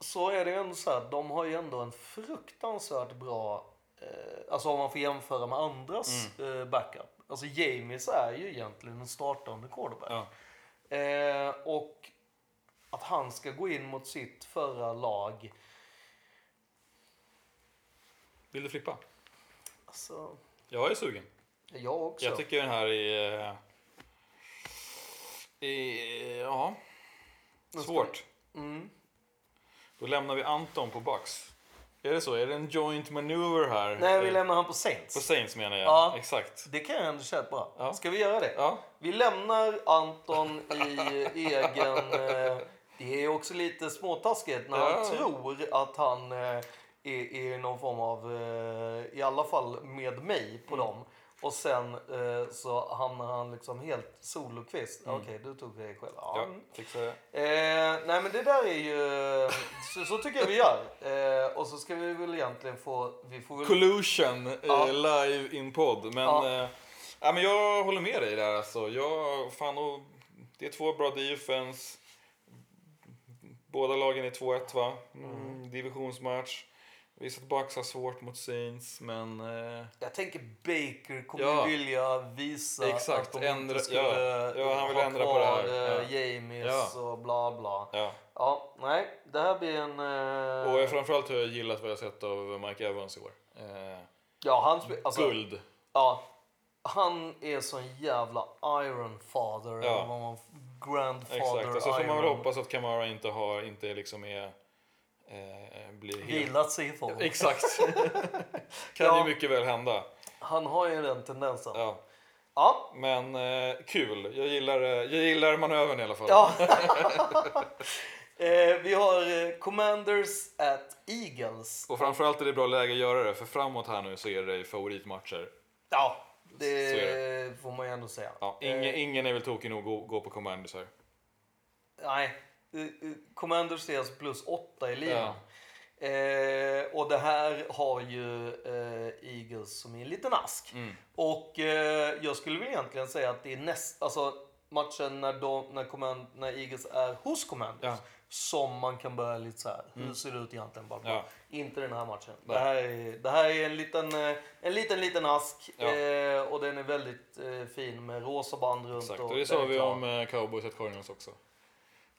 så är det ju ändå så här, de har ju ändå en fruktansvärt bra, eh, alltså om man får jämföra med andras eh, backup. Alltså James är ju egentligen en startande quarterback. Ja. Eh, och att han ska gå in mot sitt förra lag. Vill du flippa? Alltså, Jag är sugen. jag också. Jag tycker den här är... eh, är ja, svårt. Mm. Då lämnar vi Anton på Bucks. Är det så? Är det en joint maneuver här? Nej, vi Eh, lämnar han på Saints. På Saints menar jag. Ja. Exakt. Det kan jag ändå köpa. Ja. Ska vi göra det? Ja. Vi lämnar Anton i egen... Eh, det är också lite småtaskigt när Ja. han tror att han eh, är, är någon form av, eh, i alla fall med mig på dem. Och sen eh, så hamnar han liksom helt solokvist. Okej, du tog dig själv. Ja. Mm. Ja, fixar det. Eh, nej men det där är ju... Så, så tycker jag vi gör. Eh, och så ska vi väl egentligen få... Vi får väl... Collusion eh, Ja. live in podd. Men, Ja. eh, ja, men jag håller med dig där alltså. Jag, fan, och, det är två bra defense. Båda lagen är 2-1 va? Mm, Divisionsmatch. Visst att Bucks har svårt mot Saints men... Eh, Jag tänker Baker kommer Ja. vilja visa Exakt, att de ändra- inte skulle ja. Ja, han vill ha ändra på kvar det här. eh, James Ja. och bla bla. ja. Ja, nej, det här blir en... eh, Och jag framförallt har jag gillat vad jag sett av Mike Evans i år. Eh, ja, han, spe- alltså, guld. Ja, han är sån jävla Iron Father. Ja. eller vad man, grandfather Exakt. Och så får man väl Iron. hoppas att Kamara inte har, inte liksom är... Eh, blir helt... Vilat sig i form. Exakt. kan Ja. ju mycket väl hända. Han har ju den tendensen. Ja. Ja. Men eh, kul. Jag gillar, eh, jag gillar manövern i alla fall. Ja. eh, vi har eh, Commanders at Eagles. Och framförallt är det bra läge att göra det, för framåt här nu så är det favoritmatcher. Ja, det, är får man ju ändå säga. Ja, ingen, Eh, ingen är väl tokig nog att gå, gå på Commanders här. Nej, Commanders är alltså plus åtta i ligan. Eh, och det här har ju eh, Eagles som är en liten ask. Mm. Och eh, jag skulle väl egentligen säga att det är näst, alltså matchen när, de, när, command, när Eagles är hos Commanders Ja. som man kan börja lite så här. Hur ser det ut egentligen? Bara, Ja. Inte den här matchen. Det här, är, det här är en liten, eh, en liten, liten ask Ja. eh, och den är väldigt eh, fin med rosa band runt. Exakt. Och Och det sa vi om eh, Cowboys och Cardinals också.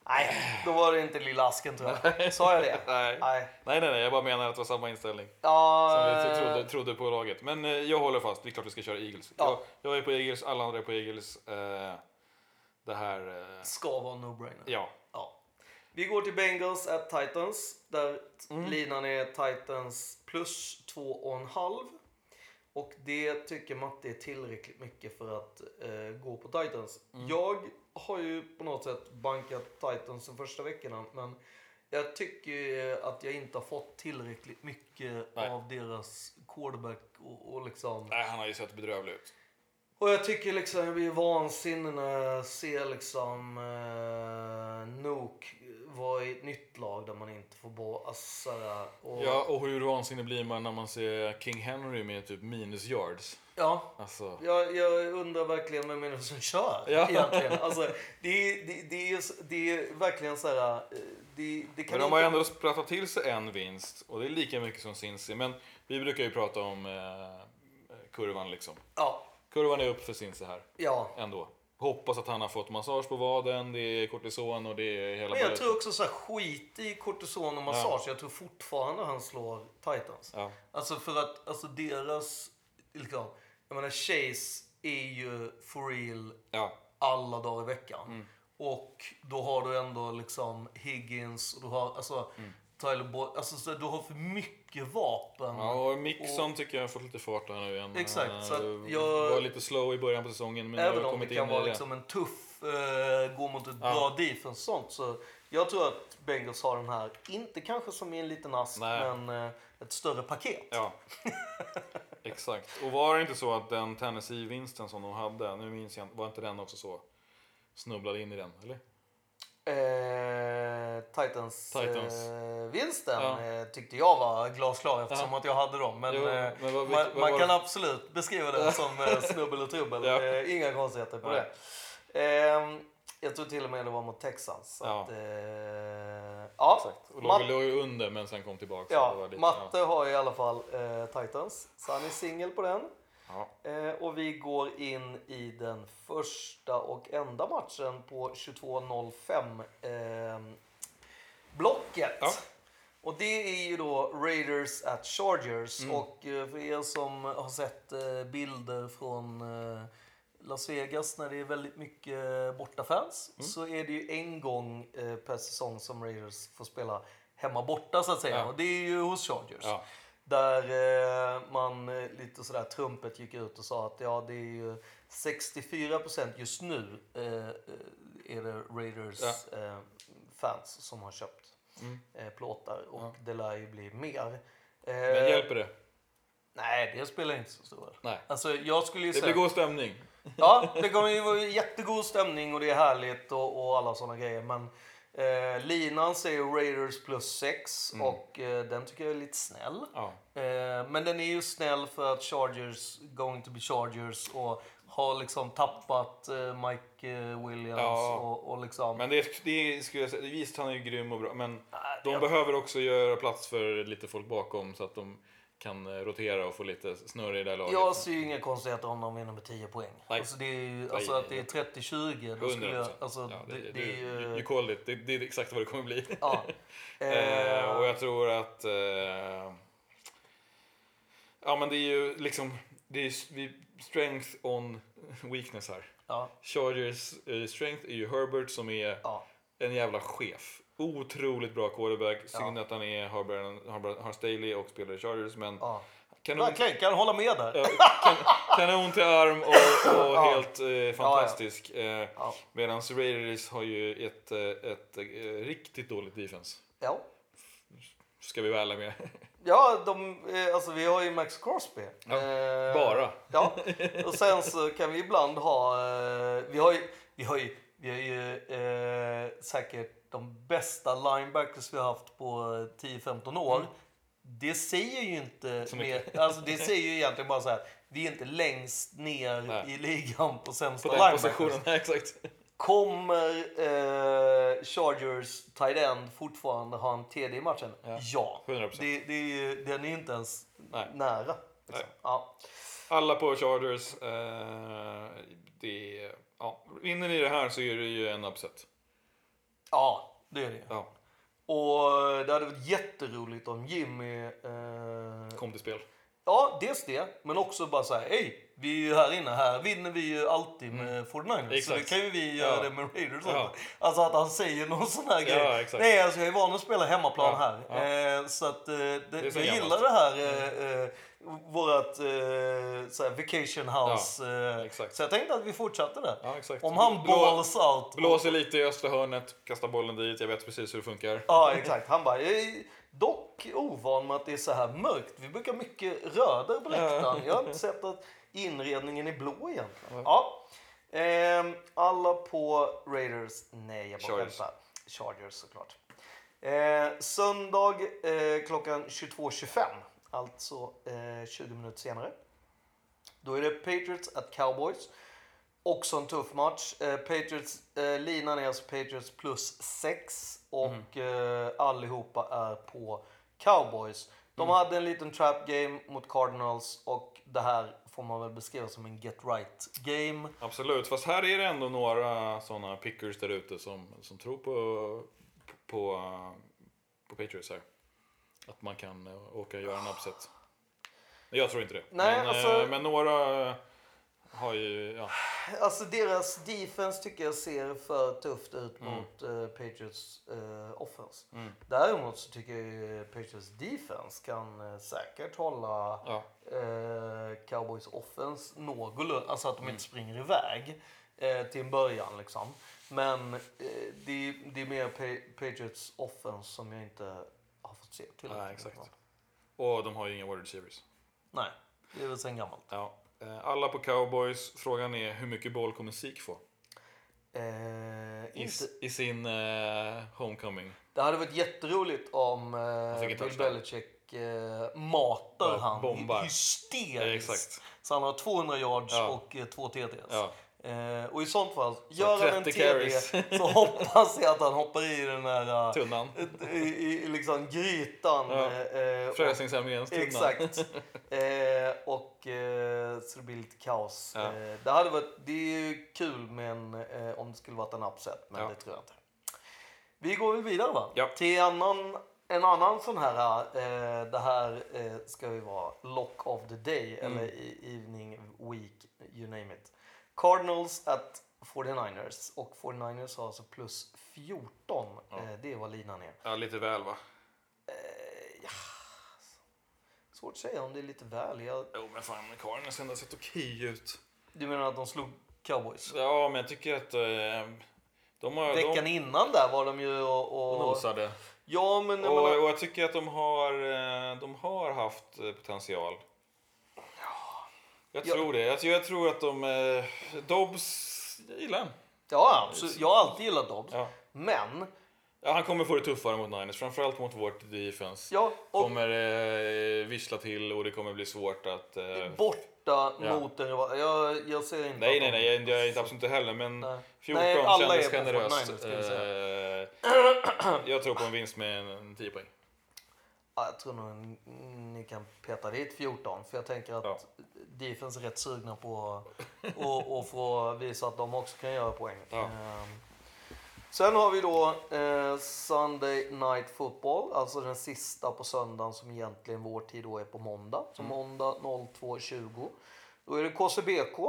Nej, då var det inte lilla asken tror jag. Sa jag det? Nej. Nej. Nej, nej, nej, jag bara menar att det var samma inställning Ja, som vi eh, trodde, trodde på laget. Men eh, jag håller fast, det är klart vi ska köra Eagles. Ja. Jag, jag är på Eagles, alla andra är på Eagles. Eh, det här, eh, ska vara no-brainer. ja. Ja. Vi går till Bengals at Titans. Där Mm. linan är Titans plus 2,5. Och det tycker Matte är tillräckligt mycket för att gå på Titans. Mm. Jag har ju på något sätt bankat Titans de första veckorna. Men jag tycker att jag inte har fått tillräckligt mycket Nej. av deras quarterback. Och, och liksom... Nej, han har ju sett bedrövlig ut. Och jag tycker liksom jag blir vansinnig när jag ser liksom eh, Nook vara i ett nytt lag där man inte får bo. Alltså, och, Ja, och hur vansinnig blir man när man ser King Henry med typ minus yards? ja. Alltså, Jag, jag undrar verkligen vem är det som kör Ja. egentligen. Alltså, det, det, det, är, det är verkligen så här. eh, Det, det kan men de inte... har ändå pratat till sig en vinst och det är lika mycket som Cincy. Men vi brukar ju prata om eh, kurvan liksom. Ja, Kurvan är upp för Cincy här ja. ändå. Hoppas att han har fått massage på vaden, det är kortison och det är hela Men jag tror också så här, skit i kortison och massage. Jag tror fortfarande han slår Titans. Ja. Alltså för att alltså deras, liksom, jag menar Chase är ju for real Ja. alla dagar i veckan. Mm. Och då har du ändå liksom Higgins och du har alltså Tyler Boyd, alltså så du har för mycket vapen. Ja, och Mixon tycker jag har fått lite fart här nu igen. Exakt, så Eh, jag- Var lite slow i början på säsongen men har Även jag om det kan vara det. liksom en tuff, eh, gå mot ett Ja. bra defense och sånt. Så jag tror att Bengals har den här, inte kanske som i en liten ask, Nej. men eh, ett större paket. Ja, exakt. Och var det inte så att den Tennessee-vinsten som de hade, nu minns jag var inte den också så snubblade in i den? Eller? Eh, Titans, Titans. Eh, vinsten Ja. eh, tyckte jag var glasklar eftersom att jag hade dem. Men, Jo, eh, men vad- man, vad man kan absolut beskriva det som eh, snubbel och trubbel. Ja. Eh, inga konstigheter på Nej. det. Eh, jag tror till och med det var mot Texans. Ja. Att, eh, ja, Exakt. Och Matt- låg, ju under men sen kom tillbaka. ja, lite- Matte har i alla fall eh, Titans. Så han är singel på den. Ja. Eh, och vi går in i den första och enda matchen på 22.05 eh, blocket. Ja. Och det är ju då Raiders at Chargers. Mm. Och eh, för er som har sett eh, bilder från eh, Las Vegas när det är väldigt mycket bortafans Mm. så är det ju en gång per säsong som Raiders får spela hemma borta så att säga. Ja. Och det är ju hos Chargers. Ja. Där man lite sådär trumpet gick ut och sa att ja, det är ju 64% just nu är det Raiders Ja. fans som har köpt Mm. eh, plåtar och Ja. det lär ju bli mer. Eh, Men hjälper det? Nej, det spelar inte så stor roll. Nej. Alltså, jag skulle ju Det säga... blir god stämning. Ja, det kommer ju vara jättegod stämning och det är härligt och, och alla sådana grejer. Men eh, linan säger Raiders plus 6 och eh, den tycker jag är lite snäll. Ja. Eh, men den är ju snäll för att Chargers going to be Chargers och har liksom tappat eh, Mike eh, Williams Ja. och, och liksom... Men det, det skulle jag säga, visst han är ju grym och bra, men de jag- behöver också göra plats för lite folk bakom så att de kan eh, rotera och få lite snurr i det laget. Jag ser ju inga konstigheter om de vinner med 10 poäng. Nej. Alltså, det är ju, alltså att det är 30-20, då skulle 100%. jag... Alltså, ja, det, det, det, är ju... you, called it. Det, det är exakt vad det kommer bli. Ja. Eh, och jag tror att... Eh, ja, men det är ju liksom... Det är vi, strength on weakness här. ja, Chargers eh, strength är ju Herbert som är ja. en jävla chef. Otroligt bra quarterback. Synd att han är, har, har, har Staley och spelar i Chargers. Men ja. kanon, Verkligen, kan hålla med där. ja, kan, kanon till arm och, och Ja. helt eh, fantastisk. Eh, Ja. Medan Raiders har ju ett, eh, ett, eh, riktigt dåligt defense. Ja. Ska vi vara ärliga med. Ja, de, eh, alltså vi har ju Max Crosby. Ja, Eh, bara. Ja, och sen så kan vi ibland ha, eh, vi har ju, vi har ju, vi har ju eh, säkert de bästa linebackers vi har haft på 10-15 år. Det säger ju inte Mm. Mer, alltså det säger ju egentligen bara så här, vi är inte längst ner Nej. i ligan på sämsta På den linebackers. positionen. Exakt. Kommer eh, Chargers tight end fortfarande ha en TD i matchen? Ja. Ja. 100%. Det, det är ju, den är inte ens Nej. nära. Liksom. Nej. Ja. Alla på Chargers. Eh, det, ja. Vinner ni det här så är det ju en upset. ja, det är det. Ja, Och det hade varit jätteroligt om Jimmy... Eh, kom till spel. Ja, dels det. Men också bara så här, hej, vi är ju här inne. Här vinner vi ju alltid med 49ers. Så det Exakt. kan ju vi göra Ja. det med Raiders Ja. Alltså att han säger någon sån här grej. Ja, exakt. Nej, alltså jag är van att spela hemmaplan Ja, här. Eh, så att eh, det, är så jag gillar det här. Eh, eh, eh, så här vacation house. eh, så jag tänkte att vi fortsatte där. Om han Blå- balls out. Blåser lite i östra hörnet, kastar bollen dit. Jag vet precis hur det funkar. Ja, exakt. Han bara, dock ovan med att det är så här mörkt. Vi brukar mycket rödare på läktaren. Jag har inte sett att inredningen är blå egentligen. Ja. Ehm, alla på Raiders. Nej, jag bara Chargers. skämtar. Chargers såklart. Eh, söndag eh, klockan 22.25. Alltså eh, 20 minuter senare. Då är det Patriots at Cowboys. Också en tuff match. Eh, Patriots, eh, linan är alltså Patriots plus 6 och eh, allihopa är på Cowboys. De hade en liten trap game mot Cardinals och det här får man väl beskriva som en get right game. Absolut, fast här är det ändå några sådana pickers där ute som, som tror på, på, på Patriots här. Att man kan eh, åka och göra en upset. Jag tror inte det. Nej, men, alltså- eh, men några har ju, ja. Alltså deras defense tycker jag ser för tufft ut Mm. mot eh, Patriots eh, offense. Däremot så tycker jag Patriots defense kan eh, säkert hålla ja. Cowboys offense någorlunda, alltså att de Mm. inte springer iväg till en början liksom. Men det, det är mer pa- Patriots offense som jag inte har fått se tillräckligt Nej, exakt. Och de har ju inga wide receivers. Nej, det är väl sen gammalt. Ja. Eh, Alla på Cowboys. Frågan är hur mycket boll kommer Zeke få? Eh, I, i sin eh, homecoming. det hade varit jätteroligt om eh, Bill. Belichick eh, matar Ja, han bombar. hysteriskt. Eh. Så han har 200 yards Ja. och eh, två TDs. Ja. Eh, och i sånt fall, gör han en 30 TD carries. så hoppas jag att han hoppar i den här... eh, Tunnan. i, i, liksom grytan. Ja. eh, och- Frälsningsarméns tunna. Exakt. eh, och eh, så det blir lite kaos. Ja. Eh, det, hade varit, det är ju kul men, eh, om det skulle varit en upset, men Ja. det tror jag inte. Vi går väl vidare va? Ja. Till annan, en annan sån här, eh, det här eh, ska ju vara lock of the day Mm. eller i, evening, week, you name it. Cardinals at 49ers och 49ers har alltså plus 14. Eh, det är vad linan är. Ja, lite väl va? Eh, ja. Svårt att säga om det är lite väl. Jag, Jo men fan, Cardinals har ändå sett okej ut. du menar att de slog cowboys? Ja, men jag tycker att eh, de har... Veckan de, innan där var de ju och... och nosade. ja, men jag Och, menar, och jag tycker att de har, de har haft potential. Jag Ja. tror det. Jag, jag tror att de... Eh, Dobbs, jag gillar han. Ja, absolut. Jag har alltid gillat Dobbs. Ja. Men, Ja, han kommer få det tuffare mot Niners, framförallt mot vårt defense. ja, och kommer eh, vissla till och det kommer bli svårt att... Eh, borta Ja. mot en rival. Jag, jag ser inte nej, nej, nej, jag, jag är inte absolut inte heller, men Nej. 14 Nej, alla kändes är generöst. 49ers, ska vi säga. Eh, jag tror på en vinst med en, en 10 poäng. Ja, jag tror nog n- ni kan peta dit 14. För jag tänker att Ja. defense är rätt sugna på att och få visa att de också kan göra poäng. Ja. Ehm, Sen har vi då eh, Sunday Night Football, alltså den sista på söndagen som egentligen vår tid då är på måndag. Så Mm. måndag 02.20. Då är det KCBK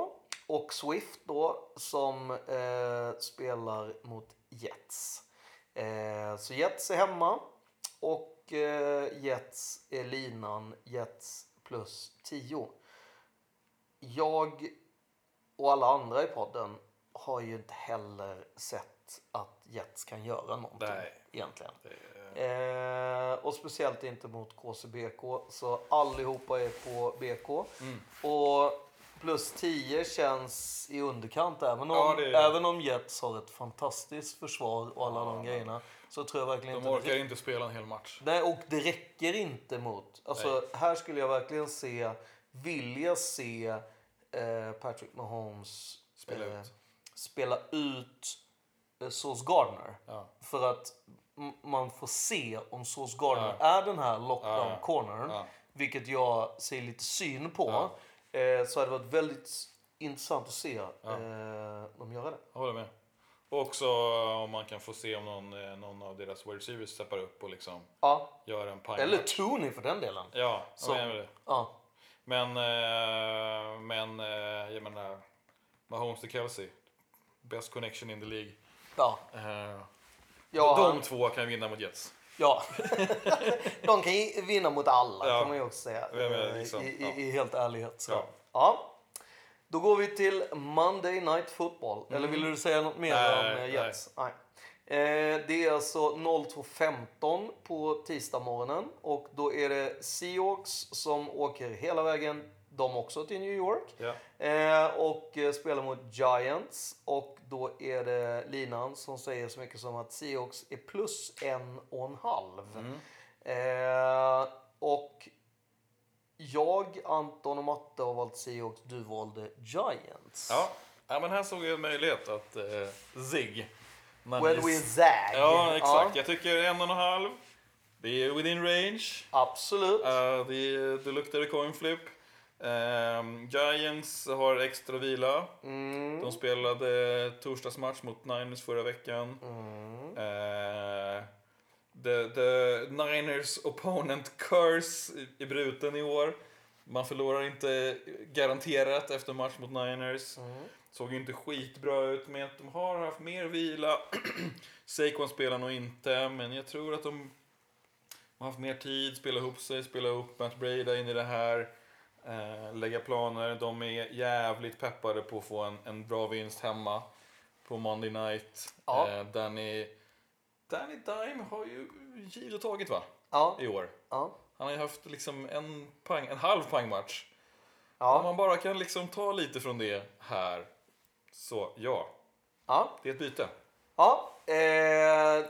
och Swift då som eh, spelar mot Jets. Eh, så Jets är hemma och eh, Jets är linan Jets plus 10. Jag och alla andra i podden har ju inte heller sett att Jets kan göra någonting Nej. egentligen. Är- Eh, och speciellt inte mot KCBK. Så allihopa är på BK. Mm. Och plus 10 känns i underkant. Även om, Ja, är- även om Jets har ett fantastiskt försvar och alla de grejerna. Så tror jag verkligen De orkar inte spela en hel match. Nej, och det räcker inte mot... Alltså, här skulle jag verkligen se, vilja se eh, Patrick Mahomes Spela eh, ut. spela ut eh, Sauce Gardner. Ja. För att man får se om Sauce Gardner Ja. är den här lockdown Ja, vilket jag ser lite syn på. Eh, så hade det varit väldigt intressant att se eh, dem göra det. Jag håller med. Och också om man kan få se om någon, eh, någon av deras wide receivers steppar upp och liksom Ja. gör en pang. Eller Tooney för den delen. Ja, Så. jag menar det. Ja. Men, eh, men eh, jag menar, Mahomes till Kelsey. Best connection in the League. Ja. Eh, Ja, de han- två kan vinna mot Jets. Ja. De kan vinna mot alla Ja. kan man ju också säga. Ja, men eh, liksom, I, ja. i, I helt ärlighet. Så. Ja. Ja. Då går vi till Monday Night Football. Eller vill du säga något mer Mm. Nej, om eh, nej. Jets? Nej. Eh, det är alltså 02.15 på tisdag morgonen och då är det Seahawks som åker hela vägen, de också, till New York. Eh, och eh, spelar mot Giants. Och då är det linan som säger så mycket som att Seahawks är plus en och en halv. Mm. Eh, och jag, Anton och Matte har valt Seahawks. Du valde Giants. Ja. ja, men här såg jag en möjlighet att eh, zig. Man When we zag. Ja, exakt. Ja, Jag tycker en och en halv. Det är within range. absolut. Uh, det, det luktar coin flip. Ehm, Giants har extra vila. Mm. De spelade torsdagsmatch mot Niners förra veckan. Mm. Eh, the, the Niners opponent curse är bruten i år. Man förlorar inte garanterat efter match mot Niners. Mm. Såg ju inte skitbra ut, men att de har haft mer vila. Saquon spelar nog inte, men jag tror att de har haft mer tid, spela ihop sig, spela upp Matt Breda in i det här. Eh, lägga planer. De är jävligt peppade på att få en, en bra vinst hemma på Monday night. Ja. Eh, Danny, Danny Dime har ju givit och tagit va? Ja, I år. ja, Han har ju haft liksom en, poäng, en halv poängmatch. Om ja, man bara kan liksom ta lite från det här. Så ja, ja. det är ett byte. ja. Eh,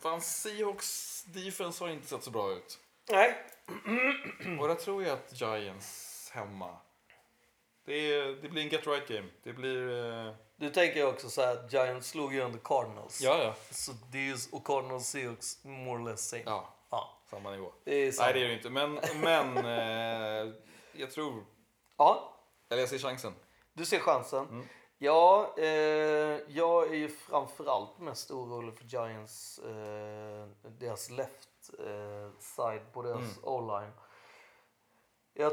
Fan, Seahawks defense har inte sett så bra ut. nej, Och där tror jag att Giants hemma. Det, är, det blir en get right game. Det blir... eh, du tänker också så här att Giants slog ju under Cardinals. ja, ja. Så det är ju, och Cardinals Seahawks more or less same. Ja, Ja, samma nivå. det är sant. Nej, det är det inte. Men, men eh, jag tror... Ja, Eller jag ser chansen. du ser chansen. Mm. Ja, eh, jag är ju framförallt mest orolig för Giants, eh, deras left eh, side på deras Mm. o-line. Jag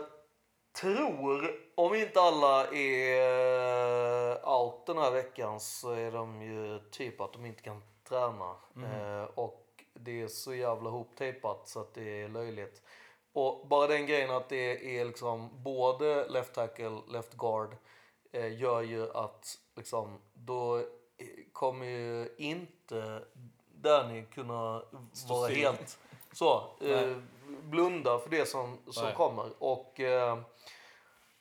tror, om inte alla är eh, out den här veckan så är de ju typ att de inte kan träna. Mm. Eh, och det är så jävla hoptejpat så att det är löjligt. Och bara den grejen att det är liksom både left tackle, left guard eh, gör ju att liksom då kommer ju inte Danny kunna vara still. helt så eh, Blunda för det som, som Nej. kommer. Och eh,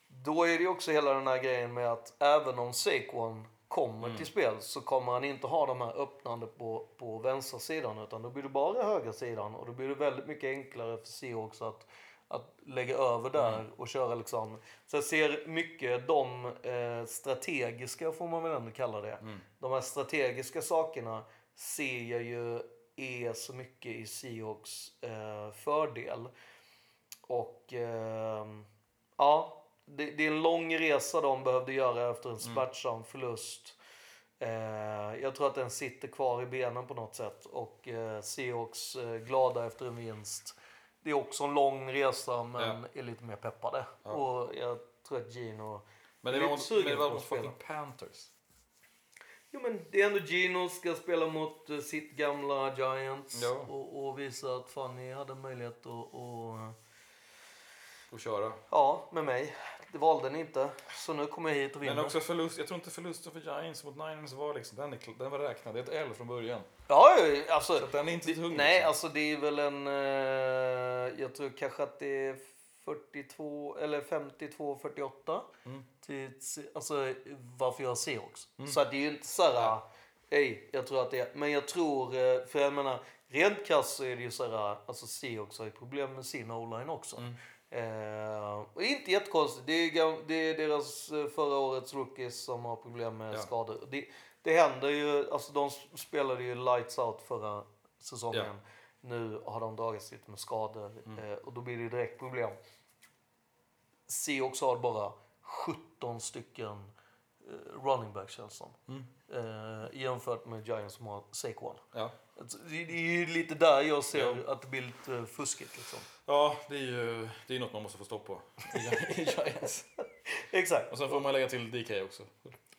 då är det också hela den här grejen med att även om Saquon kommer Mm. till spel så kommer han inte ha de här öppnande på, på vänstersidan utan då blir det bara högra sidan och då blir det väldigt mycket enklare för Seahawks att, att lägga över där Mm. och köra liksom. Så jag ser mycket de eh, strategiska, får man väl ändå kalla det. Mm. De här strategiska sakerna ser jag ju är så mycket i Seahawks eh, fördel. Och ehm, ja, det, det är en lång resa de behövde göra efter en smärtsam förlust. Eh, jag tror att den sitter kvar i benen på något sätt. Och eh, Seahawks eh, glada efter en vinst. Det är också en lång resa men är lite mer peppade. Och jag tror att Gino... Men det var men det var spela. fucking Panthers. Jo men det är ändå Gino ska spela mot eh, sitt gamla Giants. Ja. Och, och visa att fan ni hade möjlighet att... att Och köra. Ja, med mig. Det valde ni inte. Så nu kommer jag hit och vinner. Men också förlust, jag tror inte förlusten för Giants mot Niners var liksom, den, är, den var räknad. Det är ett L från början. Ja, alltså. Så att den är inte tung. Nej, liksom. alltså det är väl en... Eh, jag tror kanske att det är 42 eller 52 48 Mm. till, alltså varför jag ser också. Så det är ju inte så här, ej, jag tror att det är, men jag tror, eh, för jag menar, rent krasst så är det ju så här, alltså Seahawks har ju problem med sin o-line också. Mm. Eh, och inte jättekonstigt, det är, det är deras eh, förra årets rookies som har problem med Ja. skador. Det, det händer ju, alltså de spelade ju lights out förra säsongen. Nu har de dragits lite med skador Mm. eh, och då blir det direkt problem. Seahawks har bara 17 stycken eh, running backs känns. Mm. Eh, jämfört med Giants som har Saquon. Ja. Det är ju lite där jag ser Ja. att det blir lite fuskigt liksom. ja, det är ju det är något man måste få stopp på i Giants. Exakt. Och sen får man lägga till DK också.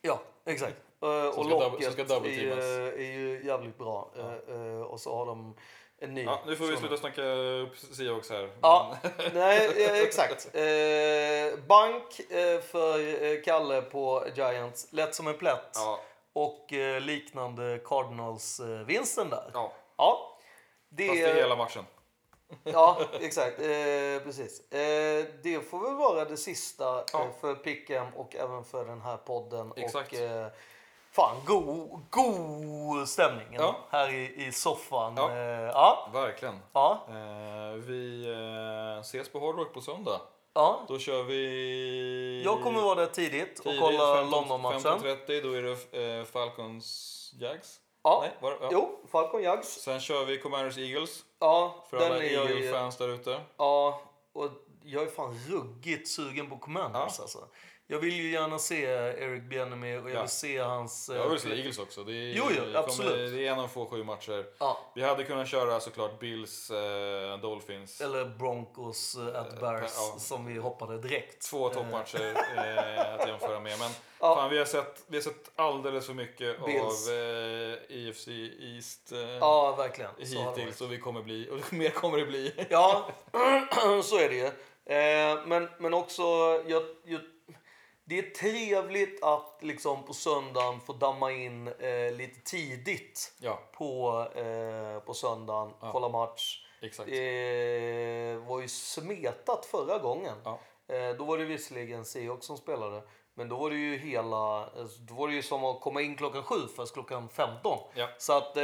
Ja, exakt. Eh, och locket är, är ju jävligt bra. Eh, eh, och så har de en ny. Ja, nu får vi sån- sluta snacka upp Seahawks här. Ja, nej, exakt. Eh, bank eh, för eh, Kalle på Giants. Lätt som en plätt. Ja, Och eh, liknande Cardinals-vinsten där. ja. Ja. Det, Fast det är hela matchen. Ja, exakt. Eh, precis. Eh, det får väl vara det sista Ja. för Pick'em och även för den här podden. Exakt. Och, fan, god, god stämning Ja. här i, i soffan. Ja. Eh, ja. Verkligen. Ja. Eh, vi eh, ses på Hard Rock på söndag. ja. Då kör vi... Jag kommer vara där tidigt och tidigt, kolla 15 London-matchen. 15.30, då är det Falcons Jags. Ja. Nej, var? Ja. Jo, Falcon Jags. Sen kör vi Commanders Eagles. Ja, För den alla. Eagle-fans där ute. Ja, och jag är fan ruggigt sugen på Commanders Ja. alltså. Jag vill ju gärna se Eric Bieniemy och jag Ja. vill se hans... eh, Jag vill se Eagles också. Det är, Jo, jo, kommer- absolut. Det är en av få sju matcher. Ja. Vi hade kunnat köra såklart Bills, eh, Dolphins. Eller Broncos uh, at Eh, Bears ja. som vi hoppade direkt. Två Eh, toppmatcher eh, att jämföra med. Men Ja. fan, vi, har sett, vi har sett alldeles för mycket Bills. av eh, EFC East eh, Ja, verkligen. Så hittills. Och vi kommer bli, och mer kommer det bli. Ja, så är det ju. Eh, men, men också, jag, jag, det är trevligt att liksom på söndagen få damma in eh, lite tidigt Ja, på, eh, på söndagen, Ja. kolla match. exakt. Det var ju smetat förra gången. Ja. Eh, då var det visserligen Seahawks som spelade. Men då var det ju hela, alltså, då var det ju som att komma in klockan sju fast klockan 15. Ja. Så att eh,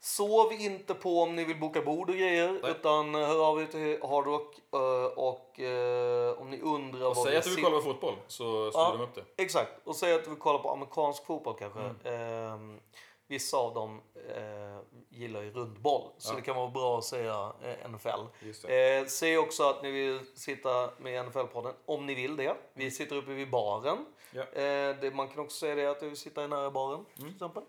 sov inte på om ni vill boka bord och grejer. Nej. Utan hör av er till Hard Rock. Eh, och eh, om ni undrar Och vad säg att du vill kolla på fotboll så styr Ja. de upp det. Exakt. Och säg att du vill kolla på amerikansk fotboll kanske. Mm. Ehm, vissa av dem eh, gillar ju rundboll. Så Ja. det kan vara bra att säga eh, NFL. Eh, säg också att ni vill sitta med NFL-podden om ni vill det. Vi sitter uppe vid baren. Ja. Eh, det, man kan också säga det att du vill sitta nära baren till Mm. exempel.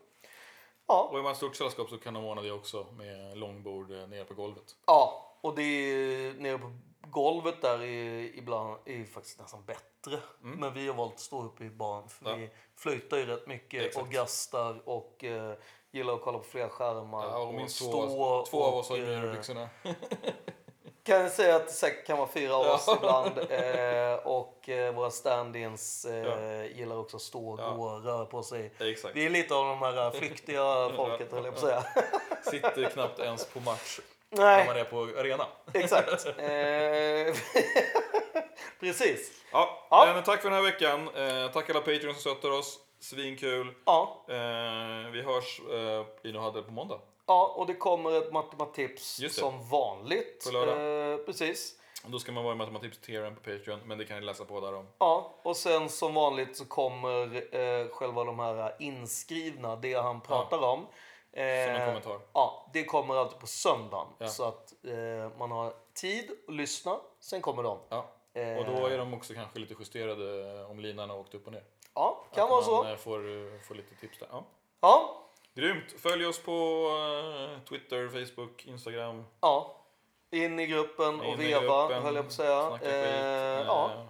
Ja. Och är man ett stort sällskap så kan de ordna det också med långbord eh, nere på golvet. ja, och det är nere på golvet där är ibland är faktiskt nästan bättre. Men vi har valt att stå uppe i baren för Mm. Ja. vi flöjtar ju rätt mycket Exakt. och gastar och eh, gillar att kolla på flera skärmar. Ja, och minst två, stå två av och, oss har ju eh, myrbyxorna. Kan jag säga att det säkert kan vara fyra av oss ibland. Eh, och eh, våra stand-ins eh, Ja. gillar också att stå och Ja. gå och röra på sig. Exakt. Vi är lite av de här flyktiga folket höll jag på att säga. Sitter knappt ens på match när Nej, man är på arena. exakt. Eh, Precis. Ja, Ja. Men tack för den här veckan. Eh, tack alla Patreons som stöttar oss. Svinkul. Ja, Eh, vi hörs eh, i No Huddle på måndag. Ja, och det kommer ett matematips som vanligt. På lördag. Eh, precis. Då ska man vara i matematips-tieren på Patreon, men det kan ni läsa på där om. Ja, och sen som vanligt så kommer eh, själva de här inskrivna, det han pratar om. Som en Eh, kommentar. Ja, det kommer alltid på söndagen. Ja. Så att eh, man har tid att lyssna, sen kommer de. Ja. Eh, Och då är de också kanske lite justerade eh, om linan har åkt upp och ner. Ja, kan Att vara man så. eh, Får, eh, får lite tips där. Ja. Ja, Grymt! Följ oss på eh, Twitter, Facebook, Instagram. ja. In i gruppen och In i veva, gruppen, höll jag på att säga. Eh, Eh, ja.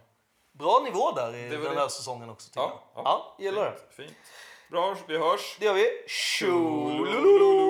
Bra nivå där i Det den det. här säsongen också. Ja, ja. ja gillar det. Fint, fint. Bra, vi hörs. Det gör vi. Tjolololo!